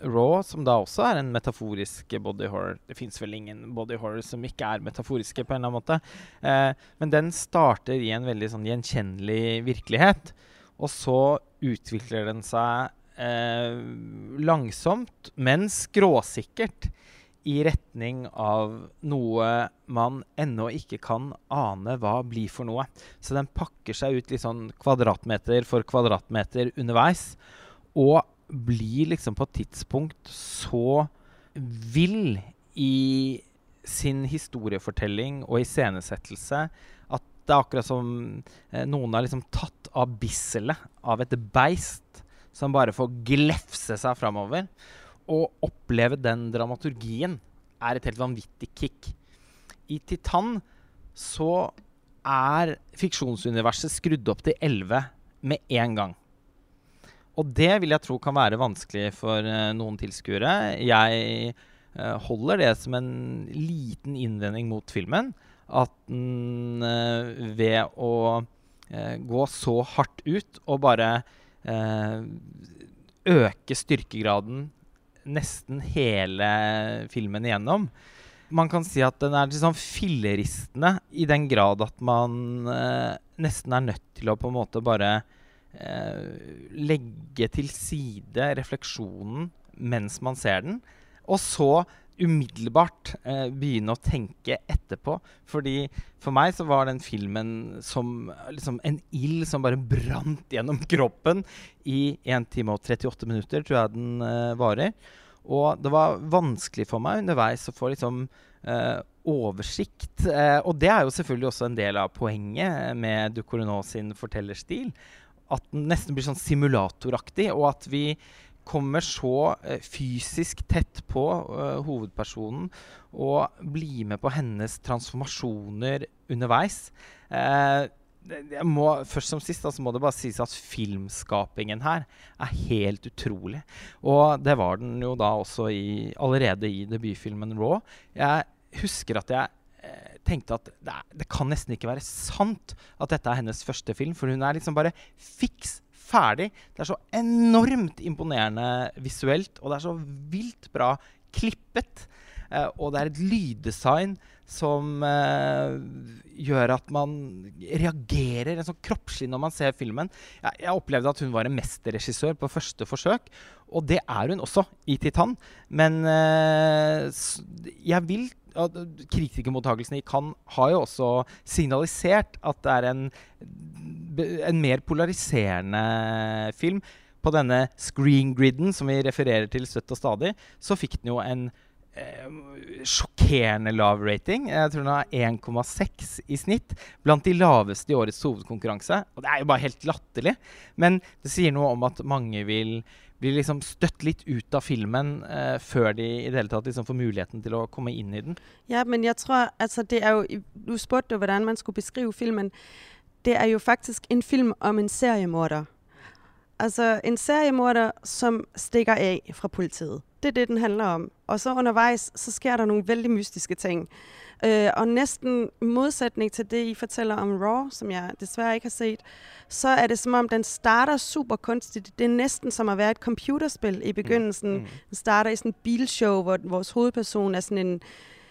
Raw, som da også er en metaforisk body horror Det fins vel ingen body horror som ikke er metaforiske, på en eller annen måte. Eh, men den starter i en veldig sånn gjenkjennelig virkelighet. Og så utvikler den seg eh, langsomt, men skråsikkert i retning av noe man ennå ikke kan ane hva blir for noe. Så den pakker seg ut litt sånn kvadratmeter for kvadratmeter underveis. Og blir liksom på et tidspunkt så vill i sin historiefortelling og iscenesettelse at det er akkurat som eh, noen har liksom tatt av bisselet av et beist som bare får glefse seg framover. Å oppleve den dramaturgien er et helt vanvittig kick. I Titan så er fiksjonsuniverset skrudd opp til 11 med en gang. Og det vil jeg tro kan være vanskelig for uh, noen tilskuere. Jeg uh, holder det som en liten innvending mot filmen. At den uh, ved å gå så hardt ut og bare øke styrkegraden nesten hele filmen igjennom man kan si at den er litt sånn filleristende i den grad at man nesten er nødt til å på en måte bare Eh, Eh, legge til side refleksjonen mens man ser den, og så umiddelbart eh, begynne å tenke etterpå. Fordi For meg så var den filmen som liksom en ild som bare brant gjennom [LAUGHS] kroppen i 1 time og 38 minutter, tror jeg den eh, varer. Og det var vanskelig for meg underveis å få liksom eh, oversikt. Eh, og det er jo selvfølgelig også en del av poenget med Ducournau sin fortellerstil at den nesten blir sånn simulatoraktig, og at vi kommer så uh, fysisk tett på uh, hovedpersonen og blir med på hennes transformasjoner underveis. Uh, må, først som sist altså må det bare sies at filmskapingen her er helt utrolig. Og det var den jo da også i, allerede i debutfilmen Raw. Jeg husker at jeg tenkte at det, det, kan nesten ikke være sant at dette er hennes første film, for hun er liksom bare fiks ferdig. Det er så enormt imponerende visuelt, og det er så vilt bra klippet. Eh, og det er et lyddesign som eh, gjør at man reagerer en sånn kroppslig når man ser filmen. Jeg, jeg opplevde at hun var en mesterregissør på første forsøk, og det er hun også i 'Titan'. Men eh, jeg vil at i Cannes har jo også signalisert at det er en, en mer polariserende film. På denne screen-griden som vi refererer til støtt og stadig, så fikk den jo en eh, sjokkerende lav rating. Jeg tror den har 1,6 i snitt. Blant de laveste i årets hovedkonkurranse. Og det er jo bare helt latterlig. Men det sier noe om at mange vil blir liksom støtt litt ut av filmen eh, før de i det hele tatt liksom får muligheten til å komme inn i den. Ja, men jeg tror, altså det er jo, du spurte jo, hvordan man skulle beskrive filmen. Det er jo faktisk en film om en seriemorder. Altså en seriemorder, som stikker av fra politiet. Det er det, den handler om. Og så underveis så sker der noen veldig mystiske ting. Øh, og næsten modsætning til det, I fortæller om Raw, som jeg desværre ikke har set, så er det som om, den starter super kunstigt. Det er næsten som at være et computerspil i begyndelsen. Mm. Den starter i sådan en bilshow, hvor vores hovedperson er sådan en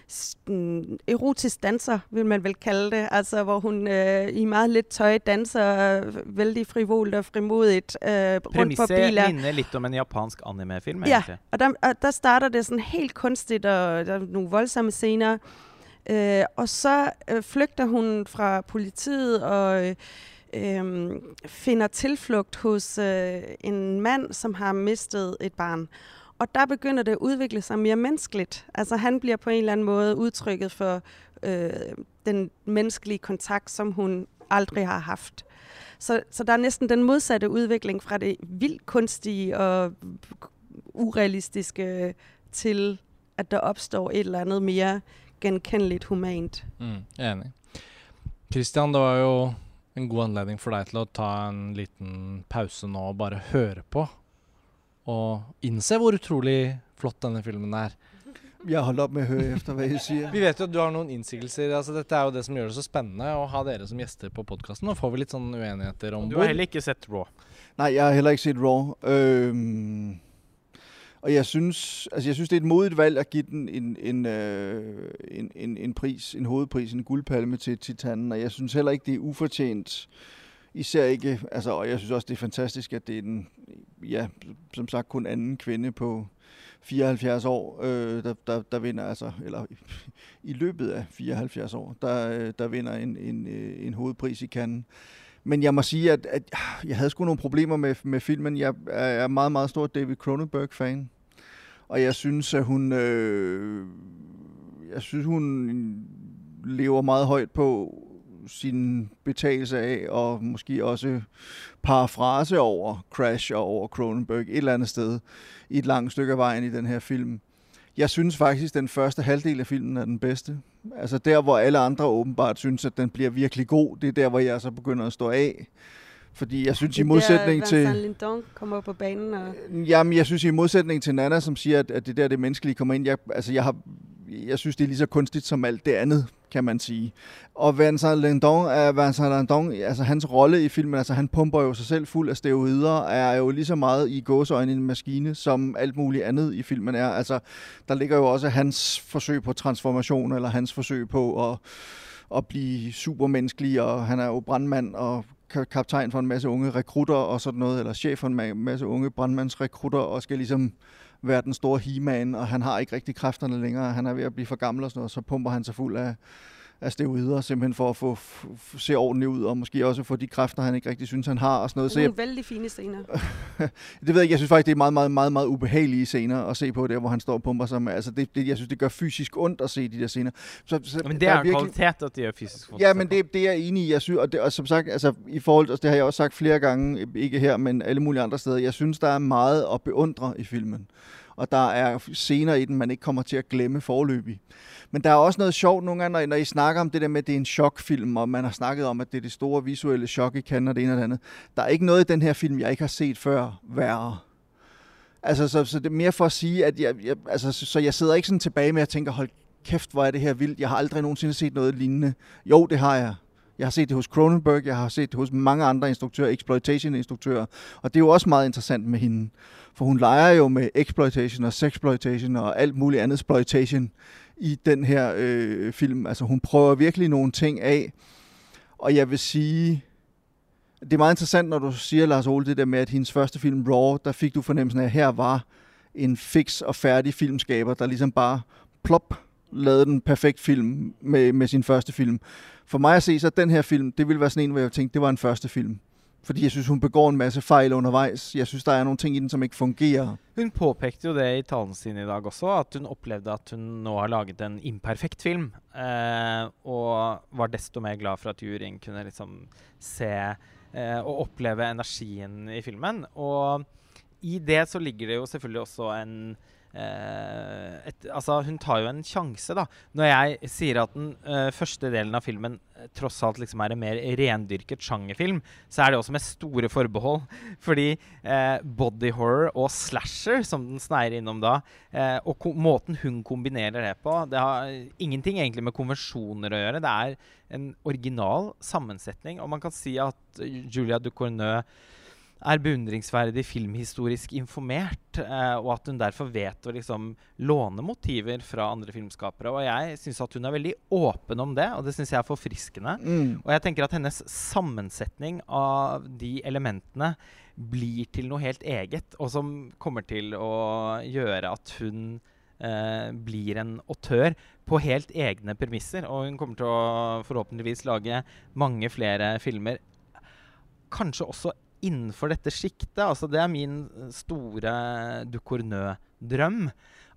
sådan erotisk danser, vil man vel kalde det. Altså, hvor hun øh, i meget lidt tøj danser øh, vældig frivolt og frimodigt øh, rundt på biler. minner litt om en japansk animefilm, Ja, egentlig. og der, og der starter det sådan helt kunstigt, og der er nogle voldsomme scener. Øh, og så øh, flygter hun fra politiet og øh, øh, finder tilflugt hos øh, en mand, som har mistet et barn. Og der begynder det at udvikle sig mere menneskeligt. Altså han bliver på en eller anden måde udtrykket for øh, den menneskelige kontakt, som hun aldrig har haft. Så, så der er næsten den modsatte udvikling fra det vildt kunstige og urealistiske til, at der opstår et eller andet mere genkendeligt humant. Mm, jeg er enig. Christian, det var jo en god anledning for deg til å ta en liten pause nå og bare høre på. Og innse hvor utrolig flott denne filmen er. Jeg har holdt op med at høre efter, hvad I siger. Vi vet jo at du har noen innsigelser. altså Dette er jo det som gjør det så spennende å ha dere som gjester på podkasten. Nå får vi litt sånn uenigheter om Du har heller ikke sett Raw. Nej, jeg har heller ikke set Raw. Øhm, og jeg synes, altså jeg synes, det er et modigt valg at give den en, en, øh, en, en, en pris, en hovedpris, en guldpalme til Titanen, og jeg synes heller ikke, det er ufortjent. Især ikke, altså, og jeg synes også, det er fantastisk, at det er den, ja, som sagt, kun anden kvinde på 74 år, øh, der, der, der vinder, altså, eller i løbet af 74 år, der, øh, der vinder en, en, øh, en hovedpris i Cannes. Men jeg må sige, at, at jeg havde sgu nogle problemer med, med filmen. Jeg er meget, meget stor David Cronenberg-fan. Og jeg synes, at hun... Øh, jeg synes, hun lever meget højt på sin betagelse af, og måske også parafrase over Crash og over Cronenberg et eller andet sted i et langt stykke af vejen i den her film. Jeg synes faktisk, at den første halvdel af filmen er den bedste. Altså der, hvor alle andre åbenbart synes, at den bliver virkelig god, det er der, hvor jeg så begynder at stå af. Fordi jeg synes i modsætning der, til... Lindon kommer på banen og... Jamen, jeg synes i modsætning til Nana, som siger, at, at det der, det menneskelige kommer ind, jeg, altså jeg, har, jeg synes, det er lige så kunstigt som alt det andet, kan man sige. Og Vincent Lindon, er, Vincent Lindon, altså hans rolle i filmen, altså han pumper jo sig selv fuld af steroider, er jo lige så meget i gåseøjne en maskine, som alt muligt andet i filmen er. Altså, der ligger jo også hans forsøg på transformation, eller hans forsøg på at, at blive supermenneskelig, og han er jo brandmand og kaptajn for en masse unge rekrutter og sådan noget, eller chef for en masse unge brandmandsrekrutter, og skal ligesom være den store he og han har ikke rigtig kræfterne længere, han er ved at blive for gammel og sådan noget, så pumper han sig fuld af, af steroider, simpelthen for at få, se ordentligt ud, og måske også få de kræfter, han ikke rigtig synes, han har, og sådan noget. Så jeg, Nogle vældig fine scener. [LAUGHS] det ved jeg ikke, jeg synes faktisk, det er meget, meget, meget, meget ubehagelige scener at se på der, hvor han står og pumper sig med. Altså, det, det, jeg synes, det gør fysisk ondt at se de der scener. Så, så, Men det der er en virkelig- kvalitet at de gjør fysisk Ja, men det, det er jeg enig i. Jeg synes, og, det, og som sagt, altså, i forhold til, altså, det har jeg også sagt flere gange, ikke her, men alle mulige andre steder, jeg synes, der er meget at beundre i filmen. Og der er scener i den, man ikke kommer til at glemme forløbig. Men der er også noget sjovt nogle gange, når, når I snakker om det der med, at det er en chokfilm, og man har snakket om, at det er det store visuelle chok, I kan, og det ene og det andet. Der er ikke noget i den her film, jeg ikke har set før værre. Altså, så, så det er mere for at sige, at jeg, jeg, altså, så, så jeg sidder ikke sådan tilbage med at tænke, hold kæft, hvor er det her vildt. Jeg har aldrig nogensinde set noget lignende. Jo, det har jeg. Jeg har set det hos Cronenberg, jeg har set det hos mange andre instruktører, exploitation-instruktører, og det er jo også meget interessant med hende, for hun leger jo med exploitation og sexploitation og alt muligt andet exploitation i den her øh, film. Altså hun prøver virkelig nogle ting af, og jeg vil sige, det er meget interessant, når du siger, Lars Ole, det der med, at hendes første film, Raw, der fik du fornemmelsen af, at her var en fix og færdig filmskaber, der ligesom bare plop lavede den perfekt film med, med sin første film. For mig at se, så den her film, det ville være sådan en, hvor jeg tænkte, det var en første film. Fordi jeg synes, hun begår en masse fejl undervejs. Jeg synes, der er nogle ting i den, som ikke fungerer. Hun påpekte jo det i talen sin i dag også, at hun opplevde at hun nå har laget en imperfekt film. Eh, og var desto mer glad for at juryen kunne liksom se eh, og oppleve energien i filmen. Og i det så ligger det jo selvfølgelig også en Eh, et, altså, hun tar jo en sjanse, da. Når jeg sier at den uh, første delen av filmen eh, tross alt liksom er en mer rendyrket sjangerfilm, så er det også med store forbehold. [LAUGHS] Fordi body horror og slasher, som den sneier innom da, og måten hun kombinerer det på Det har ingenting egentlig med konvensjoner å gjøre. Det er en original sammensetning. Og man kan si at Julia Ducourneux er beundringsverdig filmhistorisk informert, eh, og at hun derfor vet å liksom låne motiver fra andre filmskapere. Og jeg syns at hun er veldig åpen om det, og det syns jeg er forfriskende. Mm. Og jeg tenker at hennes sammensetning av de elementene blir til noe helt eget, og som kommer til å gjøre at hun eh, blir en autør på helt egne premisser. Og hun kommer til å forhåpentligvis lage mange flere filmer. Kanskje også innenfor dette sjiktet. Altså, det er min eh, store Ducourneux-drøm.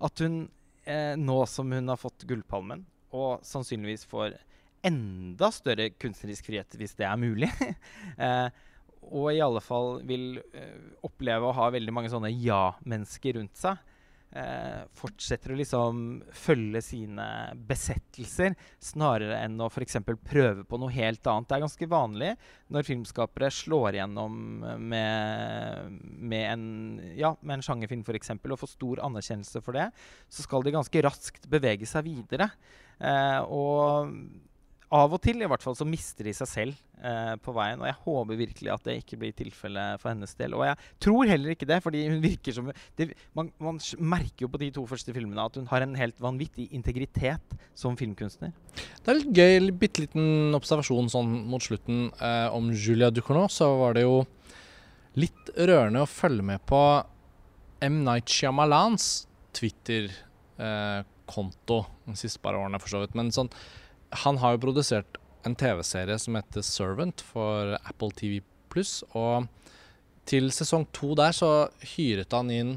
At hun, eh, nå som hun har fått Gullpalmen, og sannsynligvis får enda større kunstnerisk frihet hvis det er mulig, [LAUGHS] eh, og i alle fall vil eh, oppleve å ha veldig mange sånne ja-mennesker rundt seg, eh, fortsetter å liksom følge sine besettelser, snarere enn å f.eks. prøve på noe helt annet. Det er ganske vanlig når filmskapere slår igjennom med, med en, ja, med en sjangerfilm f.eks. og får stor anerkjennelse for det, så skal de ganske raskt bevege seg videre. Eh, og av og til i hvert fall så mister de seg selv eh, på veien. Og jeg håper virkelig at det ikke blir tilfellet for hennes del. Og jeg tror heller ikke det, fordi hun virker som det, man, man, merker jo på de to første filmene at hun har en helt vanvittig integritet som filmkunstner. Det er litt gøy, bitte liten observasjon sånn mot slutten eh, om Julia Ducournau. Så var det jo litt rørende å følge med på M. Night Shyamalans Twitter-konto eh, de siste par årene, for så vidt. Men sånn han har jo produsert en TV-serie som heter Servant for Apple TV Pluss. Og til sesong to der så hyret han inn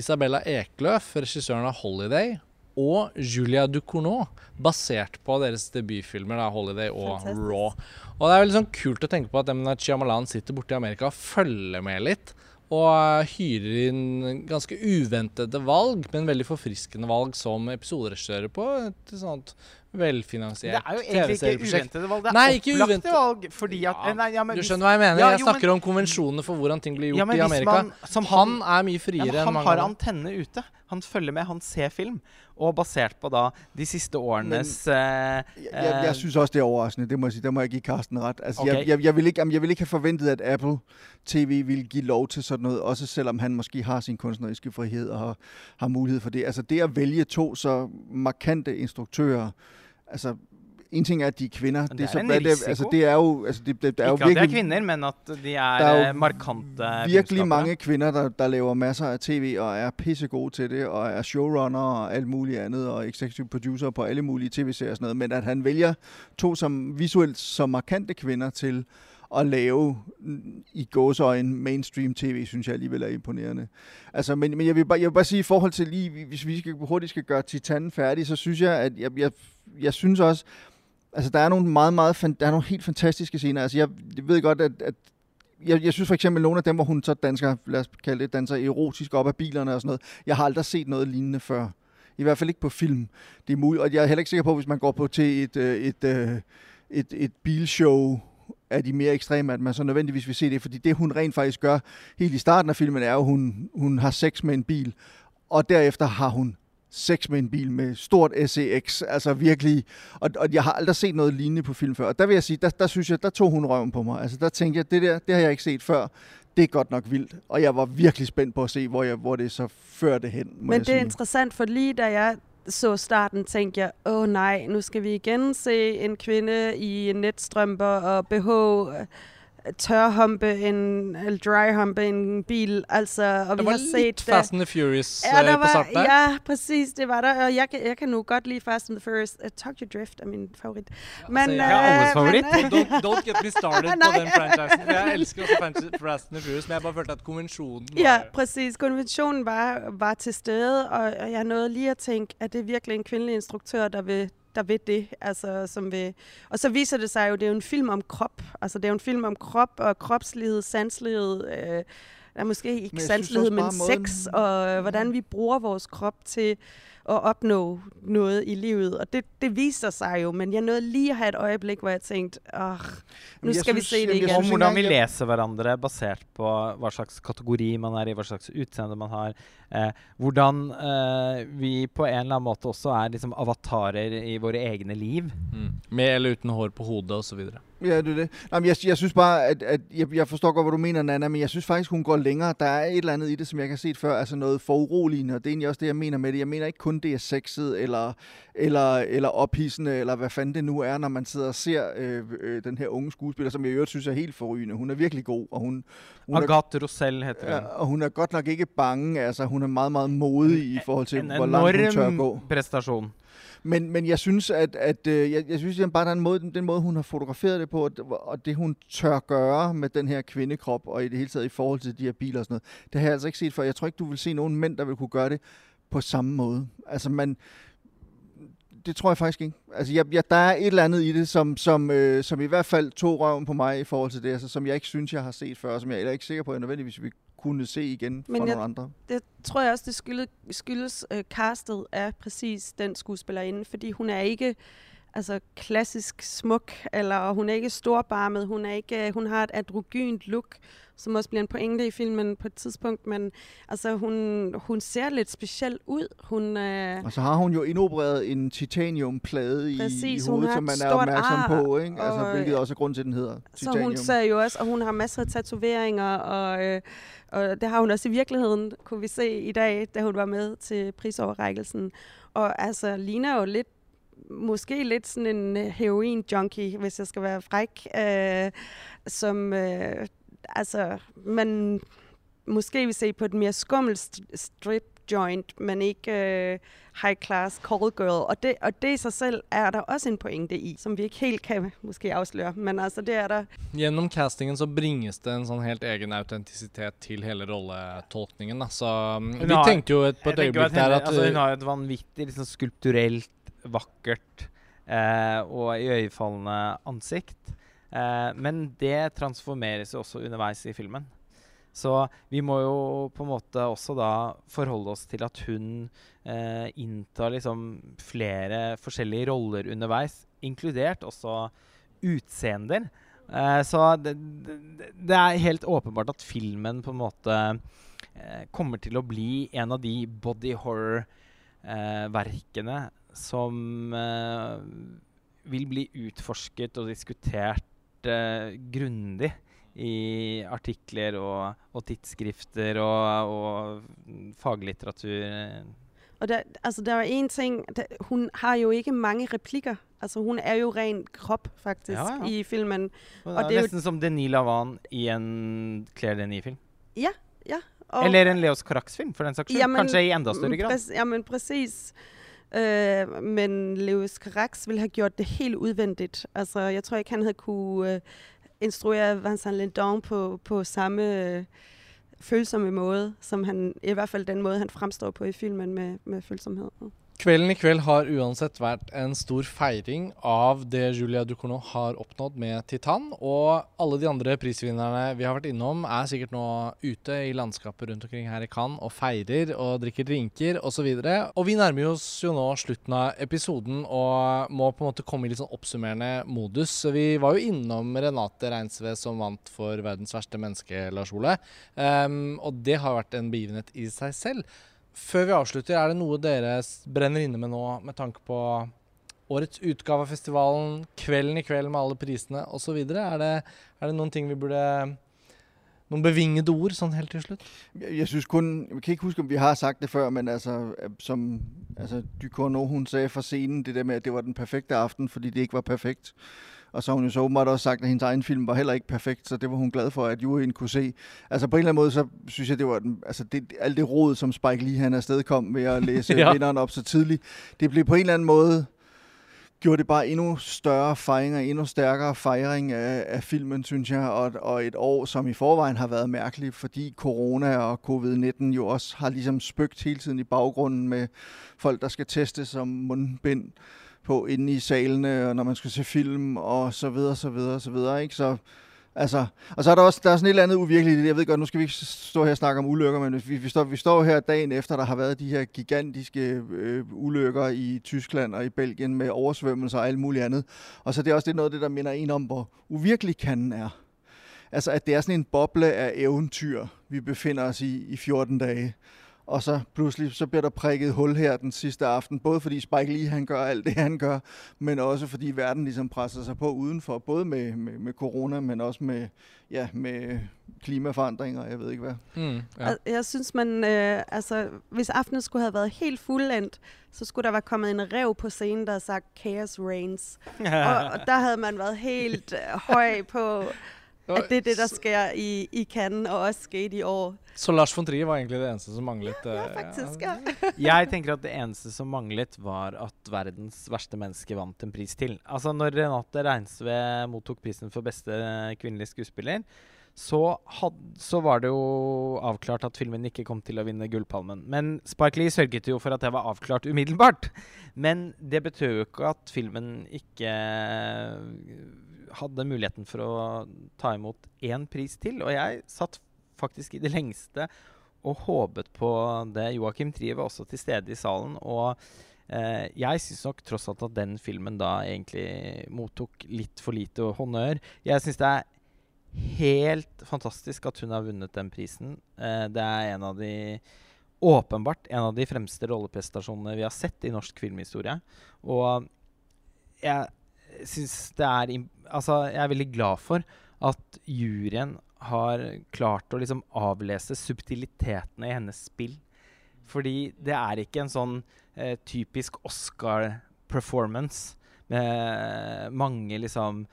Isabella Ekløf, regissøren av Holiday, og Julia Ducournau, basert på deres debutfilmer da, Holiday og Fantastisk. Raw. Og det er veldig sånn kult å tenke på at M. Chiamalan sitter borte i Amerika og følger med litt. Og hyrer inn ganske uventede valg, men veldig forfriskende valg som episoderegissører på et sånt velfinansiert TV-serieprosjekt. Det er jo egentlig ikke uventede valg, det er nei, opplagte valg. Fordi at, ja, nei, ja, du skjønner hva jeg mener? Ja, jeg snakker men, om konvensjonene for hvordan ting blir gjort i Amerika. Man, han, han, er mye friere enn mange Han har antenne ute. Han følger med, han ser film. Og basert på da de siste årenes Men, uh, jeg, jeg, jeg syns også det er overraskende. Det må jeg sige. Der må jeg give Karsten rett. Altså, okay. jeg, jeg, jeg, vil ikke, jeg vil ikke ha forventet at Apple TV vil gi lov til sådan noget, også selvom han måske har sin kunstneriske frihed og har, har mulighed for det. Altså det at vælge to så markante instruktører, altså en ting er, at de er kvinder. Det, er, så, det, altså, det er jo, altså, det, det, det er jo virkelig... At det er kvinner, men at de er, der er markante virkelig mange kvinder, der, der laver masser af tv, og er pissegode til det, og er showrunner og alt muligt andet, og executive producer på alle mulige tv-serier og sådan noget. Men at han vælger to som visuelt så markante kvinder til at lave i gåsøjen mainstream tv, synes jeg alligevel er imponerende. Altså, men, men jeg, vil bare, jeg vil bare sige, i forhold til lige, hvis vi skal, hurtigt skal gøre Titan færdig, så synes jeg, at jeg, jeg, jeg synes også, altså der er nogle meget, meget, der er nogle helt fantastiske scener. Altså jeg, jeg ved godt, at, at jeg, jeg synes for eksempel nogle af dem, hvor hun så danser, lad os kalde det, danser erotisk op af bilerne og sådan noget. Jeg har aldrig set noget lignende før. I hvert fald ikke på film. Det er muligt, og jeg er heller ikke sikker på, hvis man går på til et, øh, et, et, et, et bilshow af de mere ekstreme, at man så nødvendigvis vil se det, fordi det hun rent faktisk gør helt i starten af filmen, er jo, at hun, hun har sex med en bil, og derefter har hun sex med en bil med stort SEX. Altså virkelig. Og, og jeg har aldrig set noget lignende på film før. Og der vil jeg sige, der, der synes jeg, der tog hun røven på mig. Altså der tænkte jeg, det der, det har jeg ikke set før. Det er godt nok vildt. Og jeg var virkelig spændt på at se, hvor, jeg, hvor det så førte hen. Må Men jeg det er sige. interessant, for lige da jeg så starten, tænkte jeg, åh oh, nej, nu skal vi igen se en kvinde i netstrømper og BH tørhumpe en, eller dryhumpe en bil, altså, og Det vi var har set litt Fast and the Furious Ja, eh, der på var, start der. ja, præcis, det var der. Og jeg, kan- jeg kan nu godt lide Fast and the Furious. Uh, Tokyo Drift er min favorit. Men, altså, jeg har alles øh, favorit. men, øh, Don't, don't get me started [LAUGHS] på den franchisen. For jeg elsker også Fast and the Furious, men jeg bare følte at konvensjonen var Ja, præcis. Konventionen var, var til stede, og, og jeg nåede lige at tænke, at det er virkelig en kvindelig instruktør, der vil, der vil det. Altså, som vil. Og så viser det sig jo, det er jo en film om krop. Altså, det er jo en film om krop og kropslighed, sanslighed. Øh, der er måske ikke synes sanslighed, men bare måden- sex, og øh, hvordan vi bruger vores krop til at opnå noget i livet. Og det, det viser sig jo, men jeg nåede lige at have et øjeblik, hvor jeg tænkte, åh, nu jeg skal vi synes- se det igen. Om hvordan vi leser hverandre basert på hva slags kategori man er i, hva slags utseende man har. Eh, hvordan eh, vi på en eller annen måte også er liksom avatarer i våre egne liv. Mm. Med eller uten hår på hodet og så videre. Ja, det er det. Nej, men jeg, jeg synes bare, at, at jeg, jeg forstår godt, hvad du mener, Nana, men jeg synes faktisk, hun går længere. Der er et eller andet i det, som jeg har set før, altså noget foruroligende, og det er egentlig også det, jeg mener med det. Jeg mener ikke kun, det er sexet, eller, eller, eller ophidsende, eller hvad fanden det nu er, når man sidder og ser øh, øh, den her unge skuespiller, som jeg i øvrigt synes er helt forrygende. Hun er virkelig god, og hun, hun er, Agathe Rosell heter ja, og hun er godt nok ikke bange. Altså, hun er meget, meget modig i forhold til, En hvor langt hun tør gå. prestasjon. Men, men jeg synes, at, at øh, jeg, jeg synes, at bare der er en måde, den, den måde, hun har fotograferet det på, og- og det, hun tør gøre med den her kvindekrop, og i det hele taget i forhold til de her biler og sådan noget, det har jeg altså ikke set før. Jeg tror ikke, du vil se nogen mænd, der vil kunne gøre det på samme måde. Altså, man, det tror jeg faktisk ikke. Altså, jeg, jeg, der er et eller andet i det, som, som, øh, som i hvert fald tog røven på mig i forhold til det, altså, som jeg ikke synes, jeg har set før, og som jeg er ikke sikker på, at jeg nødvendigvis vil kunne se igen Men jeg- nogle andre. det tror jeg også, det skyldes, skyldes øh, castet af præcis den skuespillerinde, fordi hun er ikke altså klassisk smuk, eller hun er ikke storbarmet, hun, er ikke, hun har et androgynt look, som også bliver en pointe i filmen på et tidspunkt, men altså hun, hun ser lidt speciel ud. Hun, øh, Og så har hun jo indopereret en titaniumplade i, i Præcis, hun hovedet, som man er opmærksom ar, på, ikke? Altså, og, hvilket også er grund til, at den hedder så titanium. hun ser jo også, og hun har masser af tatoveringer, og, øh, og det har hun også i virkeligheden, kunne vi se i dag, da hun var med til prisoverrækkelsen. Og altså, ligner jo lidt måske lidt sådan en øh, heroin-junkie, hvis jeg skal være fræk, øh, som øh, altså, man måske vil se på et mere skummelt st- strip joint, men ikke øh, high class call girl. Og det, og det i sig selv er der også en pointe i, som vi ikke helt kan måske afsløre. Men altså, det er der. Gjennom castingen så bringes det en sånn helt egen autentisitet til hele rolletolkningen. Så um, vi har- tenkte jo et, på et henne, der at altså, Hun uh, har et vanvittig liksom, skulpturelt, vakkert eh, og iøynefallende ansikt. Eh, men det transformeres jo også underveis i filmen. Så vi må jo på en måte også da forholde oss til at hun eh, inntar liksom flere forskjellige roller underveis, inkludert også utseender. Eh, så det, det, det er helt åpenbart at filmen på en måte eh, kommer til å bli en av de body horror-verkene eh, som eh, vil bli utforsket og diskutert eh, grundig i artikler og, og tidsskrifter og, og faglitteratur. Og der, altså, der er en ting, der, hun har jo ikke mange replikker. Altså, hun er jo ren krop, faktisk, Ja, ja. i filmen. Og Og det er jo- nesten som Denis Lavan i en Claire Denis-film. Og, Eller en Leos Carax-film, for den saks skyld. Jamen, Kanskje i enda større grad. Præcis, jamen præcis. Øh, men Lewis Carax ville have gjort det helt udvendigt. Altså, jeg tror ikke, han havde kunne øh, instruere Vincent Lindon på, på samme øh, følsomme måde, som han, i hvert fald den måde, han fremstår på i filmen med, med følsomhed. Kvelden i kveld har uansett vært en stor feiring av det Julia Ducournau har oppnådd med Titan. Og alle de andre prisvinnerne vi har vært innom, er sikkert nå ute i landskapet rundt omkring her i Cannes og feirer og drikker drinker osv. Og, og vi nærmer oss jo nå slutten av episoden og må på en måte komme i litt sånn oppsummerende modus. Vi var jo innom Renate Reinsve som vant for 'Verdens verste menneske', Lars Ole. Um, og det har vært en begivenhet i seg selv før vi avslutter, er det noe dere brenner inne med nå med tanke på årets utgave av festivalen, kvelden i kveld med alle prisene osv.? Er, det- er det noen ting vi burde Noen bevingede ord sånn helt til slutt? Jeg, jeg synes kun, jeg kan ikke huske, om vi har sagt det før, men altså, øh, som altså, Ducournau, hun sagde fra scenen, det der med, at det var den perfekte aften, fordi det ikke var perfekt. Og så har hun jo så åbenbart også sagt, at hendes egen film var heller ikke perfekt, så det var hun glad for, at juryen kunne se. Altså på en eller anden måde, så synes jeg, det var den, altså det, alt det råd, som Spike Lee han afsted kom ved at læse [LAUGHS] ja. vinderen op så tidligt, det blev på en eller anden måde gjorde det bare endnu større fejring og endnu stærkere fejring af, af filmen, synes jeg, og, og et år, som i forvejen har været mærkeligt, fordi corona og covid-19 jo også har ligesom spøgt hele tiden i baggrunden med folk, der skal testes som mundbind på inde i salene, og når man skal se film, og så videre, så videre, så videre, ikke? Så, altså, og så er der også der er sådan et eller andet uvirkeligt. i det. Jeg ved godt, nu skal vi ikke stå her og snakke om ulykker, men vi, vi, står, vi står her dagen efter, der har været de her gigantiske øh, ulykker i Tyskland og i Belgien med oversvømmelser og alt muligt andet. Og så det er også det noget af det, der minder en om, hvor uvirkelig kanden er. Altså, at det er sådan en boble af eventyr, vi befinder os i i 14 dage. Og så pludselig så bliver der prikket hul her den sidste aften, både fordi Spike Lee han gør alt det, han gør, men også fordi verden ligesom presser sig på udenfor, både med, med, med corona, men også med, ja, med klimaforandringer, og jeg ved ikke hvad. Mm, ja. Ja. Jeg synes, man, øh, altså, hvis aftenen skulle have været helt fuldendt, så skulle der være kommet en rev på scenen, der havde sagt Chaos Reigns. [LAUGHS] og, og der havde man været helt øh, høj på, at det er det, der sker i, i Cannes, og også skete i år. Så Lars von Trier var egentlig det eneste som manglet? Ja, eh, faktisk, ja. [LAUGHS] Jeg tenker at det eneste som manglet, var at verdens verste menneske vant en pris til. Altså, når Renate Reinsve mottok prisen for beste kvinnelige skuespiller, så, had, så var det jo avklart at filmen ikke kom til å vinne Gullpalmen. Men Spike Lee sørget jo for at det var avklart umiddelbart. Men det betød jo ikke at filmen ikke hadde muligheten for å ta imot én pris til. Og jeg satt faktisk i det lengste og håpet på det. Joakim Trier var også til stede i salen. Og eh, jeg syns nok tross alt at den filmen da egentlig mottok litt for lite honnør. Jeg syns det er helt fantastisk at hun har vunnet den prisen. Eh, det er en av de Åpenbart en av de fremste rolleprestasjonene vi har sett i norsk filmhistorie. Og jeg syns det er Altså, jeg er veldig glad for at juryen har klart å liksom avlese subtilitetene i hennes spill. Fordi det er ikke en sånn eh, typisk Oscar-performance med eh, mange liksom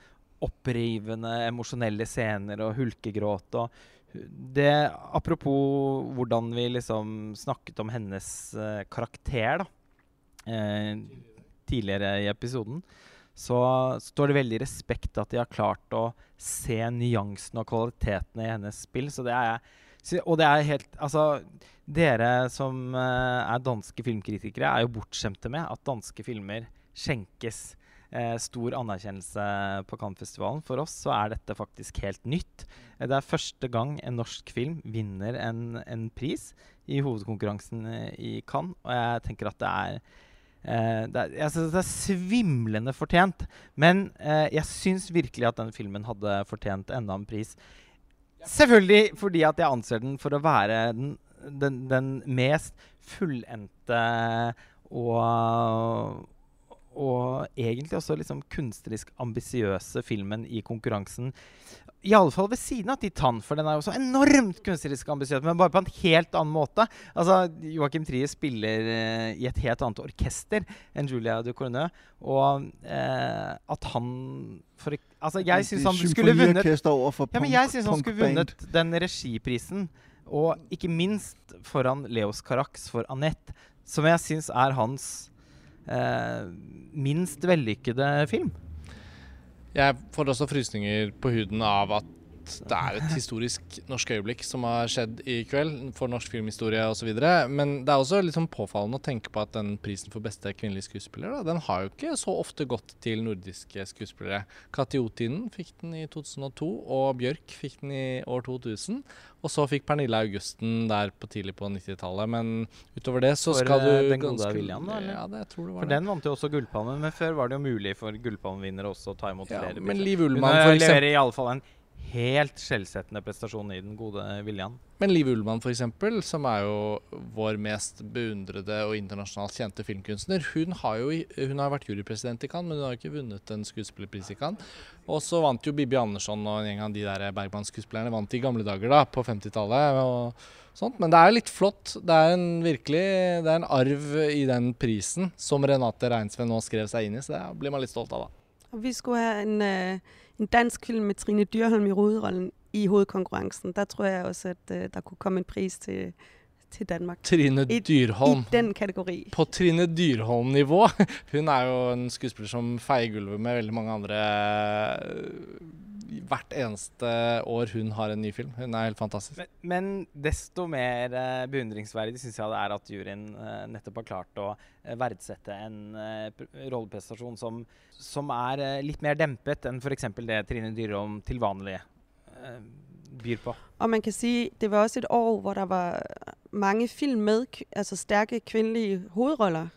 opprivende, emosjonelle scener og hulkegråt og det, Apropos hvordan vi liksom snakket om hennes eh, karakter da, eh, tidligere i episoden, så står det veldig respekt at de har klart å se nyansene og kvalitetene i hennes spill. Så det er jeg Og det er helt Altså, dere som eh, er danske filmkritikere, er jo bortskjemte med at danske filmer skjenkes eh, stor anerkjennelse på Cannes-festivalen. For oss så er dette faktisk helt nytt. Eh, det er første gang en norsk film vinner en, en pris i hovedkonkurransen eh, i Cannes, og jeg tenker at det er Eh, det, er, jeg synes det er svimlende fortjent. Men eh, jeg syns virkelig at den filmen hadde fortjent enda en pris. Selvfølgelig fordi at jeg anser den for å være den, den, den mest fullendte og og egentlig også liksom kunstnerisk ambisiøse filmen i konkurransen. I alle fall ved siden av Titan, for den er jo så enormt kunstnerisk ambisiøs, men bare på en helt annen måte. Altså, Joakim Trier spiller eh, i et helt annet orkester enn Julia Ducournau, og eh, at han for, Altså, jeg syns han skulle vunnet ja, men jeg syns han skulle vunnet den regiprisen. Og ikke minst foran Leos Carax for Annette, som jeg syns er hans eh, minst vellykkede film. Jeg får også frysninger på huden av at det er et historisk norsk øyeblikk som har skjedd i kveld for norsk filmhistorie osv. Men det er også litt sånn påfallende å tenke på at den prisen for beste kvinnelige skuespiller, da, den har jo ikke så ofte gått til nordiske skuespillere. Kati Otinen fikk den i 2002, og Bjørk fikk den i år 2000. Og så fikk Pernille Augusten der på tidlig på 90-tallet. Men utover det så For, skal eh, du Den gode ganske- William, da, eller? Ja, det jeg tror det var For det. den vant jo også Gullpalmen, men før var det jo mulig for Gullpalmenvinnere også å ta imot Ja, flere men. Liv Hun Ullmann, for eksempel. leverer i alle fall en helt skjellsettende prestasjon i den gode Viljan. Men Liv Ullmann, for eksempel, som er jo vår mest beundrede og internasjonalt kjente filmkunstner, hun har jo i- hun har vært jurypresident i Cannes, men hun har ikke vunnet en skuespillerpris i Cannes. Og så vant jo Bibi Andersson og en gjeng av de der Bergman-skuespillerne vant i gamle dager, da, på 50-tallet. og sånt. Men det er litt flott. Det er en virkelig det er en arv i den prisen som Renate Reinsve nå skrev seg inn i, så det blir man litt stolt av, da. Vi skulle have en, øh, en dansk film med Trine Dyrholm i hovedrollen i hovedkonkurrencen. Der tror jeg også, at øh, der kunne komme en pris til, til Danmark. Trine I- Dyrholm. I den kategori. på Trine Dyrholm-nivå. [LAUGHS] Hun er jo en skuespiller som feier gulvet med veldig mange andre eh, hvert eneste år hun har en ny film. Hun er helt fantastisk. Men, men desto mer eh, beundringsverdig syns jeg det er at juryen eh, nettopp har klart å eh, verdsette en eh, pr- rolleprestasjon som, som er eh, litt mer dempet enn f.eks. det Trine Dyrholm til vanlig byr på. Og man kan sige, det var også et år, hvor der var mange film med altså stærke kvindelige hovedroller.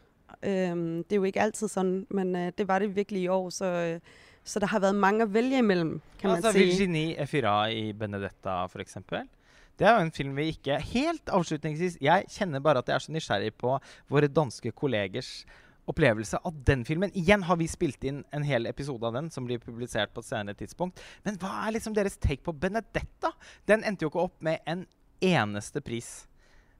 Øhm, det er jo ikke altid sådan, men øh, det var det virkelig i år, så, øh, så der har været mange at vælge imellem, kan man altså sige. Virginie Efira i Benedetta, f.eks. Det er jo en film vi ikke Helt avslutningsvis Jeg kjenner bare at jeg er så nysgjerrig på våre danske kollegers opplevelse av den filmen. Igjen har vi spilt inn en hel episode av den som blir publisert på et senere tidspunkt. Men hva er liksom deres take på Benedetta? Den endte jo ikke opp med en eneste pris.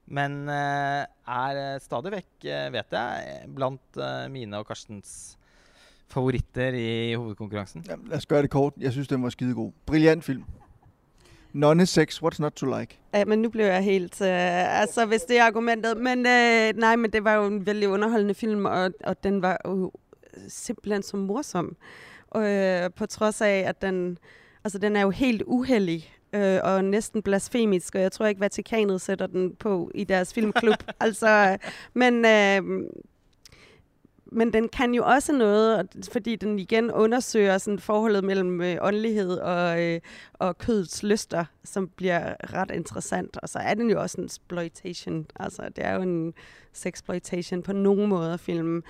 Men uh, er eh, stadig vekk, uh, vet jeg, blant uh, mine og Karstens favoritter i hovedkonkurransen. Jamen, lad os gøre det kort. Jeg synes, den var skidegod. Brilliant film. Nonne sex, what's not to like? Ja, men nu blev jeg helt... Øh, altså, hvis det er argumentet. Men øh, nej, men det var jo en vældig underholdende film, og, og den var jo simpelthen så morsom. Og, øh, på trods af, at den, altså, den er jo helt uheldig øh, og næsten blasfemisk, og jeg tror ikke, Vatikanet sætter den på i deres filmklub. [LAUGHS] altså, men... Øh, men den kan jo også noget, fordi den igen undersøger sådan forholdet mellem øh, åndelighed og, øh, og kødets lyster, som bliver ret interessant. Og så er den jo også en exploitation. Altså, det er jo en sexploitation på nogen måder film.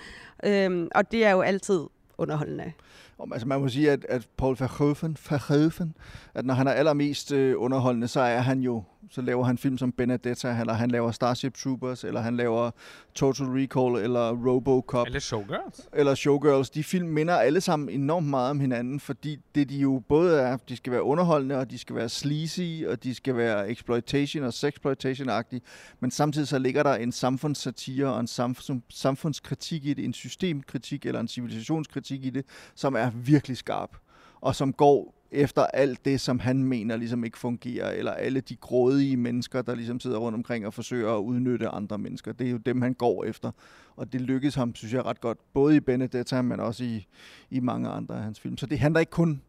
Øhm, og det er jo altid underholdende. Om, altså man må sige, at, at Paul Verhoeven, Verhoeven, at når han er allermest øh, underholdende, så er han jo, så laver han film som Benedetta, eller han laver Starship Troopers, eller han laver Total Recall, eller Robocop. Eller Showgirls. eller Showgirls, de film minder alle sammen enormt meget om hinanden, fordi det de jo både er, de skal være underholdende, og de skal være sleazy, og de skal være exploitation og sexploitation-agtige, men samtidig så ligger der en samfundssatire og en samfund, samfundskritik i det, en systemkritik eller en civilisationskritik i det, som er virkelig skarp, og som går efter alt det, som han mener ligesom ikke fungerer, eller alle de grådige mennesker, der ligesom sidder rundt omkring og forsøger at udnytte andre mennesker. Det er jo dem, han går efter. Og det lykkedes ham, synes jeg, ret godt, både i Benedetta, men også i, i mange andre af hans film. Så det handler ikke kun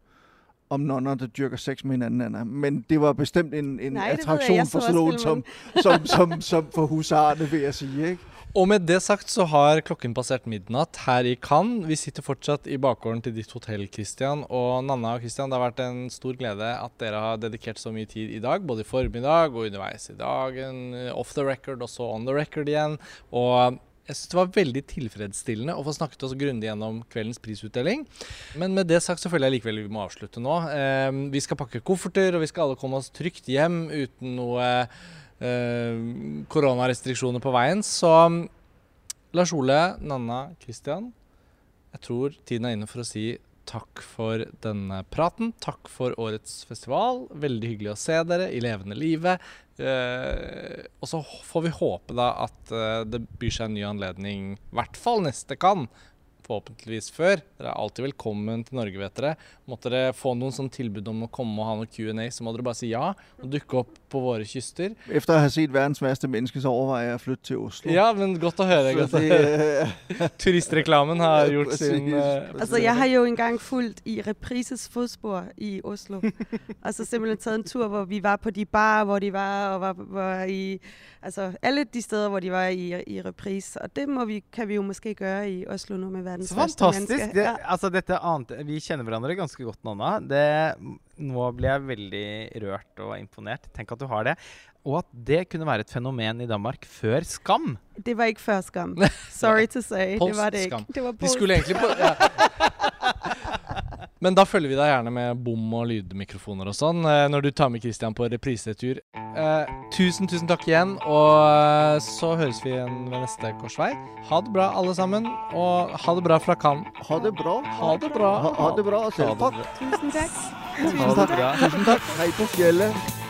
om nonner, der dyrker sex med hinanden, Anna. Men det var bestemt en, en Nej, ved jeg. attraktion Jeg for sådan nogen som, som, som, som for husarerne, vil jeg sige. Ikke? Og med det sagt så har klokken passert midnatt her i Cannes. Vi sitter fortsatt i bakgården til ditt hotell, Christian. Og Nanna og Christian, det har vært en stor glede at dere har dedikert så mye tid i dag. Både i formiddag og underveis i dagen. Off the record og så on the record igjen. Og jeg syns det var veldig tilfredsstillende å få snakket oss grundig gjennom kveldens prisutdeling. Men med det sagt så føler jeg likevel vi må avslutte nå. Eh, vi skal pakke kofferter, og vi skal alle komme oss trygt hjem uten noe Eh, koronarestriksjoner på veien. Så mm, Lars Ole, Nanna, Christian. Jeg tror tiden er inne for å si takk for denne praten. Takk for årets festival. Veldig hyggelig å se dere i levende livet. Eh, og så får vi håpe da at eh, det byr seg en ny anledning, i hvert fall neste kan. Forhåpentligvis før. Dere er alltid velkommen til Norge, vet dere. Måtte dere få noen sånn tilbud om å komme og ha noe Q&A, så må dere bare si ja og dukke opp på våre kyster. Efter at have set verdens værste menneske, så overvejer jeg at flytte til Oslo. Ja, men godt å høre. Godt å det, høre. øh, [LAUGHS] Turistreklamen har gjort sin præcis. Altså, jeg har jo engang fulgt i Reprises fodspor i Oslo. og [LAUGHS] så simpelthen taget en tur, hvor vi var på de barer, hvor de var, og var, var i... Altså, alle de steder, hvor de var i, i Reprise. Og det må vi, kan vi jo måske gøre i Oslo nu med verdens fantastisk! menneske. Det, Ja. altså dette ante, vi kjenner hverandre ganske godt, Nanna. Det, nå blir jeg veldig rørt og imponert. Tenk at du har det. Og at det kunne være et fenomen i Danmark før Skam. Det var ikke før skam. [LAUGHS] Sorry to say. det var det Post-skam. ikke. Det var De skulle egentlig på ja. [LAUGHS] Men da følger vi deg gjerne med bom og lydmikrofoner og sånn eh, når du tar med Christian på reprisetur. Eh, tusen, tusen takk igjen, og eh, så høres vi igjen ved neste korsvei. Ha det bra, alle sammen, og ha det bra fra Cannes. Ha det bra. Ha det bra. Ha, ha det bra. Selv takk. Tusen takk. Tusen takk. Tusen takk. Hei på fjellet.